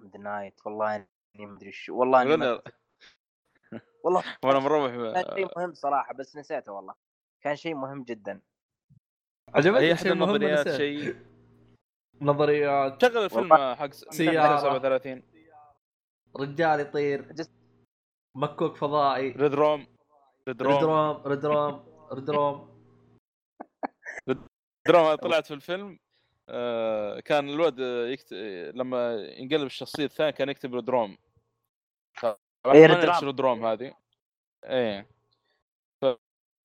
C: Midnight والله إني ما أدري شو والله إني ما- والله
B: وأنا مروح
C: كان شيء مهم صراحة بس نسيته والله. كان شيء مهم جدا.
E: عجبتني
B: هي
E: شيء
B: أحد
E: مهم
B: النظريات. شيء؟
E: نظريات.
B: شغل الفيلم حق
E: سيارة.
B: 37
E: رجال يطير. مكوك فضائي.
B: Red room. Red room.
E: Redrum redrum redrum
B: دراما طلعت في الفيلم آه، كان الولد يكت... لما ينقلب الشخصية الثانية كان يكتب
C: redrum.
B: نعرف شو redrum هذه. إيه. ف...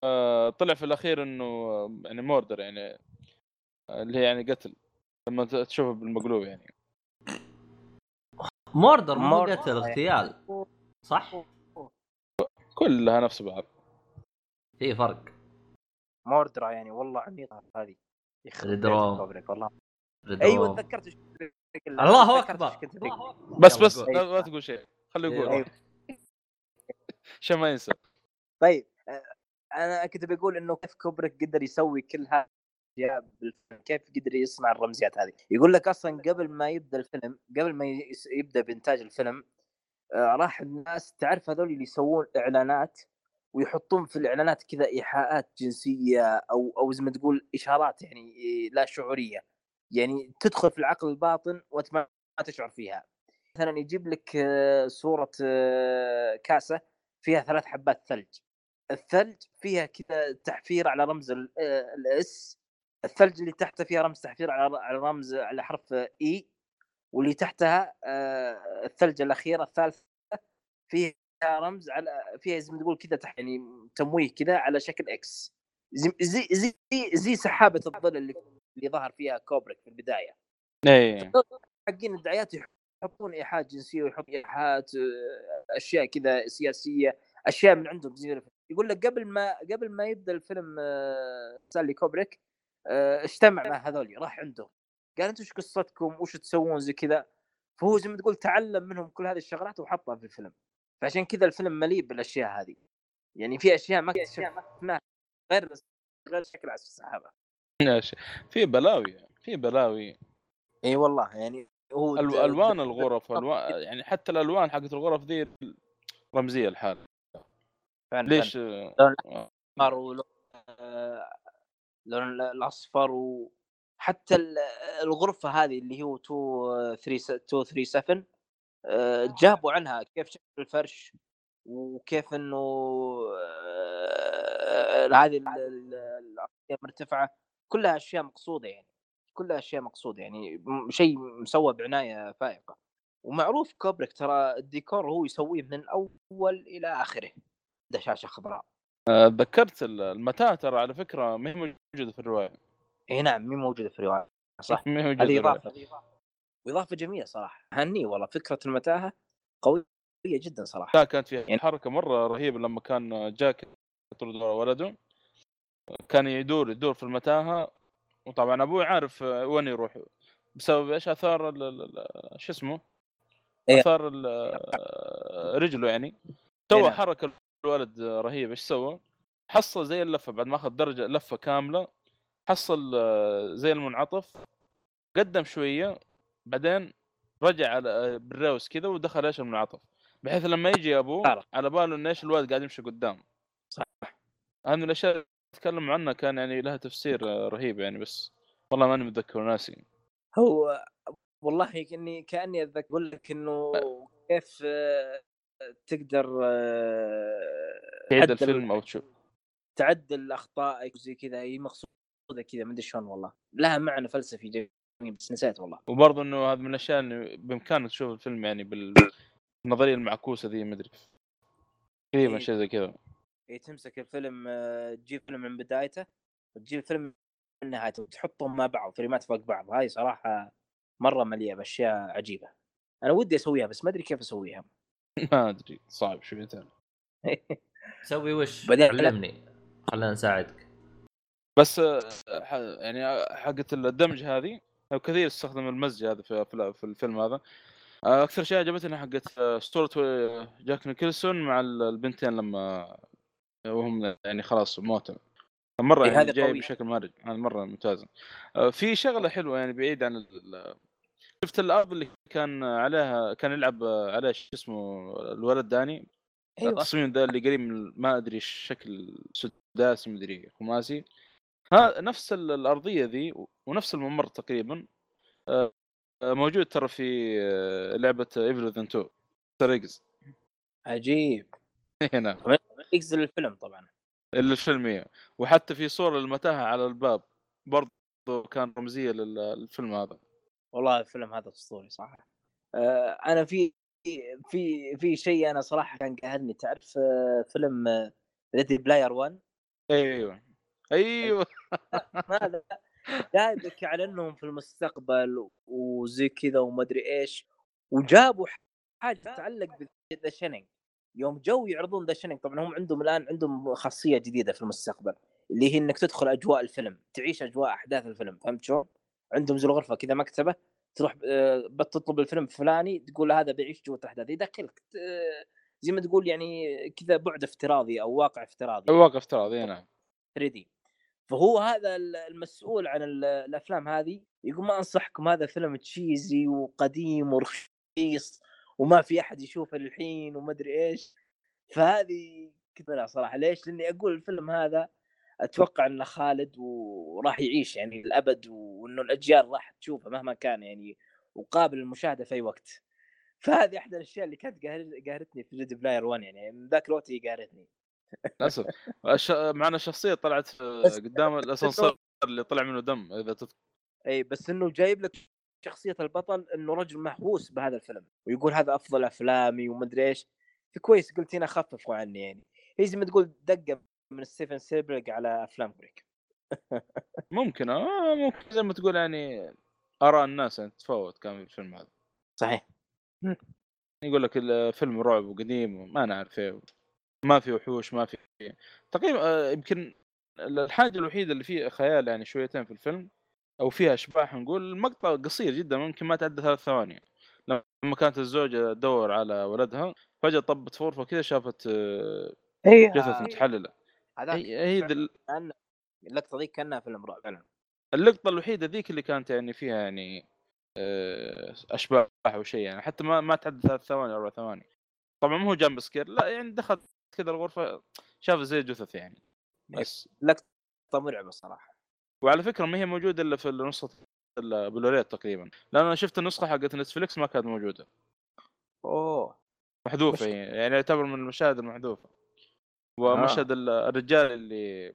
B: آه، طلع في الأخير إنه يعني murder يعني اللي هي يعني قتل لما تشوفه بالمقلوب يعني.
E: Murder مو
C: murder.
E: قتل اغتيال. صح؟
B: كلها نفس بعض.
E: في فرق.
C: Murder يعني والله عميقة هذه. Redrum. والله. أيوه تذكرت.
E: الله
C: أكبر.
B: بس بس. لا, تقول شيء خليه يقول
E: أيوة.
B: عشان ما ينسى
C: طيب آه، أنا كنت بقول إنه كيف كوبريك قدر يسوي كل هذا كيف قدر يصنع الرمزيات هذه يقول لك أصلا قبل ما يبدأ الفيلم قبل ما يس- يبدأ بإنتاج الفيلم آه، راح الناس تعرف هذول اللي يسوون إعلانات ويحطون في الإعلانات كذا إيحاءات جنسية أو أو زي ما تقول إشارات يعني إيه، لا شعورية. يعني تدخل في العقل الباطن وأنت ما تشعر فيها. مثلا يجيب لك آه، صورة آه، كاسة فيها ثلاث حبات ثلج. الثلج فيها كذا تحفير على رمز آه، ال S. الثلج اللي تحته فيها رمز تحفير على على رمز على حرف A. واللي تحتها الثلج الأخيرة الثالثة فيها رمز على فيها زي ما تقول كذا يعني تمويه كذا على شكل X زي زي زي, زي سحابة الظل اللي اللي ظهر فيها كوبريك في البداية.
B: إيه.
C: حقين الدعايات يحطون إيحاءات جنسية ويحطون إيحاءات آه، أشياء كذا سياسية أشياء من عندهم زي. يقول لك قبل ما قبل ما يبدأ الفيلم آه، ستانلي كوبريك آه، اجتمع مع هذول راح عندهم. قال أنتم إيش قصتكم؟ وش تسوون؟ زي كذا. فهو زي ما تقول تعلم منهم كل هذه الشغلات وحطها في الفيلم. فعشان كذا الفيلم مليء بالأشياء هذه. يعني في أشياء ما اكتشفناها غير غير شكل عزف السحابه
B: في بلاوي يعني، في بلاوي.
C: إي والله يعني هو
B: ألو...
C: ألوان
B: الغرف ألوان يعني حتى الألوان حقت الغرف ذي رمزية الحال
C: فعلا
B: ليش؟
C: لون
B: آه.
C: الأحمر ولون لون آه، الأصفر وحتى الغرفة هذه اللي هو 2 3 2 3 7 آه، جابوا عنها كيف شكل الفرش وكيف إنه آه، هذه الأرضية المرتفعه كلها أشياء مقصودة يعني كلها أشياء مقصودة يعني شيء مسوى بعناية فائقة. ومعروف كوبريك ترى الديكور هو يسويه من الأول إلى آخره ده شاشه خضراء
B: آه، ذكرت المتاهة ترى على فكرة ما هي موجوده في الرواية.
C: إي نعم مي موجودة في الرواية صح.
B: مي موجوده
C: هذه اضافه واضافه جميله صراحة هني والله فكرة المتاهة قوية جدا صراحة
B: لا كانت فيها
C: يعني-
B: حركة مرة رهيبة لما كان جاك يطرد ولده كان يدور يدور في المتاهة وطبعا أبوي عارف وين يروح بسبب إيش آثار شو اسمه
C: إيه.
B: آثار ال- رجله يعني سوى
C: نعم.
B: حركة الولد رهيب إيش سوى؟ حصل زي اللفة بعد ما أخذ درجة لفة كاملة حصل زي المنعطف قدم شوية بعدين رجع على بالراوس كذا ودخل إيش المنعطف بحيث لما يجي
C: أبوه.
B: على باله إن إيش الولد قاعد يمشي قدام.
C: صح.
B: هذه من الأشياء اللي تكلم عنها كان يعني لها تفسير آه، رهيب يعني بس والله ماني متذكر وناسي
C: هو والله كأني كأني اتذكر أقول لك إنه كيف آه، تقدر آه،
B: تعيد
C: تعدل-
B: الفيلم أو تشوف.
C: تعدل أخطائك وزي كذا هي مقصودة كذا ما أدري شلون والله. لها معنى فلسفي بس نسيت والله.
B: وبرضه إنه هذا من الأشياء اللي بإمكانك تشوف الفيلم يعني بالنظرية المعكوسة ذي ما أدري. تقريبا
C: إيه.
B: شيء زي كذا.
C: هي تمسك الفيلم آه، تجيب فيلم من بدايته وتجيب الفيلم من نهايته وتحطهم مع بعض فريمات فوق بعض. هاي صراحة مرة مليئة بأشياء عجيبة. أنا ودي أسويها بس ما أدري كيف أسويها.
B: ما أدري صعب شويتين
E: سوي وش؟
C: بعدين-
E: علمني. خلينا نساعدك.
B: بس آه، ح- يعني حقة الدمج هذه كثير استخدم المزج هذا في في في الفيلم هذا. آه، أكثر شيء عجبتني حقة آه، اسطورة آه، جاك نيكلسون مع ال- البنتين لما وهم يعني خلاص موتوا. مرة
C: إيه،
B: يعني
C: هذا
B: جاي
C: قوي.
B: بشكل مارج. هذا مرة ممتازه آه، في شغلة حلوة يعني بعيد عن ال- شفت الأرض اللي كان عليها كان يلعب آه، عليه شو اسمه الولد داني.
C: أيوه.
B: التصميم ده اللي قريب من ما أدري الشكل سداسي مدري خماسي. ها نفس ال- الأرضية ذي ونفس الممر تقريبا. آه، آه، موجود ترى في آه، لعبة Evil Within 2 تريجز
C: عجيب.
B: هنا
C: يقصد الفيلم طبعا.
B: اللي الفيلميه وحتى في صور المتاهه على الباب برضو كان رمزية لل- للفيلم هذا.
C: والله الفيلم هذا أسطوري آه أنا في في في شيء أنا صراحة كان قاهرني تعرف فيلم Ready Player 1
B: أيوه. أيوه.
C: هذا جايبك على إنهم في المستقبل وزي كذا وما أدري إيش وجابوا حاجة تتعلق بذا يوم جو يعرضون The Shining طبعا هم عندهم الآن عندهم خاصية جديدة في المستقبل اللي هي إنك تدخل أجواء الفيلم تعيش أجواء أحداث الفيلم فهمت شلون؟ عندهم زي الغرفة كذا مكتبة تروح آه، بتطلب الفيلم الفلاني تقول هذا بيعيش جوة الاحداث يدخلك آه، زي ما تقول يعني كذا بعد افتراضي أو واقع افتراضي.
B: واقف افتراضي نعم.
C: 3 دي. فهو هذا ال- المسؤول عن ال- الأفلام هذه يقول ما أنصحكم هذا فيلم تشيزي وقديم ورخيص وما في أحد يشوفه للحين وما أدري إيش. فهذه كذا صراحة. ليش؟ لأني أقول الفيلم هذا أتوقع إنه خالد وراح يعيش يعني الابد وإنه الأجيال راح تشوفه مهما كان يعني وقابل للمشاهدة في أي وقت. فهذه احدى الأشياء اللي كانت قاهرتني في Ready Player 1 يعني من ذاك الوقت هي قاهرتني
B: للأسف. معنا شخصية طلعت قدام الأسانسير اللي طلع منه دم إذا تذكر
C: أي بس إنه جايب لك شخصية البطل إنه رجل مهووس بهذا الفيلم ويقول هذا أفضل أفلامي ومدري إيش. فكويس قلت هنا خففوا عني يعني. هي زي ما تقول دقة من ستيفن سبيلبرغ على أفلام كوبريك
B: ممكن آه ممكن. زي ما تقول يعني آراء الناس يعني تتفاوت كان في الفيلم هذا.
C: صحيح.
B: يقول لك الفيلم رعب وقديم ما نعرف إيه. ما في وحوش ما في. تقريبا آه، يمكن الحاجة الوحيدة اللي فيه خيال يعني شويتين في الفيلم أو فيها اشباح نقول المقطع قصير جدا ممكن ما تعدى ثلاث ثواني. لما كانت الزوجة تدور على ولدها فجأة طبت غرفه كذا شافت آه،
C: اي
B: جثث متحللة.
C: هذاك
B: هي
C: اللقطة ذيك كأنها فيلم رعب فعلا.
B: اللقطة الوحيدة ذيك اللي كانت يعني فيها يعني آه، أشباح أو شيء يعني حتى ما ما تعدى ثلاث ثواني أربع ثواني. طبعا مو هو جنب سكير لا يعني دخل كذا الغرفة شاف زي جثث يعني. بس.
C: لقطه مرعبة صراحة
B: وعلى فكرة ما هي موجودة إلا في النسخة البلوريت تقريبا. لأن أنا شفت النسخة حقت Netflix ما كانت موجودة.
C: أوه.
B: محذوفة
C: مش-
B: يعني يعتبر من المشاهد المحذوفة. ومشهد ال- الرجال اللي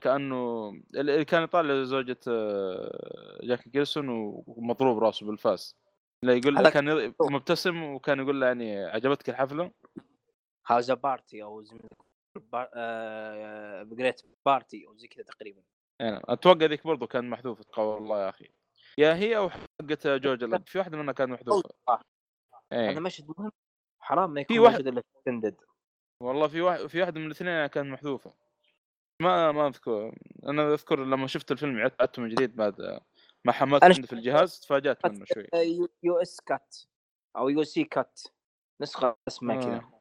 B: كأنه اللي كان يطالع زوجة آه، جاك نيكلسون ومضروب راسه بالفاس. لا يقول
C: هذا
B: كان مبتسم وكان يقول له يعني عجبتك
C: الحفلة؟ how's party أو great party أو زي كذا تقريبا.
B: يعني أتوقع ذيك برضو كان محذوفه تقوى والله يا أخي. يا هي أو حقت جوج الأب. في واحدة منها كانت محذوفة.
C: هذا
B: إيه.
C: مشهد مهم. حرام ما
B: في
C: يكون
B: واحد-
C: موجود إلا اكستندد
B: والله في واحد في واحدة من الاثنين كانت محذوفة. ما ما أذكر. أنا أذكر لما شفت الفيلم عدت عدته من جديد بعد ما حملت
C: أنا
B: عندي في الجهاز تفاجأت منه شوي.
C: يو, إس كات أو يو سي كات. نسخة اسمها كذا.
B: آه.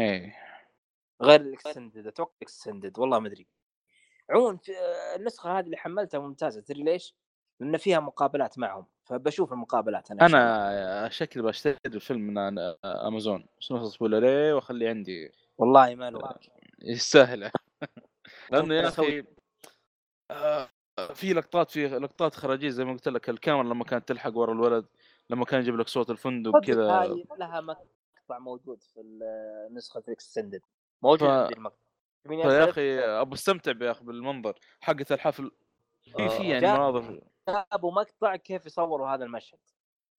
B: إيه.
C: غير الإكستندد أتوقع الاكستندد والله ما أدري. عموما في- النسخة هذه اللي حملتها ممتازة تدري ليش؟ لأن فيها مقابلات معهم فبشوف المقابلات أنا.
B: أنا شكلي بشتري الفيلم من أنا- أمازون. بس بولاري وأخليه عندي.
C: والله ما له
B: يستاهل. لأنه يا أخي آه، في لقطات في لقطات إخراجية زي ما قلت لك الكاميرا لما كانت تلحق ورا الولد لما كان يجيب لك صوت الفندق كذا.
C: لها مقطع موجود في ال- نسخة ال extended موجود
B: ف-
C: عندي المقطع.
B: فيا
C: يعرف؟
B: أخي أبو استمتع يا أخي بالمنظر. حقة الحفل في في يعني مناظر.
C: جابوا مقطع كيف يصوروا هذا المشهد.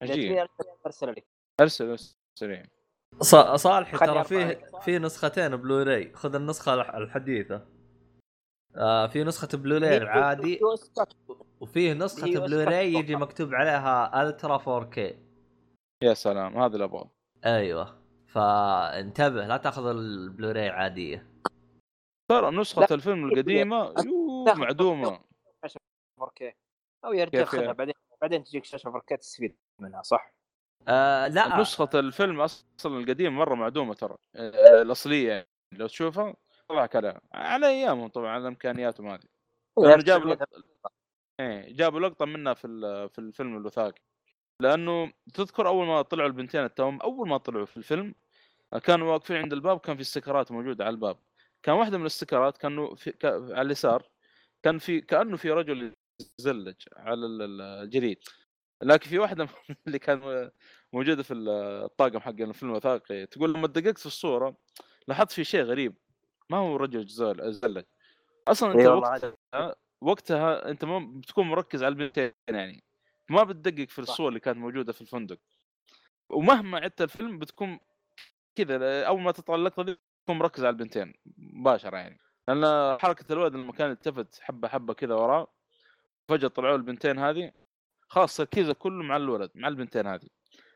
B: عجيب.
C: ارسل لك.
B: ارسل
E: أرسل. صالح ترى فيه. في نسختين بلوراي خذ النسخة الح- الحديثة. آه في نسخة بلوراي العادي. وفيه نسخة
C: هي
E: بلوراي. يجي مكتوب عليها Ultra 4K
B: يا سلام هذا اللي ابغاه
E: أيوه. فانتبه لا تاخذ البلوراي عادية.
B: ترى نسخة
C: لا،
B: الفيلم القديمة يوه معدومة.
C: 4K أو
B: يعني؟
C: بعدين بعدين تجيك شاشة 4K تستفيد منها صح؟
E: آه لا.
B: نسخة الفيلم أصلا القديم مرة معدومة ترى. آه، الأصلية يعني لو تشوفها طلع كلام. على أيامهم طبعا على امكانياتهم هذه جابوا لقطة إيه جابوا لقطة منها في ال- في الفيلم الوثائقي. لأنه تذكر أول ما طلعوا البنتين التوأم أول ما طلعوا في الفيلم كانوا واقفين عند الباب كان في استيكرات موجودة على الباب. كان واحدة من الاستيكرات كانوا في ك... على اليسار كان في كأنه في رجل يزلج على ال- ال- الجليد لكن في واحدة اللي كان موجودة في الطاقم حق الفيلم الوثائقي تقول لما دققت في الصورة لاحظت في شيء غريب. ما هو رجل زل- زلج.
C: أصلا أنت
B: وقتها وقتها أنت ما بتكون مركز على البنتين يعني. ما بتدقق في. الصور اللي كانت موجودة في الفندق. ومهما عدت الفيلم بتكون كذا أول ما تطلع اللقطه دي تكون مركز على البنتين مباشرة يعني. لأن حركة الولد لما كان التفت حبة حبة كذا وراه فجأة طلعوا البنتين هذه خلاص تركيزه كله مع الولد مع البنتين هذه.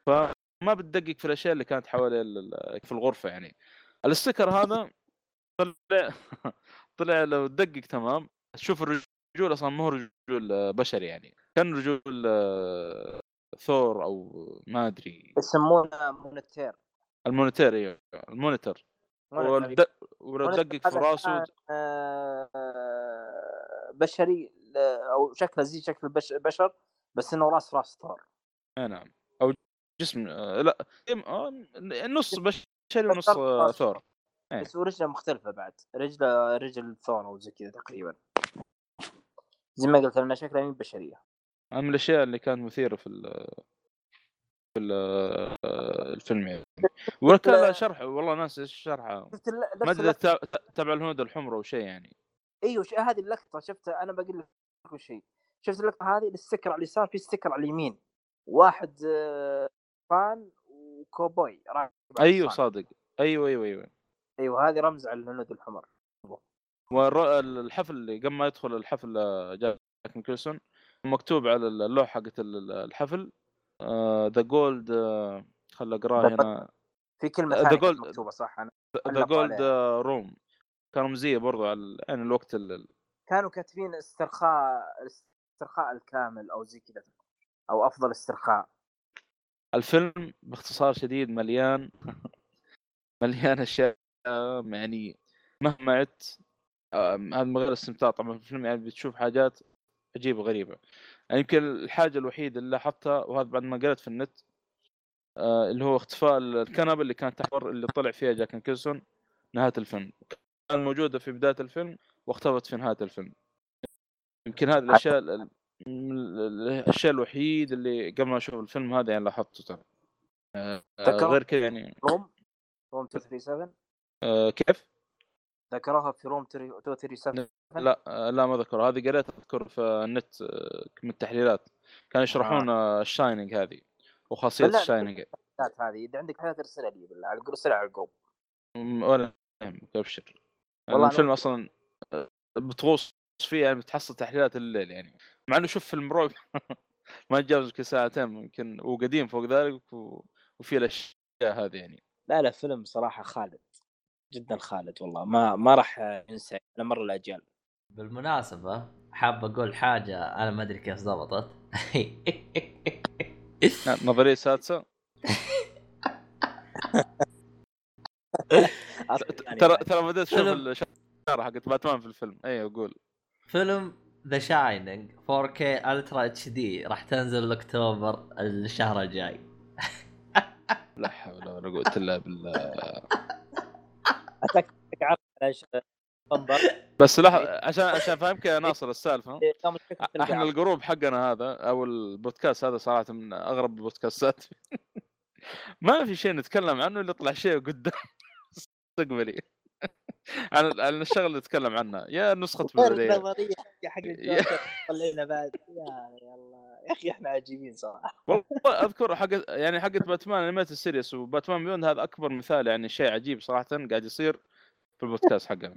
B: فما بتدقق في الأشياء اللي كانت حوالي ال- ال- في الغرفة يعني. ال sticker هذا طلع طلع لو تدقق تمام. تشوف الرجول أصلا ما هو رجول بشري يعني؟ كان رجول ثور أو ما أدري.
C: يسمونه Minotaur.
B: ال Minotaur أيوه ال Minotaur والد... ولو تدقق في راسه
C: آه، بشري أو شكله زي شكل البش- بشر بس إنه راس راس ثور.
B: آه نعم. أو جسم آه، لا آه، نص بشري ونص ثور.
C: بس ورجله مختلفة بعد رجله رجل ثور أو زي كذا تقريبا. زي ما قلت لنا شكلها مين بشرية.
B: من الأشياء اللي كانت مثيرة في ال في ال الفيلم يعني. وكان لها شرح والله ناس
C: إيش الل-
B: ما أدري تبع الهنود الحمر أو شيء يعني.
C: إيوه هذه اللقطة شفتها أنا بقول لك كل شيء. شفت اللقطة هذه ال sticker على اليسار في sticker على اليمين. واحد آه، فان وكوبوي أيوه.
B: صادق. أيوه أيوه أيوه.
C: إيوه هذه رمز على الهنود الحمر.
B: والحفل اللي قبل ما يدخل الحفل آه، جاك نيكلسون مكتوب على اللوحة حقت ال- الحفل The Gold خل
C: أقرأها
B: هنا.
C: في كلمة ثانية
B: Gold-
C: مكتوبة صح؟ أنا
B: The
C: Gold.
B: روم كان رمزيه برضو على يعني الوقت ال-
C: كانوا كاتبين استرخاء الاسترخاء الكامل أو زي كذا أو أفضل استرخاء.
B: الفيلم باختصار شديد مليان مليان أشياء يعني مهما عدت هذا من غير استمتاع. طبعا في الفيلم يعني بتشوف حاجات عجيبة غريبه يعني يمكن الحاجة الوحيدة اللي لاحظتها وهذا بعد ما قريت في النت آه، اللي هو اختفاء الكنبة اللي كانت تحت اللي طلع فيها جاك نيكلسون نهاية الفيلم. كانت موجودة في بداية الفيلم واختفت في نهاية الفيلم. يمكن هذه الأشياء ال- ال- الأشياء الوحيد اللي قبل ما أشوف الفيلم هذا يعني لاحظته ترى. آه، غير كذا يعني.
C: Room؟ Room 237
B: آه، كيف؟
C: ذكرها في Room 237
B: لا آه، لا ما ذكر هذه قريت أذكر في النت آه، من التحليلات. كانوا يشرحون آه، ال shining
C: هذه وخاصية.
B: ال
C: shining. هذه إذا عندك حاجات ارسلها لي بالله على ارسلها على ال
B: group. ولا يهمك أبشر.
C: والله أنا
B: الفيلم
C: ودي-
B: أصلا آه، بتغوص فيه يعني بتحصل تحليلات الليل يعني. مع إنه شوف فيلم رعب ما يتجاوز يمكن ساعتين ممكن وقديم فوق ذلك و... وفي الأشياء هذه يعني.
C: لا لا فيلم صراحة خالد. جدا خالد والله ما ما راح ينسى على مر الأجيال.
A: بالمناسبة حاب أقول حاجة أنا ما أدري كيف ضبطت.
B: نظرية سادسة.
C: يعني
B: ترى ترى بديت أشوف
A: فيلم.
B: الشاره حقت باتمان في الفيلم. اي أقول
A: فيلم The Shining 4K Ultra HD راح تنزل اكتوبر الشهر الجاي.
B: لا حول ولا قوة إلا بالله
C: اتاك عرض على ش- بمبر
B: بس لا عشان عشان فاهمك يا ناصر
C: السالفة. في
B: إحنا.
C: ال
B: group حقنا هذا أو البودكاست هذا صراحة من أغرب البودكاستات. ما في شيء نتكلم عنه إلا يطلع شيء قدام. مستقبلي عن عن الشغله اللي نتكلم عنها يا
C: نسخة
B: بلوري
C: النظريه حق حق طلعنا بعد. يا الله يا أخي إحنا عجيبين صراحة.
B: والله أذكر حق يعني حقت Batman Animated Series و Batman Beyond هذا أكبر مثال يعني شيء عجيب صراحة قاعد يصير. في البودكاست حقنا.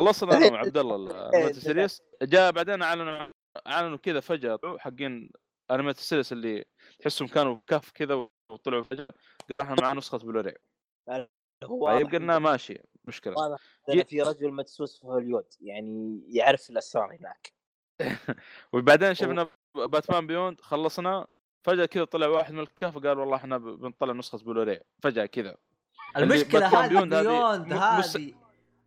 B: خلصنا أنا وعبد الله ال Animated Series جاء بعدين أعلنوا أعلنوا كذا فجأة حقين Animated Series اللي تحسهم كانوا كف كذا وطلعوا فجأة. قال إحنا معنا نسخة بلوري
C: هو
B: طيب قلنا ماشي. مشكلة.
C: واضح في رجل مدسوس في هوليوود يعني يعرف الأسرار هناك.
B: وبعدين شفنا Batman Beyond خلصنا. فجأة كذا طلع واحد من الكهف وقال والله إحنا بنطلع نسخة بلوري فجأة كذا. باتمان
A: هذه
B: Beyond هذه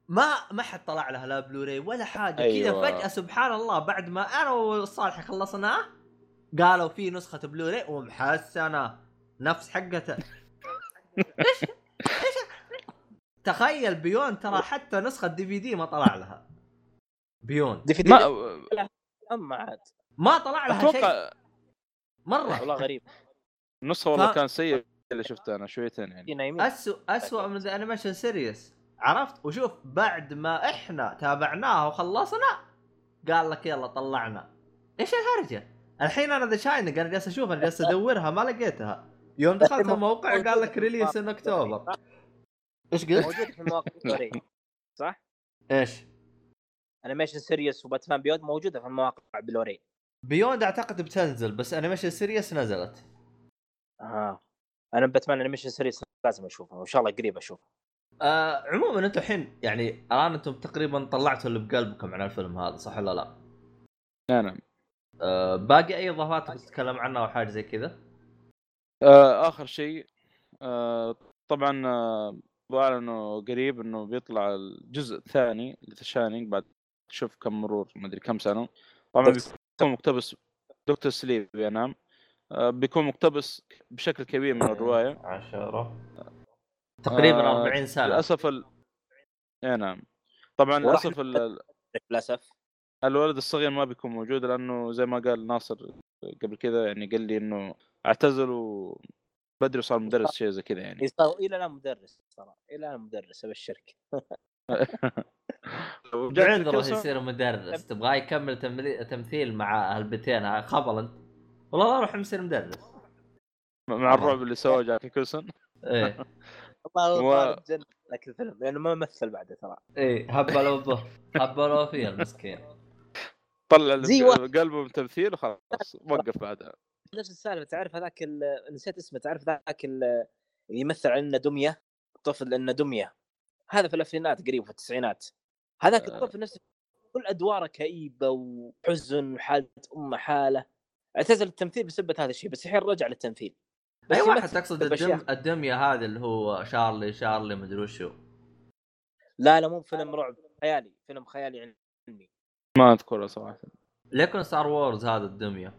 A: ما ما حد طلع لها لا بلوراي ولا حاجة.
B: أيوة.
A: كذا فجأة سبحان الله بعد ما أنا وصالح خلصناه قالوا في نسخة بلوراي ومحسنة. نفس حقته. إيش إيش؟ تخيل Beyond ترى حتى نسخة DVD ما طلع لها.
C: Beyond DVD
B: ما
C: اما عاد.
A: ما طلع لها شيء.
B: أتوقع
A: مرة.
C: والله غريب.
B: النسخه والله
A: ف-
B: كان سيء. اللي شفته أنا شويتين يعني
C: نايمين.
A: أسوأ أسوأ من the animation series عرفت؟ وشوف بعد ما إحنا تابعناها وخلصنا قال لك يلا طلعنا. إيش الهرجه؟ الحين أنا The Shining أنا جالس أشوف أنا جالس أدورها ما لقيتها. يوم دخلت الموقع قال لك release in October إيش قلت؟
C: موجود في المواقع صح؟
A: إيش؟
C: animation series و Batman Beyond موجودة في المواقع بلوري.
A: Beyond أعتقد بتنزل بس animation series نزلت.
C: آه. أنا Batman animation series لازم اشوفها وإن شاء الله قريب اشوفها
A: آه عموما أنتم الحين يعني الآن أنتم تقريبا طلعتوا اللي بقلبكم عن الفيلم هذا صح ولا لا؟
B: نعم
A: آه باقي أي إضافات بتتكلم عنها أو حاجة زي كذا؟
B: آه آخر شيء آه طبعا آه اعلنوا قريب إنه بيطلع الجزء الثاني ل The Shining بعد شوف كم مرور ما أدري كم سنة. طبعا بيكون مقتبس دكتور سليب ينام بيكون مقتبس بشكل كبير من الرواية.
A: عشرة. تقريبا
B: آه،
A: 40 سنه
B: للأسف ال... اي نعم. طبعا للأسف ال...
C: للأسف.
B: الولد الصغير ما بيكون موجود لأنه زي ما قال ناصر قبل كذا يعني قال لي إنه اعتزل و بدري وصار مدرس شيء زي كذا يعني.
C: صار إلى الآن مدرس صراحة. إلى الآن مدرس
B: أبشرك. صار-
A: يصير مدرس. تبغاه يكمل تملي- تمثيل مع هالبتين ها، خبل انت والله أروح يصير مدرس
B: مع الرعب اللي سواه جاكي كوسن
A: إيه.
C: والله
B: و-
C: لك الفيلم لأنه ما مثل بعده ترى.
A: إيه هبلوا به هبلوا فيه المسكين.
B: طلع
C: زي.
B: قلبه من تمثيل وخلاص وقف بعدها.
C: نفس السالفة تعرف هذاك نسيت اسمه تعرف ذاك ال- اللي يمثل انه دميه طفل انه دميه هذا في الألفينات قريب في التسعينات. هذاك
B: آه.
C: الطفل نفسه كل أدواره كئيبة وحزن وحالة امه حالة. اعتزل التمثيل بسبب هذا الشيء بس الحين رجع للتمثيل. بس
A: أي واحد تقصد. الدم الدمية هذه اللي هو شارلي شارلي مدري وشو.
C: لا لا مو فيلم رعب خيالي فيلم خيالي علمي.
B: ما أذكره صراحة.
A: ليكن Star Wars هذا الدمية.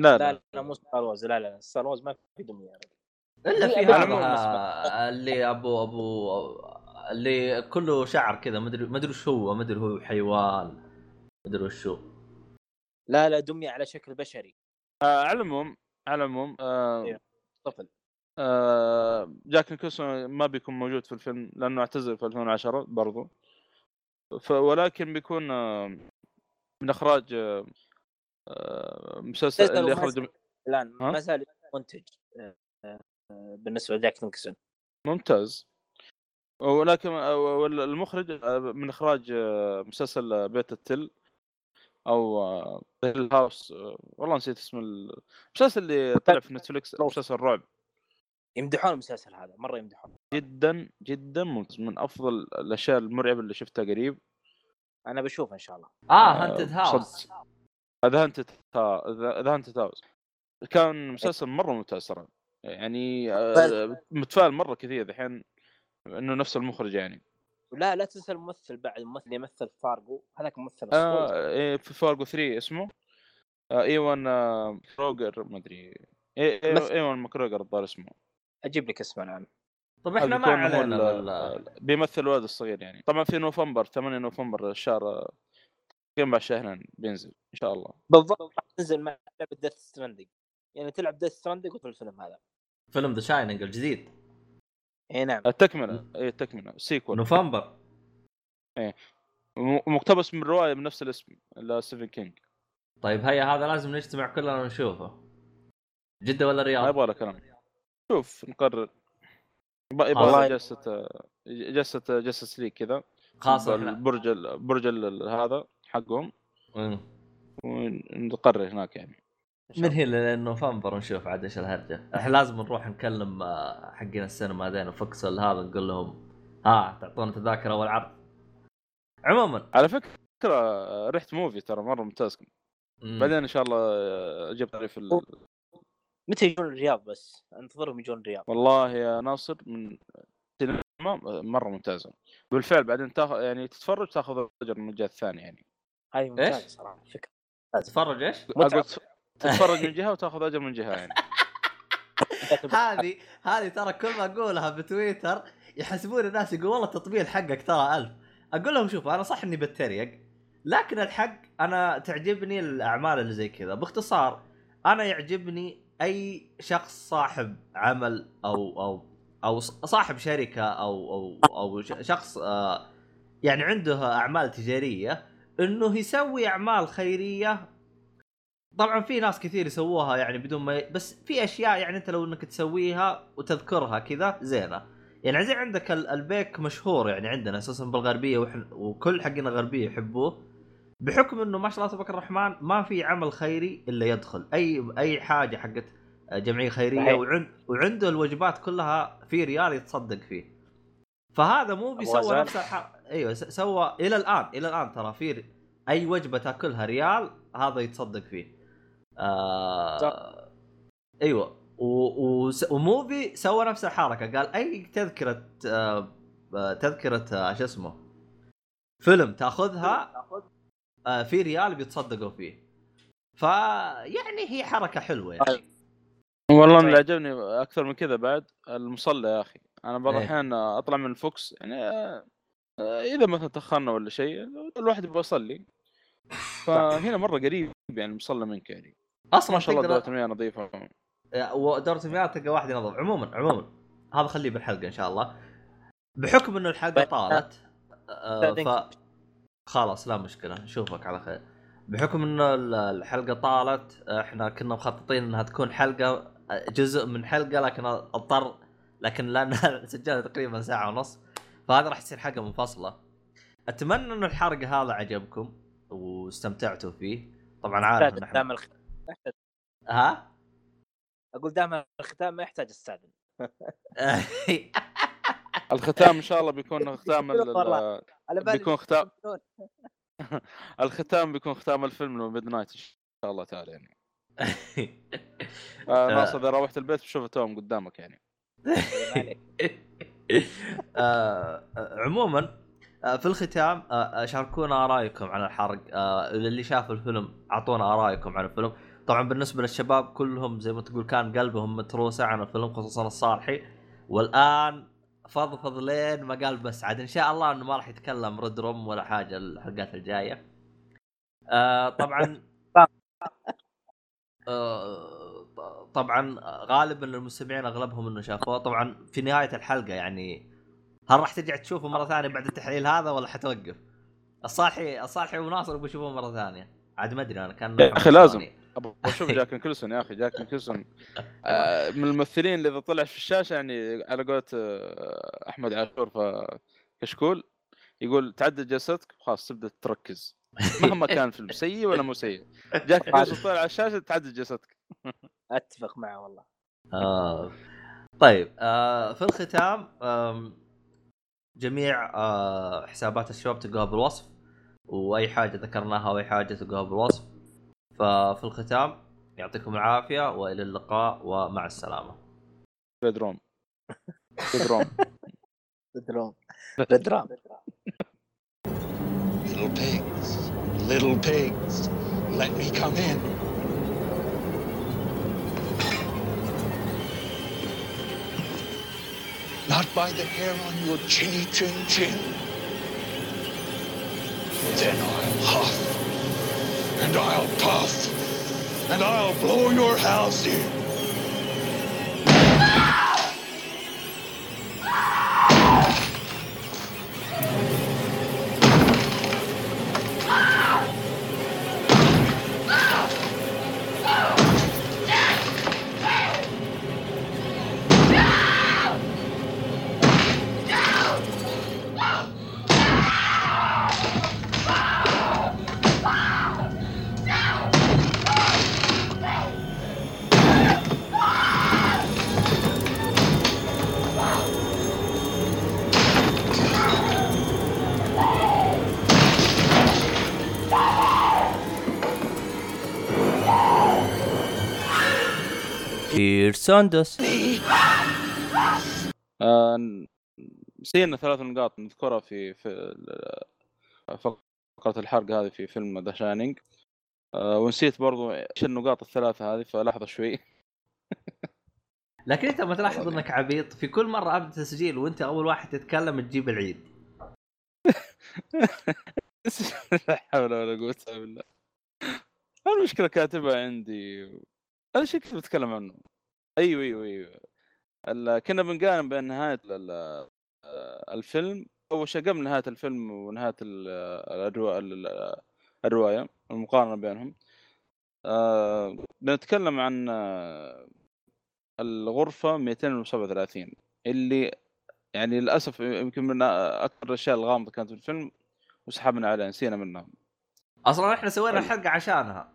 B: لا
C: لا.
B: لا
C: لا مو Star Wars لا لا Star Wars ما في دمية
A: إلا في هذا اللي أبو أبو اللي كله شعر كذا مدري مدري وش هو مدري هو حيوان مدري وش هو.
C: لا لا دميه على شكل بشري.
B: آه على العموم على العموم آه
C: أيوه. طفل
B: آه، جاك نيكلسون ما بيكون موجود في الفيلم لأنه اعتزل في 2010 برضو. ولكن بيكون آه، من إخراج آه، آه، مسلسل اللي اخرج الآن؟
C: ما زال منتج آه، آه، بالنسبة لجاك نيكلسون
B: ممتاز. ولكن آه، المخرج آه، من إخراج آه، مسلسل آه، بيت التل. أو Hill House والله نسيت اسم المسلسل اللي طلع في نتفلكس مسلسل رعب.
C: يمدحون المسلسل هذا مرة يمدحون.
B: جدا جدا ممتاز من أفضل الأشياء المرعبة اللي شفتها قريب.
C: أنا بشوفه إن شاء الله.
A: آه Haunted
B: House. هذا Haunted The Haunted House كان مسلسل مرة ممتاز ترى. يعني آه، متفائل مرة كثير الحين إنه نفس المخرج يعني.
C: لا لا تنسى الممثل بعد الممثل اللي يمثل فارجو. هذاك ممثل
B: آه
C: أسطوري.
B: إيه في فارجو 3 اسمه؟ آه إيوان آه مكريجور ما أدري. إيه إيه
C: مثل-
B: إيوان مكريجور الظاهر اسمه.
C: أجيب لك اسمه الآن.
A: طب إحنا ما علينا
B: بيمثل الولد الصغير يعني. طبعا في نوفمبر 8 نوفمبر الشهر آه، تقريبا بعد شهرين بينزل إن شاء الله.
C: بالضبط. راح تنزل مع لعبة Death Stranding يعني تلعب Death Stranding وفي الفيلم هذا.
A: فيلم The Shining الجديد.
C: اي نعم.
B: التكمله اي التكمله sequel.
A: نوفمبر.
B: م- مقتبس من رواية بنفس الاسم لستيفن كينج.
A: طيب هيا هذا لازم نجتمع كلنا ونشوفه. جدة ولا
B: ما
A: رياض؟
B: يبغى له كلام. شوف نقرر يبغى جلسة جلسة جلسة ليك كذا.
A: إحنا
B: البرج ال- برج هذا حقهم.
A: مم.
B: ونقرر هناك يعني.
A: من هي لين نوفمبر ونشوف عاد إيش الهرجة. إحنا لازم نروح نكلم آه، حقين السينما هذين وفكسل هذا نقول لهم ها تعطونا تذاكر اول عرض عموما.
B: على فكرة رحت موفي ترى مرة ممتاز.
A: مم.
B: بعدين إن شاء الله أجيب تعريف ال...
C: متى يجون الرياض بس؟ أنتظرهم يجون الرياض.
B: والله يا ناصر من سينما مرة ممتازة. بالفعل بعدين تاخذ يعني تتفرج تاخذ اجر من الجهة الثانية يعني.
C: هذه ممتازة
A: إيش؟
C: صراحة فكرة.
A: تتفرج
B: إيش؟ أقول تتفرج من جهة وتاخذ أجر من جهة يعني.
A: هذه هذه ترى كل ما أقولها بتويتر يحسبون الناس يقول والله التطبيل حقك ترى ألف. أقول لهم شوفوا أنا صح إني بتريق لكن الحق أنا تعجبني الأعمال اللي زي كذا. باختصار أنا يعجبني أي شخص صاحب عمل أو أو أو صاحب شركة أو أو أو شخص آه، يعني عنده أعمال تجارية إنه يسوي أعمال خيرية طبعا في ناس كثير يسووها يعني بدون ما ي... بس في أشياء يعني أنت لو إنك تسويها وتذكرها كذا زينة. يعني زي عندك ال- البيك مشهور يعني عندنا أساسا بالغربية وحن... وكل حقنا الغربيه يحبوه. بحكم إنه ما شاء الله تبارك الرحمن ما في عمل خيري إلا يدخل. اي أي حاجة حقت جمعية
C: خيرية.
A: وعند وعنده الوجبات كلها في ريال يتصدق فيه. فهذا موفي
C: أبو
A: سوى
C: غزال.
A: نفس الح... أيوه س- سوى إلى الان إلى الآن ترى في أي وجبة تأكلها ريال هذا يتصدق فيه. آه... أيوه. و... و... وموفي سوى نفس الحركة. قال أي تذكرة آه... آه، تذكرة آه، شو اسمه فيلم تأخذها آه، في ريال بيتصدقوا فيه. فيعني هي حركة حلوة يعني.
B: والله
C: طيب.
B: اللي عجبني أكثر من كذا بعد المصلى يا أخي. أنا بعض
A: إيه.
B: الأحيان أطلع من الفوكس يعني آه، آه، إذا مثلا تاخرنا ولا شيء الواحد يبغى يصلي. فهنا مرة قريب يعني المصلى منك يعني.
A: أصلا
B: ما شاء الله دورة المياه نظيفة.
A: ودورة المياه تلقى واحد ينظف عموما عموما. هذا خليه بالحلقة إن شاء الله. بحكم إنه الحلقة
C: طيب.
A: طالت آه ف خلاص لا مشكلة. نشوفك على خير. بحكم إنه ال- الحلقة طالت إحنا كنا مخططين إنها تكون حلقة جزء من حلقة لكن أضطر لكن لأن سجلنا تقريبا ساعة ونص فهذا راح يصير حلقة منفصلة. أتمنى إنه الحرق هذا عجبكم واستمتعتوا فيه. طبعا عارف إن
C: دام إحنا
A: ها؟
C: أقول دام الختام ما يحتاج أستاذن.
B: الختام إن شاء الله بيكون ختام ال- بيكون ختام الختام بيكون ختام الفيلم midnight إن شاء الله تعالى يعني. آه ناصر إذا روحت البيت بشوف توأم قدامك يعني.
A: آه، عموما آه، في الختام آه، شاركونا آرائكم عن الحرق. آه، اللي شاف الفيلم أعطونا آرائكم عن الفيلم. طبعا بالنسبة للشباب كلهم زي ما تقول كان قلبهم متروسة عن الفيلم خصوصا الصالحي. والآن فضفض لين ما قال بس عاد إن شاء الله إنه ما راح يتكلم redrum ولا حاجة الحلقات الجاية. آه طبعا آه طبعا غالبا المستمعين أغلبهم إنه شافوه. طبعا في نهاية الحلقة يعني هل راح ترجع تشوفه مرة ثانية بعد التحليل هذا ولا حتوقف؟ الصالحي الصالحي وناصر يبغوا يشوفوه مرة ثانية. عاد ما أدري أنا كان
B: يا أخي لازم. أبغى أشوف جاك نيكلسون يا أخي جاك نيكلسون آه، من الممثلين اللي إذا طلع في الشاشة يعني على قولة آه، أحمد عاشور في كشكول يقول تعدل جلستك خلاص تبدأ تركز. مهما كان الفيلم سيء ولا مو سيء. جاك نيكلسون طلع على الشاشة تعدل جلستك.
C: أتفق معه والله.
A: آه. طيب آه في الختام جميع آه حسابات الشباب تلقاها بالوصف وأي حاجة ذكرناها وأي حاجة تلقاها بالوصف. ففي الختام يعطيكم العافيه والى اللقاء ومع السلامه
B: بدروم بدروم
C: بدرام بدرام
F: Little pigs, little pigs, let me come in. Not by the hair on your chinny chin chin. Then I'll huff, and I'll puff, and I'll blow your house in.
G: بيرسوندوس
B: آه، نسينا ثلاث نقاط نذكرها في في فقرة الحرق هذه في فيلم The Shining ونسيت برضو إيش النقاط الثلاثة هذه فلحظة شوي.
A: لكن انت ما تلاحظ انك عبيط. في كل مرة أبدأ تسجيل وأنت أول واحد تتكلم تجيب العيد.
B: لا حول ولا قوة إلا بالله. المشكلة كاتبها عندي. هذا الشيء كنت بتكلم عنه؟ أيوه أيوه أيوه. كنا بنقارن بين آه، الفيلم أول شيء قبل نهاية الفيلم ونهاية ال- الأروا- ال- الرواية المقارنة بينهم. بنتكلم عن آه، الغرفة 237 اللي يعني للأسف يمكن من أكثر الأشياء الغامضة كانت في الفيلم وسحبنا عليها نسينا منها.
A: أصلا إحنا سوينا الحلقة عشانها.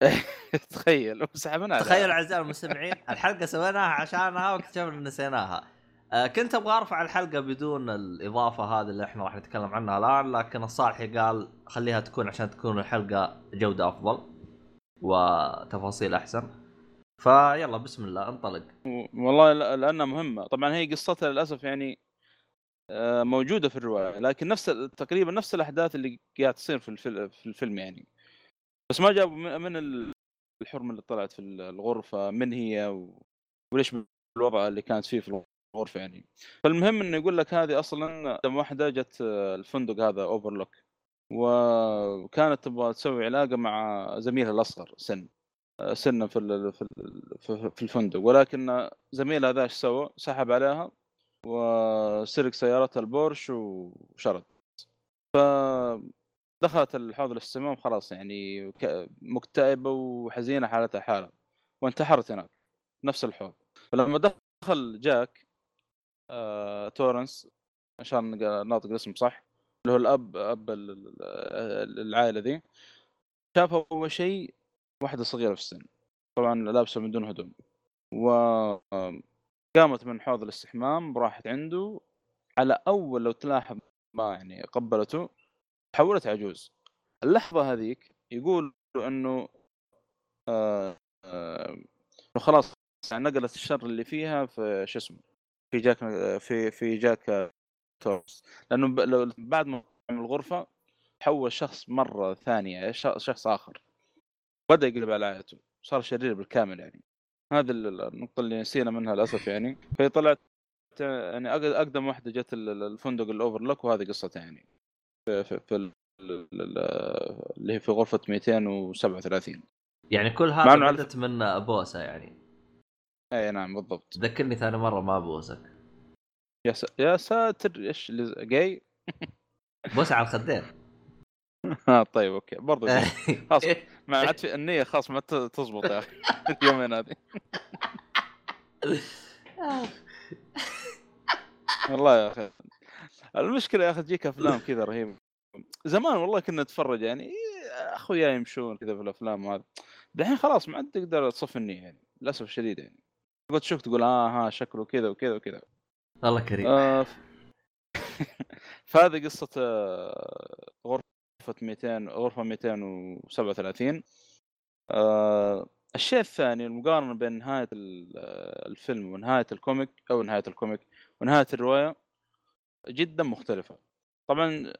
B: تخيل وسحبنا
A: تخيل أعزائي المستمعين الحلقة سويناها عشانها واكتشفنا ان نسيناها. آه، كنت أبغى أرفع الحلقة بدون الإضافة هذه اللي إحنا راح نتكلم عنها الآن لكن الصالحي قال خليها تكون عشان تكون الحلقة جودة أفضل وتفاصيل أحسن. فيلا بسم الله انطلق.
B: والله لا- لأنها مهمة. طبعا هي قصتها للأسف يعني آه، موجودة في الرواية لكن نفس تقريبا نفس الأحداث اللي قاعد تصير في الفيلم في الفيلم يعني. بس ما جابوا من- من ال- الحرمة اللي طلعت في ال- الغرفة من هي وليش الوضع اللي كانت فيه في الغرفة يعني. فالمهم إنه يقول لك هذه أصلا مدام واحدة جت الفندق هذا Overlook وكانت تبغى تسوي علاقة مع زميلها الأصغر سن سنا في في في الفندق. ولكن زميلها ذا إيش سوى؟ سحب عليها وسرق سيارتها البورش وشرد. فدخلت الحوض الاستمام خلاص يعني مكتئبة وحزينة حالتها حالة وانتحرت هناك نفس الحوض. فلما دخل جاك آه، تورنس عشان ناطق الاسم صح اللي هو الأب أب ال- ال- العائلة ذي شاف أول شيء واحدة صغيرة في السن. طبعا لابسة من دون هدوم. وقامت من حوض الاستحمام راحت عنده على أول لو تلاحظ ما يعني قبلته تحولت عجوز اللحظة هذيك يقول إنه آه آه خلاص يعني نقلت الشر اللي فيها في شو اسمه في جاك في في جاك تورس لأنه بعد ما من الغرفة تحول شخص مرة ثانية شخص آخر. بدأ يقلب على عائلته صار شرير بالكامل يعني. هذه ال- النقطة اللي نسينا منها للأسف يعني. فهي طلعت يعني أق- أقدم واحدة جت ال- ال- الفندق الأوفرلوك وهذه قصتها يعني. في, في, في ال- ال- ال- اللي هي في غرفة 237
E: يعني كل هذا بدت من بوسه يعني.
B: إي نعم بالضبط.
E: ذكرني ثاني مرة ما بوسك
B: يا س... يا ساتر إيش اللي جاي؟
E: بوسة على الخدين.
B: ها طيب أوكي. برضو. خلاص. ما عاد في النية خلاص ما ت- تزبط يا أخي. اليومين هذه. والله يا أخي. المشكلة يا أخي تجيك أفلام كذا رهيبه زمان والله كنا نتفرج يعني اخويا يمشون كذا في الأفلام هذا دحين خلاص ما عاد تقدر تصف النية يعني للأسف الشديد يعني. تقعد تشوف تقول؟ آه ها شكله كذا وكذا وكذا.
E: الله كريم.
B: آه ف- فهذه قصة آه، غرفة 200 غرفة 237 آه، الشيء الثاني المقارنة بين نهاية ال- آه، الفيلم ونهاية الكوميك أو نهاية الكوميك ونهاية الرواية. جدا مختلفة. طبعا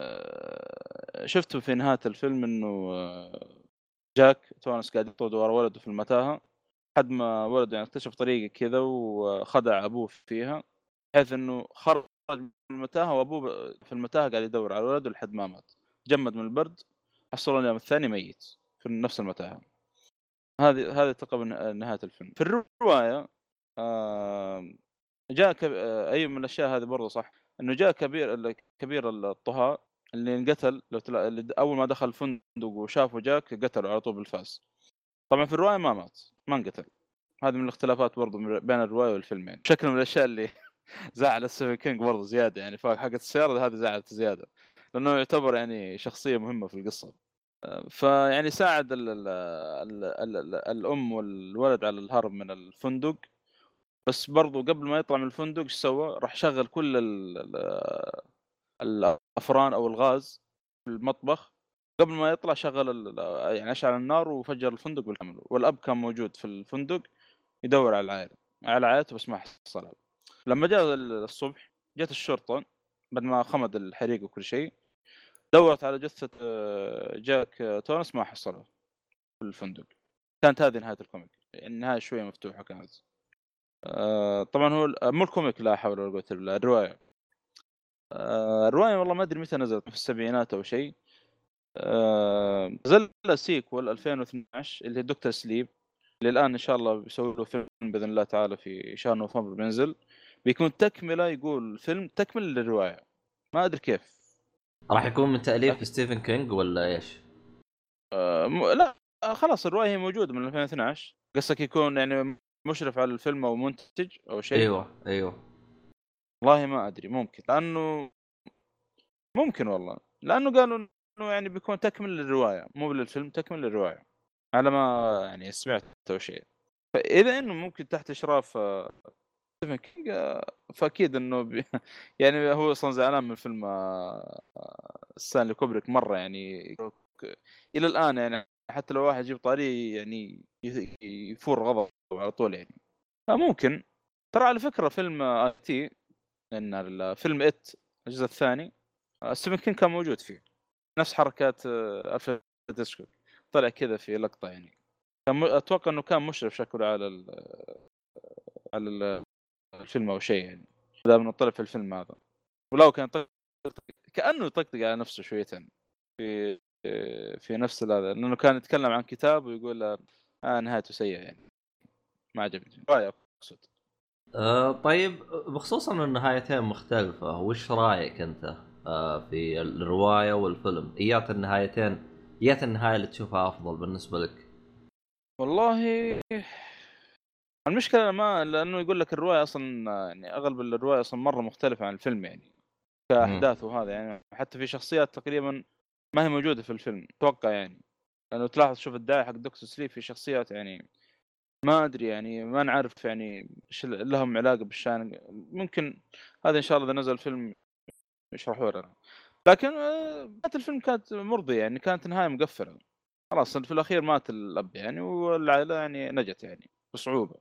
B: آه، شفت في نهاية الفيلم إنه آه، جاك تورنس قاعد يطرد ورا ولده في المتاهة لحد ما ولده يعني اكتشف طريقة كذا وخدع أبوه فيها بحيث إنه خرج من المتاهة وأبوه في المتاهة قاعد يدور على ولده لحد ما مات. جمد من البرد حصلوا اليوم الثاني ميت في نفس المتاهة. هذه هذه تقريبا نهاية الفيلم. في الرواية آه، جاء. آه، أي من الأشياء هذه برضه صح؟ إنه جاء كبير كبير الطهاة اللي انقتل لو تلا... اللي أول ما دخل الفندق وشافه جاك قتله على طول بالفاس. طبعا في الرواية ما مات ما انقتل. هذه من الاختلافات برضه من- بين الرواية والفيلم يعني شكل من الأشياء اللي زعل ستيفن كينج برضه زيادة يعني فحركة السيارة هذه زعلت زيادة لأنه يعتبر يعني شخصية مهمة في القصة. فيعني ساعد ال ال ال ال ال الأم والولد على الهرب من الفندق. بس برضو قبل ما يطلع من الفندق إيش سوى؟ راح شغل كل ال- ال- الأفران أو الغاز في المطبخ. قبل ما يطلع شغل يعني أشعل النار وفجر الفندق بالكامل والأب كان موجود في الفندق يدور على العائلة. على عائلته بس ما حصلها لما جاء ال- الصبح جت الشرطة بعد ما خمد الحريق وكل شيء دورت على جثة جاك تورنس ما حصلها في الفندق. كانت هذه نهاية الكوميك النهاية شوية مفتوحة كانت. آه، طبعا هو ال- مو الكوميك لا حول ولا قوة إلا بالله الرواية. آه، الرواية والله ما أدري متى نزلت في السبعينات أو شيء. آه، نزل sequel 2012 اللي هي Doctor Sleep. اللي الان إن شاء الله بيسوي له فيلم بإذن الله تعالى في شهر نوفمبر بينزل. بيكون تكملة يقول فيلم تكملة للرواية. ما أدري كيف.
E: راح يكون من تأليف ستيفن كينج ولا إيش؟
B: آه، م- لا آه، خلاص الرواية هي موجودة من 2012 قصدك يكون يعني مشرف على الفيلم أو منتج أو شيء؟
E: أيوه أيوه.
B: والله ما أدري ممكن لأنه ممكن والله لأنه قالوا إنه يعني بيكون تكمل للرواية مو للفيلم تكمل للرواية على ما يعني سمعت أو شيء. فإذا إنه ممكن تحت إشراف ستيفن كينج فأكيد إنه بي يعني هو أصلا زعلان من فيلم ستانلي كوبريك مرة يعني إلى الآن يعني حتى لو واحد يجيب طاري يعني يفور غضب. على طول يعني. فممكن. ترى على فكرة فيلم It لأن الفيلم It الجزء الثاني آه، ستيفن كينج كان موجود فيه. نفس حركات آه، ألفريد هيتشكوك طلع كذا في لقطة يعني. كان. أتوقع إنه كان مشرف شكله على ال... على ال- الفيلم أو شيء يعني. دام انه طلع في الفيلم هذا. ولو كان. كأنه يطقطق على نفسه شويتين في في نفس هذا لأنه كان يتكلم عن كتاب ويقول آه نهايته سيئة يعني. ما عجبني رايك اقصد
E: آه طيب بخصوص إن النهايتين مختلفة وش رأيك أنت؟ آه في الرواية والفيلم؟ ايات النهايتين ايات النهاية اللي تشوفها أفضل بالنسبة لك؟
B: والله المشكلة ما لأنه يقول لك الرواية أصلا يعني أغلب الرواية أصلا مرة مختلفة عن الفيلم يعني كاحداث وهذا يعني حتى في شخصيات تقريبا ما هي موجودة في الفيلم أتوقع يعني. لأنه تلاحظ شوف الداعي حق دكتور سليب في شخصيات يعني ما أدري يعني ما نعرف يعني إيش لهم علاقة بالشان ممكن هذا إن شاء الله إذا نزل فيلم يشرحوه لنا. لكن نهايه الفيلم كانت مرضية يعني كانت نهاية مقفلة. خلاص في الأخير مات الأب يعني والعائلة يعني نجت يعني بصعوبة.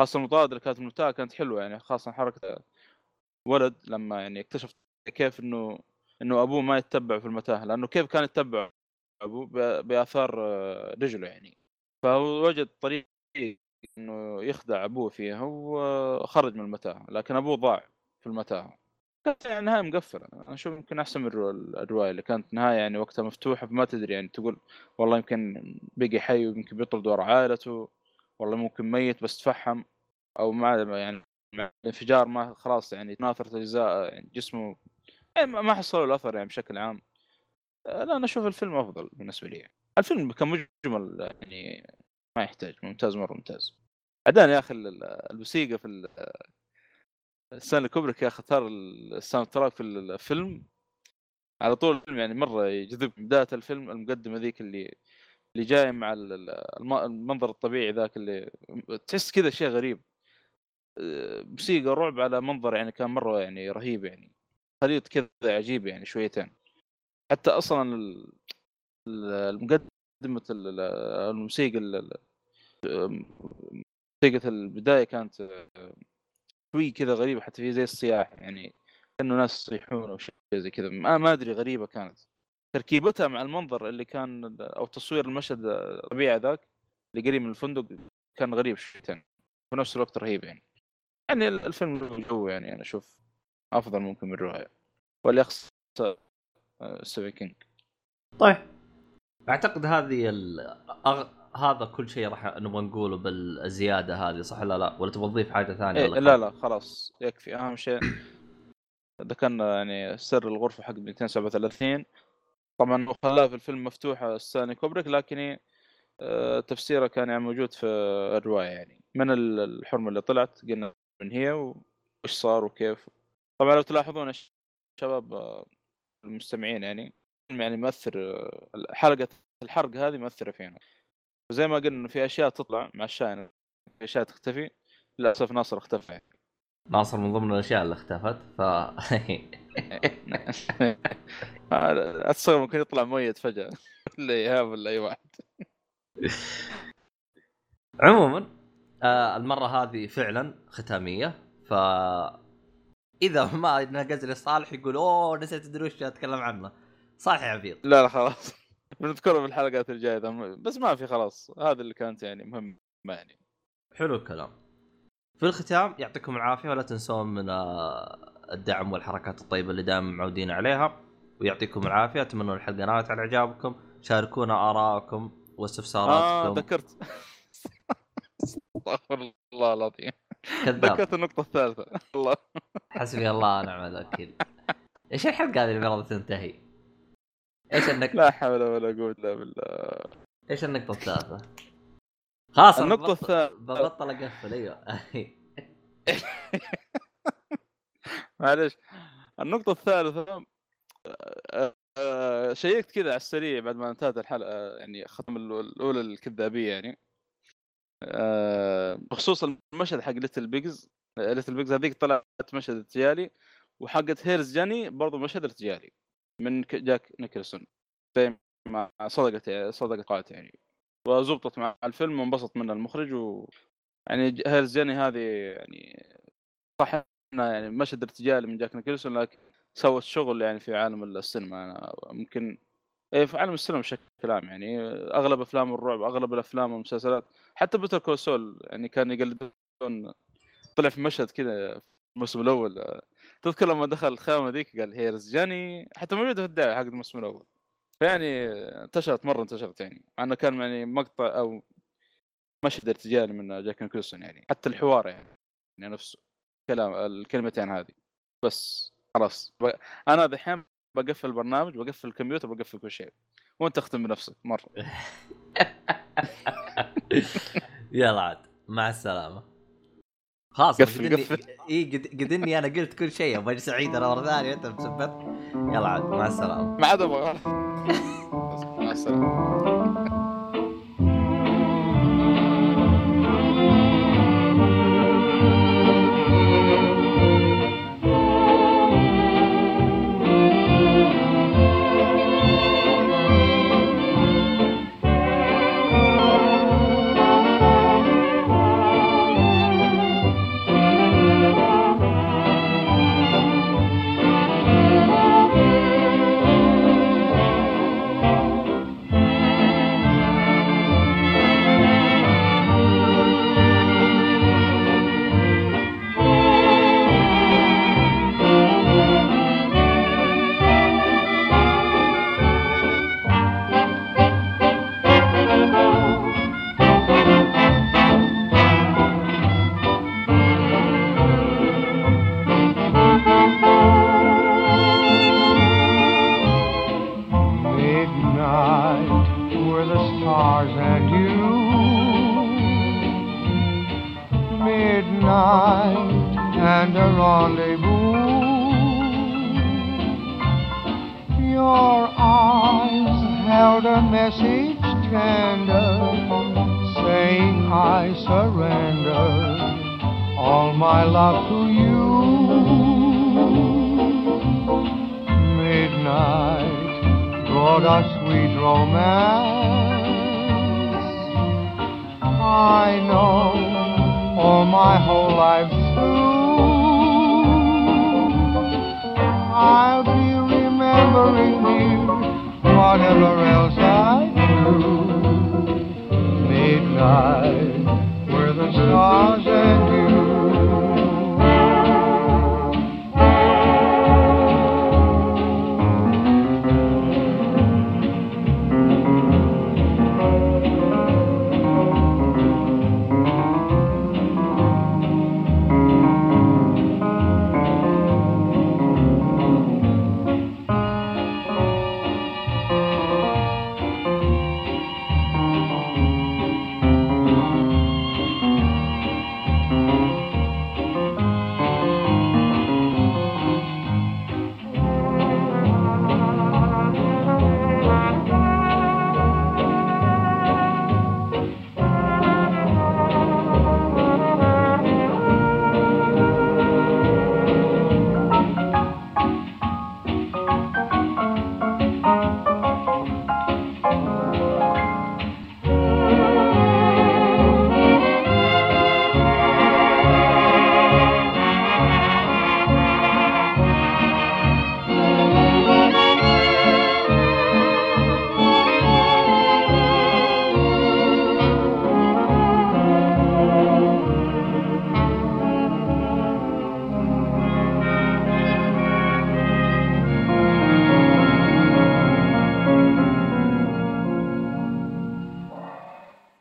B: خاصة المطاردة اللي كانت المتاهه كانت حلوة يعني خاصة حركة ولد لما يعني اكتشف كيف إنه إنه أبوه ما يتبع في المتاهة لأنه كيف كان يتبع أبوه بآثار آه، رجله يعني. فهو وجد طريق إنه يخدع أبوه فيها وخرج من المتاهة لكن أبوه ضاع في المتاهة كانت يعني نهاية مقفلة أنا أشوف يمكن أحسن من الرو- الرواية اللي كانت نهاية يعني وقتها مفتوحة فما تدري يعني تقول والله يمكن بقي حي ويمكن بيطرد ورا عائلته والله ممكن ميت بس تفحم أو مع يعني مع الانفجار ما خلاص يعني تناثرت اجزاء يعني جسمه يعني ما حصلوا له أثر يعني بشكل عام آه، لا أنا أشوف الفيلم أفضل بالنسبة لي يعني. الفيلم كمجمل يعني ما يحتاج ممتاز مرة ممتاز. بعدين يا أخي ال- ال- الموسيقى في ال- ستانلي كوبريك يا أخي اختار ال soundtrack في الفيلم على طول الفيلم يعني مرة يجذب بداية الفيلم المقدمة ذيك اللي اللي جاية مع ال- ال- الم- المنظر الطبيعي ذاك اللي تحس كذا شيء غريب. آه، موسيقى رعب على منظر يعني كان مرة يعني رهيب يعني. خليط كذا عجيب يعني شويتين. حتى أصلا ال- ال- المقدمة ال- ال- الموسيقى ال- ال- موسيقى البداية كانت آه، شوي كذا غريبة حتى في زي الصياح يعني كأنه ناس يصيحون أو شيء زي كذا. ما ما أدري غريبة كانت. تركيبتها مع المنظر اللي كان أو تصوير المشهد الطبيعي ذاك اللي قريب من الفندق كان غريب شويتين. في نفس الوقت رهيب يعني. يعني ال- الفيلم له جو يعني أنا أشوف أفضل ممكن من الروايه واللي يخص ستيفن كينج.
A: طيب. أعتقد هذه ال... هذا كل شيء راح نبغى نقوله بالزيادة هذه صح ولا لا؟ ولا تبغى تضيف حاجة ثانية؟
B: إيه لا؟ لا خلاص يكفي أهم شيء ذكرنا يعني سر الغرفة حق 237 طبعا خلاها في الفيلم مفتوحه ستانلي كوبريك لكن آه، تفسيره كان يعني موجود في الرواية يعني من ال- الحرمة اللي طلعت قلنا من هي وإيش صار وكيف طبعا لو تلاحظون يا شباب آه، المستمعين يعني يعني مؤثر آه، حلقة الحرق هذه مؤثرة فينا وزي ما قلنا إنه في أشياء تطلع مع الشاينينج في أشياء تختفي. للأسف ناصر اختفى.
A: ناصر من ضمن الأشياء اللي اختفت ف
B: أتصور ممكن يطلع ميت فجأة ولا ايهاب ولا أي واحد.
A: عموما آه المرة هذه فعلا ختامية ف إذا ما نقز لي صالح يقول أوه نسيت ادري وش أتكلم عنه. صالح يا عبيط.
B: لا لا خلاص. بنذكره في الحلقات الجاية. بس ما في خلاص. هذا اللي كانت يعني مهم يعني.
A: حلو الكلام. في الختام يعطيكم العافية ولا تنسون من آه، الدعم والحركات الطيبة اللي دائما معودين عليها. ويعطيكم العافية أتمنى الحلقة نالت على إعجابكم. شاركونا ارائكم
B: آه
A: واستفساراتكم
B: ذكرت. أستغفر الله العظيم.
A: كذاب.
B: ذكرت النقطة الثالثة. الله.
A: حسبي الله ونعم الوكيل. إيش الحلقة هذه اللي المفروض تنتهي؟ إيش النقطة
B: لا حول ولا قوة إلا بالله.
A: إيش النقطة الثالثة؟ خلاص أنا
B: النقطة
A: ببطل- أقفل أيوه.
B: معلش النقطة الثالثة آه، آه، check ت كذا على السريع بعد ما انتهت الحلقة يعني ختم ال- الأولى الكذابية يعني. آه، بخصوص المشهد حق little pigs little pigs هذيك طلعت مشهد ارتجالي وحقت here's Johnny برضو مشهد ارتجالي من جاك نيكلسون. زي ما صدقت صدقت قالت يعني. وزبطت مع الفيلم وانبسط منها المخرج و يعني ج- here's Johnny هذه يعني صح إنها يعني مشهد ارتجالي من جاك نيكلسون لكن سوت شغل يعني في عالم السينما. أنا ممكن إيه في عالم السينما بشكل عام يعني. أغلب أفلام الرعب أغلب الأفلام والمسلسلات حتى Better Call Saul يعني كان يقلدون طلع في مشهد كذا في الموسم الأول تذكر لما دخل الخيمه ذيك قال Here's Johnny حتى موجوده في الدعايه حق الموسم الأول. فيعني انتشرت مرة انتشرت يعني مع إنه كان يعني مقطع أو مشهد ارتجالي من جاك نيكلسون يعني حتى الحوار يعني, يعني نفسه كلام الكلمتين هذه. بس خلاص. أنا دحين بقفل البرنامج بقفل الكمبيوتر بقفل كل شيء. وأنت اختم بنفسك مرة.
A: يلا عاد مع السلامة. خلاص
B: قفل-
A: قد إني-
B: قفل.
A: إي قد قد اني أنا قلت كل شيء. أبغى سعيد أنا مرة ثانية أنت مسبت يلا عاد مع السلامة.
B: ما عاد أبغى مع
H: السلامة.